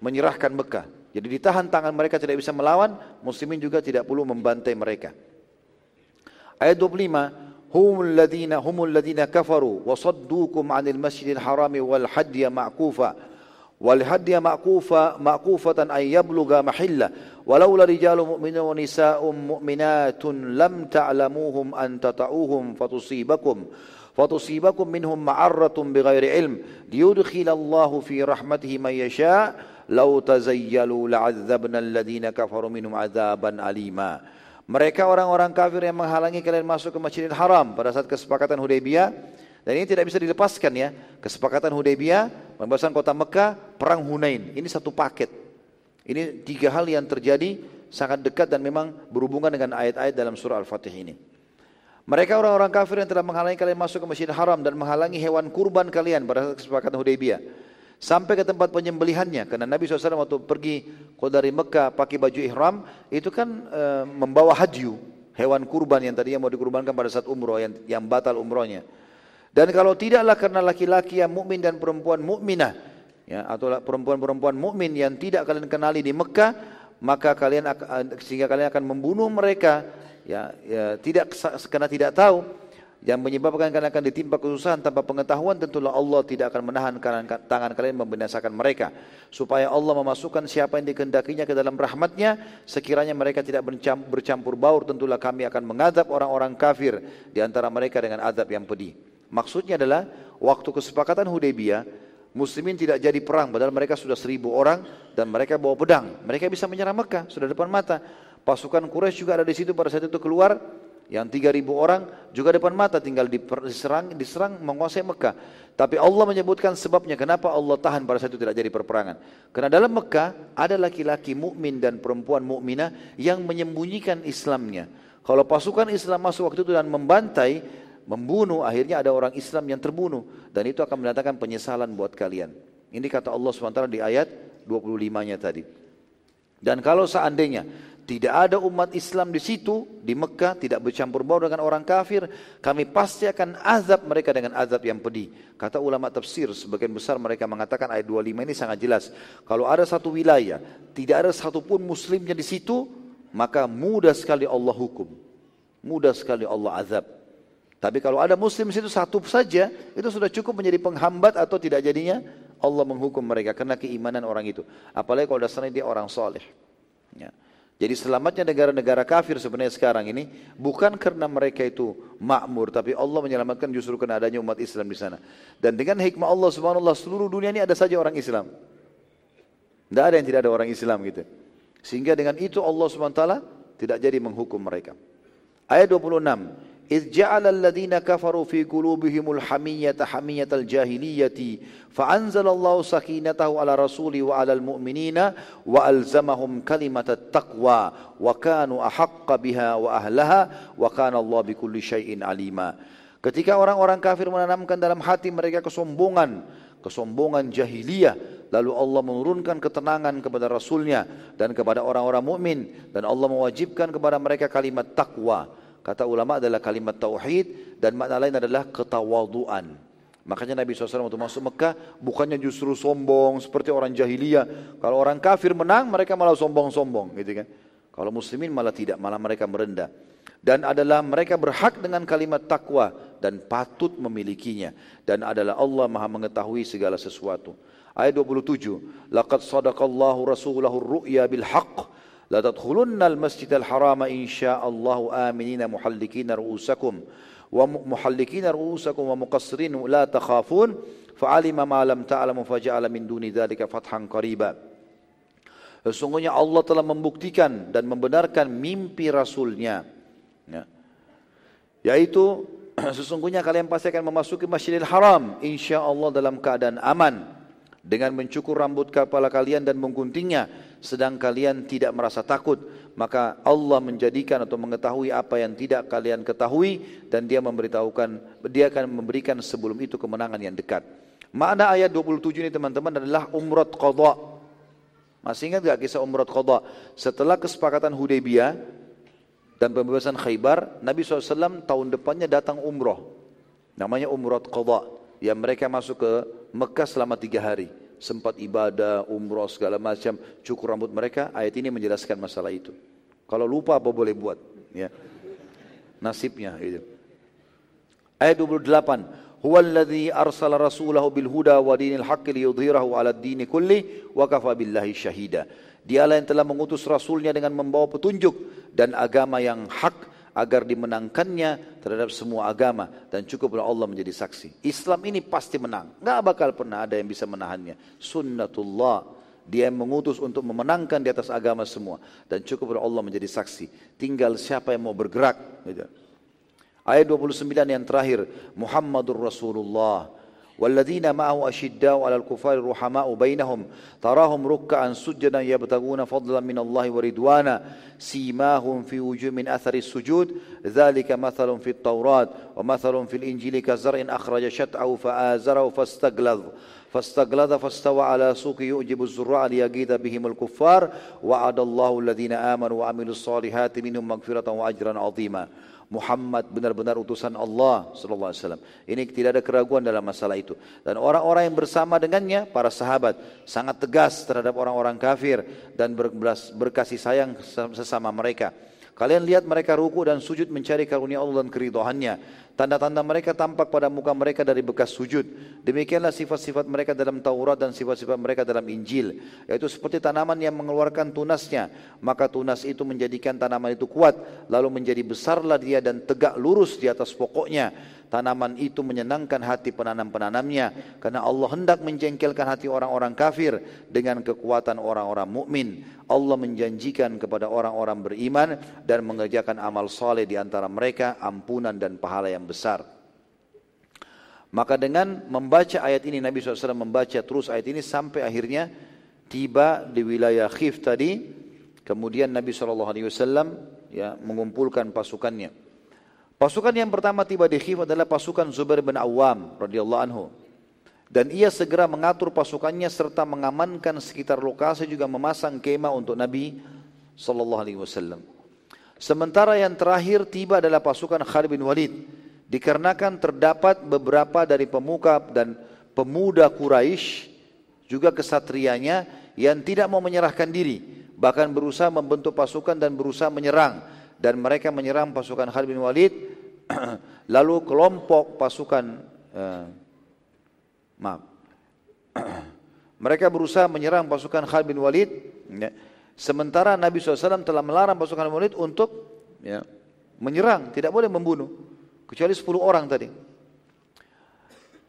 menyerahkan Mekah. Jadi ditahan tangan mereka tidak bisa melawan, muslimin juga tidak perlu membantai mereka. Ayat 25, humul ladina humul ladina kafaru wa saddukum 'anil masjidil harami wal hadya ma'kufa wal hadya ma'kufa ma'kufatan ay yabluga mahilla Walaula رجال mu'minun wa مؤمنات mu'minatun lam ta'lamuhum an tata'uhum fatusibakum fatusibakum minhum ma'arratun علم ilm الله fi rahmatihi man yasha' law tazayyalu la'adzabna alladhina kafaru منهم عذابا alima mereka orang-orang kafir yang menghalangi kalian masuk ke Masjidil Haram pada saat kesepakatan Hudaybiyah dan ini tidak bisa dilepaskan ya. Kesepakatan Hudaybiyah, pembebasan kota Mekah, perang Hunain. Ini satu paket. Ini tiga hal yang terjadi sangat dekat dan memang berhubungan dengan ayat-ayat dalam surah Al-Fatih ini. Mereka orang-orang kafir yang telah menghalangi kalian masuk ke Masjidil Haram dan menghalangi hewan kurban kalian pada kesepakatan Hudaybiyah. Sampai ke tempat penyembelihannya. Karena Nabi SAW waktu pergi dari Mekah pakai baju ihram itu kan e, membawa hadyu hewan kurban yang tadinya mau dikurbankan pada saat umroh yang, yang batal umrohnya. Dan kalau tidaklah karena laki-laki yang mukmin dan perempuan mukminah ya atau perempuan-perempuan mukmin yang tidak kalian kenali di Mekah maka kalian sehingga kalian akan membunuh mereka. Ya, ya tidak karena tidak tahu. Yang menyebabkan kalian akan ditimpa kesusahan tanpa pengetahuan tentulah Allah tidak akan menahan tangan kalian membinasakan mereka. Supaya Allah memasukkan siapa yang dikehendakinya ke dalam rahmatnya sekiranya mereka tidak bercampur baur tentulah kami akan mengadab orang-orang kafir di antara mereka dengan adab yang pedih. Maksudnya adalah waktu kesepakatan Hudaybiyah muslimin tidak jadi perang padahal mereka sudah seribu orang dan mereka bawa pedang mereka bisa menyerang Mekah sudah depan mata pasukan Quraisy juga ada di situ pada saat itu keluar yang 3000 orang juga depan mata tinggal diserang, diserang menguasai Mekah. Tapi Allah menyebutkan sebabnya kenapa Allah tahan pada saat itu tidak jadi perperangan. Karena dalam Mekah ada laki-laki mukmin dan perempuan mukminah yang menyembunyikan Islamnya. Kalau pasukan Islam masuk waktu itu dan membantai, membunuh, akhirnya ada orang Islam yang terbunuh. Dan itu akan mendatangkan penyesalan buat kalian. Ini kata Allah SWT di ayat 25-nya tadi. Dan kalau seandainya tidak ada umat Islam di situ, di Mekah, tidak bercampur baur dengan orang kafir, kami pasti akan azab mereka dengan azab yang pedih. Kata ulama tafsir, sebagian besar mereka mengatakan ayat 25 ini sangat jelas. Kalau ada satu wilayah, tidak ada satupun muslimnya di situ, maka mudah sekali Allah hukum. Mudah sekali Allah azab. Tapi kalau ada muslim situ satu saja, itu sudah cukup menjadi penghambat atau tidak jadinya Allah menghukum mereka karena keimanan orang itu. Apalagi kalau dasarnya dia orang soleh. Ya. Jadi selamatnya negara-negara kafir sebenarnya sekarang ini bukan karena mereka itu makmur, tapi Allah menyelamatkan justru karena adanya umat Islam di sana. Dan dengan hikmah Allah Subhanahu wa seluruh dunia ini ada saja orang Islam. Tidak ada yang tidak ada orang Islam gitu. Sehingga dengan itu Allah Subhanahu wa taala tidak jadi menghukum mereka. Ayat 26. إذ جعل الذين كفروا في قلوبهم الحمية حمية الجاهلية فأنزل الله سكينته على رسوله وعلى المؤمنين وألزمهم كلمة التقوى وكانوا أحق بها وأهلها وكان الله بكل شيء عليما Ketika orang-orang kafir menanamkan dalam hati mereka kesombongan, kesombongan jahiliyah, lalu Allah menurunkan ketenangan kepada Rasulnya dan kepada orang-orang mukmin dan Allah mewajibkan kepada mereka kalimat takwa. Kata ulama adalah kalimat tauhid dan makna lain adalah ketawaduan. Makanya Nabi SAW waktu masuk Mekah bukannya justru sombong seperti orang jahiliyah. Kalau orang kafir menang mereka malah sombong-sombong gitu kan. Kalau muslimin malah tidak, malah mereka merendah. Dan adalah mereka berhak dengan kalimat takwa dan patut memilikinya. Dan adalah Allah maha mengetahui segala sesuatu. Ayat 27. Laqad sadaqallahu rasulahu ru'ya bil La tadkhulunnal masjidal harama insya'allahu aminina muhallikina ru'usakum wa muhallikina ru'usakum wa muqassirin la takhafun fa'alima ma lam ta'lamu faja'ala min duni dzalika fathan qariba. Sesungguhnya Allah telah membuktikan dan membenarkan mimpi Rasulnya. Ya. Yaitu sesungguhnya kalian pasti akan memasuki Masjidil Haram insya Allah dalam keadaan aman dengan mencukur rambut kepala kalian dan mengguntingnya sedang kalian tidak merasa takut maka Allah menjadikan atau mengetahui apa yang tidak kalian ketahui dan dia memberitahukan dia akan memberikan sebelum itu kemenangan yang dekat. Makna ayat 27 ini teman-teman adalah umrat qadha. Masih ingat gak kisah umrat qadha? Setelah kesepakatan Hudaybiyah dan pembebasan Khaybar Nabi SAW tahun depannya datang umroh. Namanya umrat qadha yang mereka masuk ke Mekah selama tiga hari sempat ibadah, umroh segala macam, cukur rambut mereka, ayat ini menjelaskan masalah itu. Kalau lupa apa boleh buat, ya. Nasibnya itu. Ayat 28. huwa alladhi arsala rasulahu bil huda wa dinil haqqi liyudhhirahu 'ala ad-dini kulli wa kafa billahi syahida. Dialah yang telah mengutus rasulnya dengan membawa petunjuk dan agama yang hak agar dimenangkannya terhadap semua agama dan cukuplah Allah menjadi saksi. Islam ini pasti menang. Enggak bakal pernah ada yang bisa menahannya. Sunnatullah. Dia yang mengutus untuk memenangkan di atas agama semua dan cukuplah Allah menjadi saksi. Tinggal siapa yang mau bergerak gitu. Ayat 29 yang terakhir, Muhammadur Rasulullah. والذين معه أشداء على الكفار رحماء بينهم تراهم ركعا سجدا يبتغون فضلا من الله ورضوانا سيماهم في وجوه من أثر السجود ذلك مثل في التوراة ومثل في الإنجيل كزرع أخرج شطعه فآزره فاستغلظ فاستغلظ فاستوى على سوق يؤجب الزراع ليغيظ بهم الكفار وعد الله الذين آمنوا وعملوا الصالحات منهم مغفرة وأجرا عظيما. Muhammad benar-benar utusan Allah sallallahu alaihi wasallam. Ini tidak ada keraguan dalam masalah itu. Dan orang-orang yang bersama dengannya para sahabat sangat tegas terhadap orang-orang kafir dan berkasih sayang sesama mereka. Kalian lihat mereka ruku dan sujud mencari karunia Allah dan keridohannya. Tanda-tanda mereka tampak pada muka mereka dari bekas sujud. Demikianlah sifat-sifat mereka dalam Taurat dan sifat-sifat mereka dalam Injil. Yaitu seperti tanaman yang mengeluarkan tunasnya. Maka tunas itu menjadikan tanaman itu kuat. Lalu menjadi besarlah dia dan tegak lurus di atas pokoknya tanaman itu menyenangkan hati penanam-penanamnya karena Allah hendak menjengkelkan hati orang-orang kafir dengan kekuatan orang-orang mukmin. Allah menjanjikan kepada orang-orang beriman dan mengerjakan amal soleh di antara mereka ampunan dan pahala yang besar. Maka dengan membaca ayat ini Nabi SAW membaca terus ayat ini sampai akhirnya tiba di wilayah Khif tadi. Kemudian Nabi SAW ya, mengumpulkan pasukannya. Pasukan yang pertama tiba di Khif adalah pasukan Zubair bin Awam radhiyallahu anhu. Dan ia segera mengatur pasukannya serta mengamankan sekitar lokasi juga memasang kemah untuk Nabi sallallahu alaihi wasallam. Sementara yang terakhir tiba adalah pasukan Khalid bin Walid dikarenakan terdapat beberapa dari pemuka dan pemuda Quraisy juga kesatrianya yang tidak mau menyerahkan diri bahkan berusaha membentuk pasukan dan berusaha menyerang dan mereka menyerang pasukan Khalid bin Walid. Lalu kelompok pasukan uh, maaf. Mereka berusaha menyerang pasukan Khalid bin Walid ya. sementara Nabi SAW telah melarang pasukan bin Walid untuk ya, menyerang tidak boleh membunuh kecuali 10 orang tadi.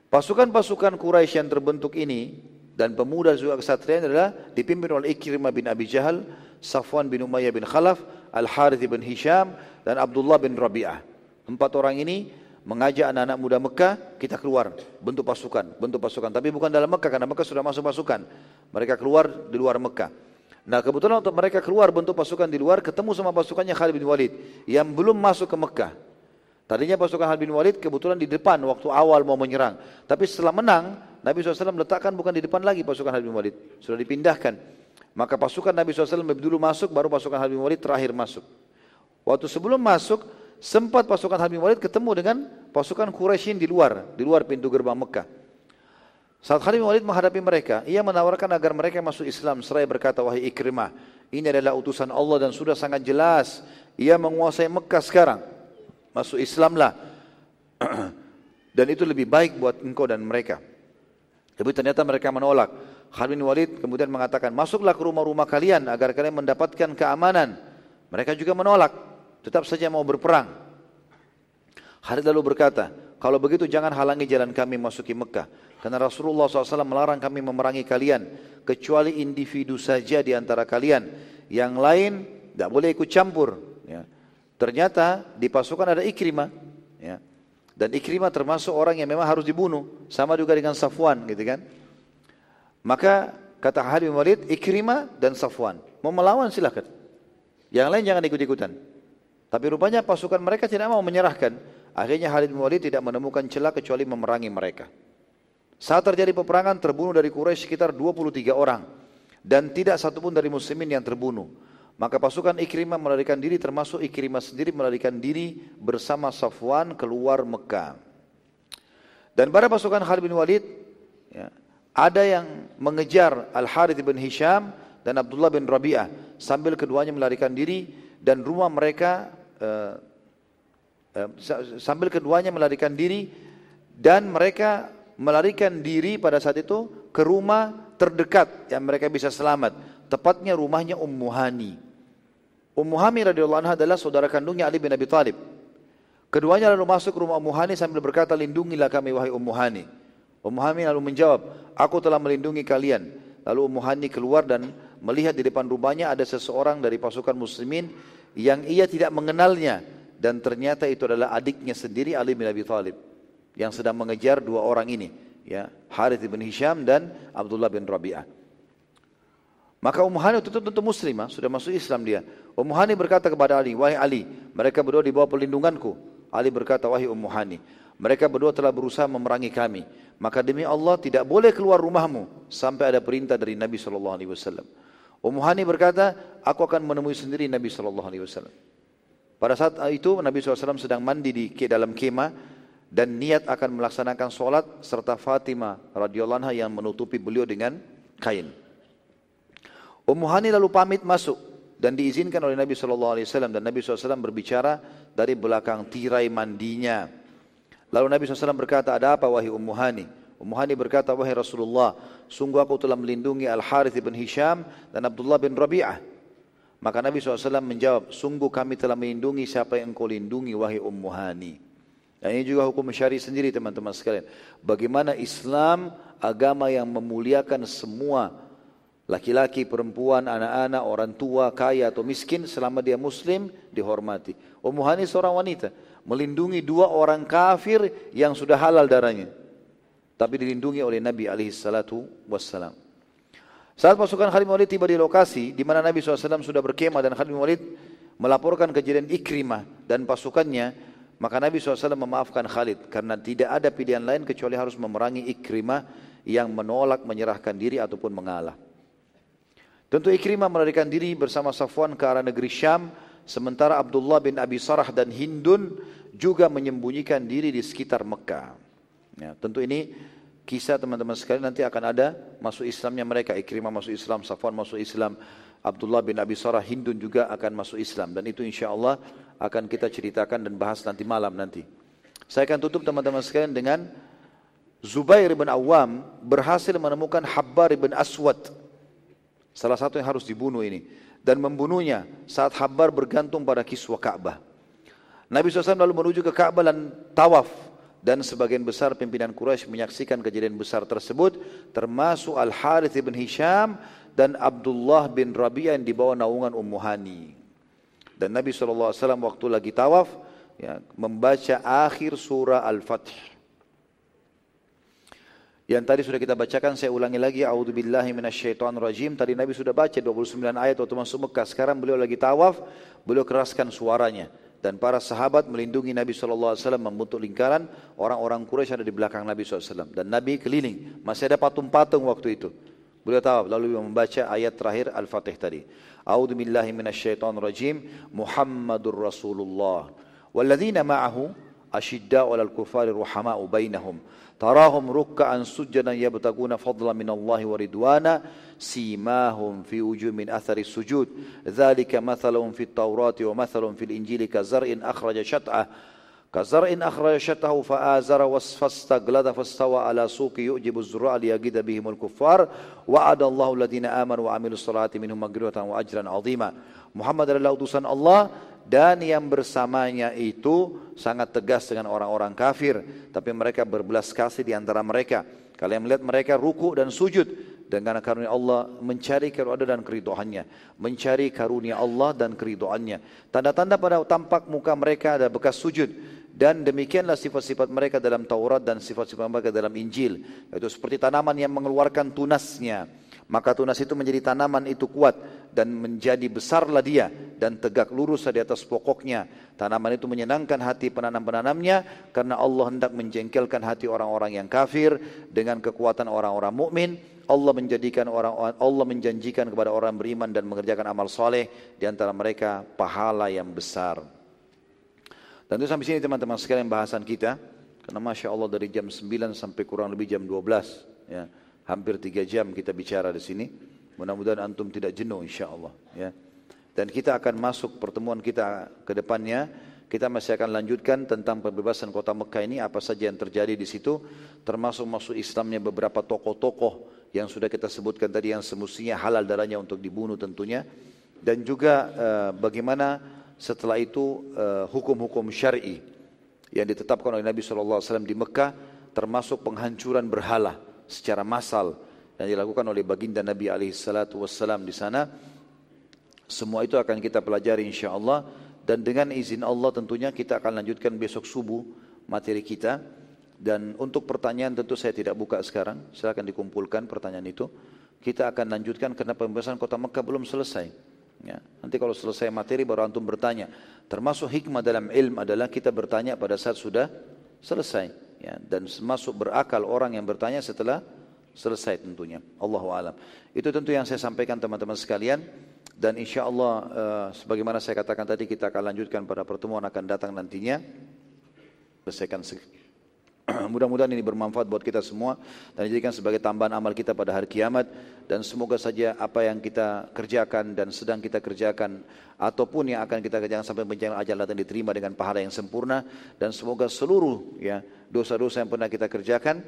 Pasukan-pasukan Quraisy yang terbentuk ini dan pemuda juga kesatria adalah dipimpin oleh Ikrimah bin Abi Jahal, Safwan bin Umayyah bin Khalaf, Al-Harith bin Hisham dan Abdullah bin Rabi'ah. Empat orang ini mengajak anak-anak muda Mekah, kita keluar bentuk pasukan, bentuk pasukan. Tapi bukan dalam Mekah karena Mekah sudah masuk pasukan. Mereka keluar di luar Mekah. Nah kebetulan untuk mereka keluar bentuk pasukan di luar, ketemu sama pasukannya Khalid bin Walid yang belum masuk ke Mekah. Tadinya pasukan Khalid bin Walid kebetulan di depan waktu awal mau menyerang. Tapi setelah menang, Nabi SAW letakkan bukan di depan lagi pasukan bin Walid. Sudah dipindahkan. Maka pasukan Nabi SAW lebih dulu masuk, baru pasukan bin Walid terakhir masuk. Waktu sebelum masuk, sempat pasukan bin Walid ketemu dengan pasukan Quraisyin di luar, di luar pintu gerbang Mekah. Saat bin Walid menghadapi mereka, ia menawarkan agar mereka masuk Islam seraya berkata, wahai Ikrimah, ini adalah utusan Allah dan sudah sangat jelas. Ia menguasai Mekah sekarang. Masuk Islamlah. dan itu lebih baik buat engkau dan mereka. Tapi ternyata mereka menolak. Khalid bin Walid kemudian mengatakan, masuklah ke rumah-rumah kalian agar kalian mendapatkan keamanan. Mereka juga menolak, tetap saja mau berperang. Khalid lalu berkata, kalau begitu jangan halangi jalan kami masuki Mekah. Karena Rasulullah SAW melarang kami memerangi kalian, kecuali individu saja di antara kalian. Yang lain tidak boleh ikut campur. Ya. Ternyata di pasukan ada Ikrimah. Ya. Dan Ikrimah termasuk orang yang memang harus dibunuh. Sama juga dengan Safwan gitu kan. Maka kata Khalid bin Walid, Ikrimah dan Safwan. Mau melawan silakan. Yang lain jangan ikut-ikutan. Tapi rupanya pasukan mereka tidak mau menyerahkan. Akhirnya Khalid bin Walid tidak menemukan celah kecuali memerangi mereka. Saat terjadi peperangan terbunuh dari Quraisy sekitar 23 orang. Dan tidak satupun dari muslimin yang terbunuh. Maka pasukan Ikrimah melarikan diri termasuk Ikrimah sendiri melarikan diri bersama Safwan keluar Mekah. Dan pada pasukan Khalid bin Walid ya, ada yang mengejar Al-Harith bin Hisham dan Abdullah bin Rabi'ah sambil keduanya melarikan diri dan rumah mereka uh, uh, sambil keduanya melarikan diri dan mereka melarikan diri pada saat itu ke rumah terdekat yang mereka bisa selamat. Tepatnya rumahnya Ummu Hani. Ummu Hani radhiyallahu anha adalah saudara kandungnya Ali bin Abi Thalib. Keduanya lalu masuk ke rumah Ummu Hani sambil berkata, lindungilah kami wahai Ummu Hani. Ummu Hani lalu menjawab, aku telah melindungi kalian. Lalu Ummu Hani keluar dan melihat di depan rumahnya ada seseorang dari pasukan muslimin yang ia tidak mengenalnya. Dan ternyata itu adalah adiknya sendiri Ali bin Abi Thalib yang sedang mengejar dua orang ini, ya, Harith bin Hisham dan Abdullah bin Rabi'ah. Maka Ummu Hani itu tentu muslimah, sudah masuk Islam dia. Ummu Hani berkata kepada Ali, "Wahai Ali, mereka berdua di bawah perlindunganku." Ali berkata, "Wahai Ummu Hani, mereka berdua telah berusaha memerangi kami. Maka demi Allah tidak boleh keluar rumahmu sampai ada perintah dari Nabi sallallahu alaihi wasallam." Ummu Hani berkata, "Aku akan menemui sendiri Nabi sallallahu alaihi wasallam." Pada saat itu Nabi SAW sedang mandi di dalam kemah dan niat akan melaksanakan solat serta Fatimah radhiyallahu anha yang menutupi beliau dengan kain. Ummu Hani lalu pamit masuk dan diizinkan oleh Nabi Shallallahu Alaihi Wasallam dan Nabi SAW berbicara dari belakang tirai mandinya. Lalu Nabi SAW berkata, ada apa wahai Ummu Hani? Ummu Hani berkata, wahai Rasulullah, sungguh aku telah melindungi Al Harith bin Hisham dan Abdullah bin Rabi'ah. Maka Nabi SAW menjawab, sungguh kami telah melindungi siapa yang engkau lindungi wahai Ummu Hani. Dan ini juga hukum syari sendiri teman-teman sekalian. Bagaimana Islam agama yang memuliakan semua laki-laki, perempuan, anak-anak, orang tua, kaya atau miskin selama dia muslim dihormati. Ummu Hani seorang wanita melindungi dua orang kafir yang sudah halal darahnya. Tapi dilindungi oleh Nabi alaihi salatu wassalam. Saat pasukan Khalid Walid tiba di lokasi di mana Nabi SAW sudah berkemah dan Khalid Walid melaporkan kejadian Ikrimah dan pasukannya, maka Nabi SAW memaafkan Khalid karena tidak ada pilihan lain kecuali harus memerangi Ikrimah yang menolak menyerahkan diri ataupun mengalah. Tentu Ikrimah melarikan diri bersama Safwan ke arah negeri Syam, sementara Abdullah bin Abi Sarah dan Hindun juga menyembunyikan diri di sekitar Mekah. Ya, tentu ini kisah teman-teman sekalian nanti akan ada masuk Islamnya mereka. Ikrimah masuk Islam, Safwan masuk Islam, Abdullah bin Abi Sarah Hindun juga akan masuk Islam. Dan itu insya Allah akan kita ceritakan dan bahas nanti malam nanti. Saya akan tutup teman-teman sekalian dengan Zubair bin Awam berhasil menemukan Habbar bin Aswad. Salah satu yang harus dibunuh ini. Dan membunuhnya saat Habbar bergantung pada kiswa Ka'bah. Nabi SAW lalu menuju ke Ka'bah dan tawaf dan sebagian besar pimpinan Quraisy menyaksikan kejadian besar tersebut termasuk Al Harith bin Hisham dan Abdullah bin Rabi'ah yang dibawa naungan Ummu Hani. Dan Nabi SAW waktu lagi tawaf ya, membaca akhir surah Al-Fatih. Yang tadi sudah kita bacakan, saya ulangi lagi. A'udzubillahi rajim. Tadi Nabi sudah baca 29 ayat waktu masuk Mekah. Sekarang beliau lagi tawaf, beliau keraskan suaranya dan para sahabat melindungi Nabi SAW membentuk lingkaran orang-orang Quraisy ada di belakang Nabi SAW dan Nabi keliling masih ada patung-patung waktu itu beliau tahu lalu membaca ayat terakhir Al-Fatih tadi A'udzu billahi minasyaitonir rajim Muhammadur Rasulullah walladzina ma'ahu asyidda'u 'alal kufari ruhama'u bainahum tarahum ruk'an sujjadan yabtaguna fadlan minallahi wa ridwana سيماهم في وجوه من أثر السجود. ذلك مثلهم في التوراة ومثلهم في الإنجيل. كزرع أخرج شطأه. كزرع أخرج شطأه فآزر فاستغلظ فاستوى على سوق يؤجب الزراع ليجد بهم الكفار. وعد الله الذين آمنوا وعملوا الصلاة منهم مغفرة وأجرا عظيما. Muhammad adalah utusan Allah dan yang bersamanya itu sangat tegas dengan orang-orang kafir. Tapi mereka berbelas kasih di antara mereka. Kalian melihat mereka ruku dan sujud dengan karunia Allah mencari karunia dan keridoannya. Mencari karunia Allah dan keridoannya. Tanda-tanda pada tampak muka mereka ada bekas sujud. Dan demikianlah sifat-sifat mereka dalam Taurat dan sifat-sifat mereka dalam Injil. Yaitu seperti tanaman yang mengeluarkan tunasnya maka tunas itu menjadi tanaman itu kuat dan menjadi besarlah dia dan tegak lurus di atas pokoknya. Tanaman itu menyenangkan hati penanam-penanamnya karena Allah hendak menjengkelkan hati orang-orang yang kafir dengan kekuatan orang-orang mukmin. Allah menjadikan orang Allah menjanjikan kepada orang beriman dan mengerjakan amal soleh di antara mereka pahala yang besar. Dan itu sampai sini teman-teman sekalian bahasan kita. Karena Masya Allah dari jam 9 sampai kurang lebih jam 12. Ya hampir tiga jam kita bicara di sini. Mudah-mudahan antum tidak jenuh insya Allah. Ya. Dan kita akan masuk pertemuan kita ke depannya Kita masih akan lanjutkan tentang pembebasan kota Mekah ini apa saja yang terjadi di situ termasuk masuk Islamnya beberapa tokoh-tokoh yang sudah kita sebutkan tadi yang semestinya halal darahnya untuk dibunuh tentunya dan juga uh, bagaimana setelah itu uh, hukum-hukum syar'i yang ditetapkan oleh Nabi SAW di Mekah termasuk penghancuran berhala secara massal yang dilakukan oleh baginda Nabi SAW di sana semua itu akan kita pelajari insya Allah dan dengan izin Allah tentunya kita akan lanjutkan besok subuh materi kita. Dan untuk pertanyaan tentu saya tidak buka sekarang. Silakan dikumpulkan pertanyaan itu. Kita akan lanjutkan karena pembebasan kota Mekah belum selesai. Ya. Nanti kalau selesai materi baru antum bertanya. Termasuk hikmah dalam ilm adalah kita bertanya pada saat sudah selesai. Ya. Dan masuk berakal orang yang bertanya setelah selesai tentunya. Allahu alam. Itu tentu yang saya sampaikan teman-teman sekalian. Dan insya Allah uh, sebagaimana saya katakan tadi kita akan lanjutkan pada pertemuan akan datang nantinya. Selesaikan Mudah-mudahan ini bermanfaat buat kita semua dan dijadikan sebagai tambahan amal kita pada hari kiamat. Dan semoga saja apa yang kita kerjakan dan sedang kita kerjakan ataupun yang akan kita kerjakan sampai bencana ajal datang diterima dengan pahala yang sempurna. Dan semoga seluruh ya dosa-dosa yang pernah kita kerjakan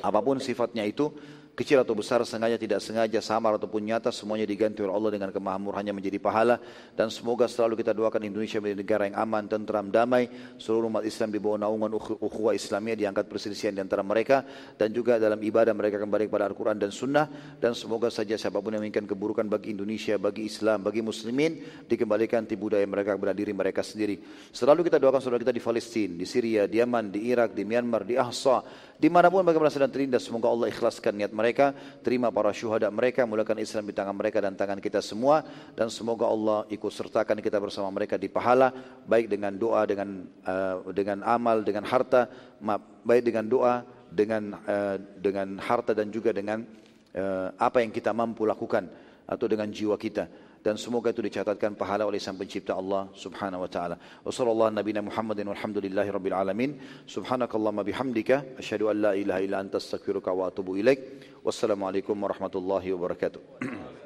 apa pun sifatnya itu kecil atau besar, sengaja tidak sengaja, samar ataupun nyata, semuanya diganti oleh Allah dengan kemahamurhannya menjadi pahala. Dan semoga selalu kita doakan Indonesia menjadi negara yang aman, tentram, damai. Seluruh umat Islam di bawah naungan ukhuwah Islamiyah diangkat perselisihan di antara mereka. Dan juga dalam ibadah mereka kembali kepada Al-Quran dan Sunnah. Dan semoga saja siapa pun yang menginginkan keburukan bagi Indonesia, bagi Islam, bagi Muslimin, dikembalikan di budaya mereka kepada diri mereka sendiri. Selalu kita doakan saudara kita di Palestina, di Syria, di Yaman, di Irak, di Myanmar, di Ahsa, di mana pun mereka sedang terlindas. Semoga Allah ikhlaskan niat mereka mereka, terima para syuhada mereka, mulakan Islam di tangan mereka dan tangan kita semua. Dan semoga Allah ikut sertakan kita bersama mereka di pahala baik dengan doa dengan uh, dengan amal dengan harta baik dengan doa dengan uh, dengan harta dan juga dengan uh, apa yang kita mampu lakukan atau dengan jiwa kita dan semoga itu dicatatkan pahala oleh Sang Pencipta Allah Subhanahu wa taala. Wassallallahu nabiyana Muhammadin walhamdulillahi rabbil alamin. Subhanakallahumma bihamdika asyhadu an la ilaha illa anta astaghfiruka wa atubu ilaik. Wassalamualaikum warahmatullahi wabarakatuh.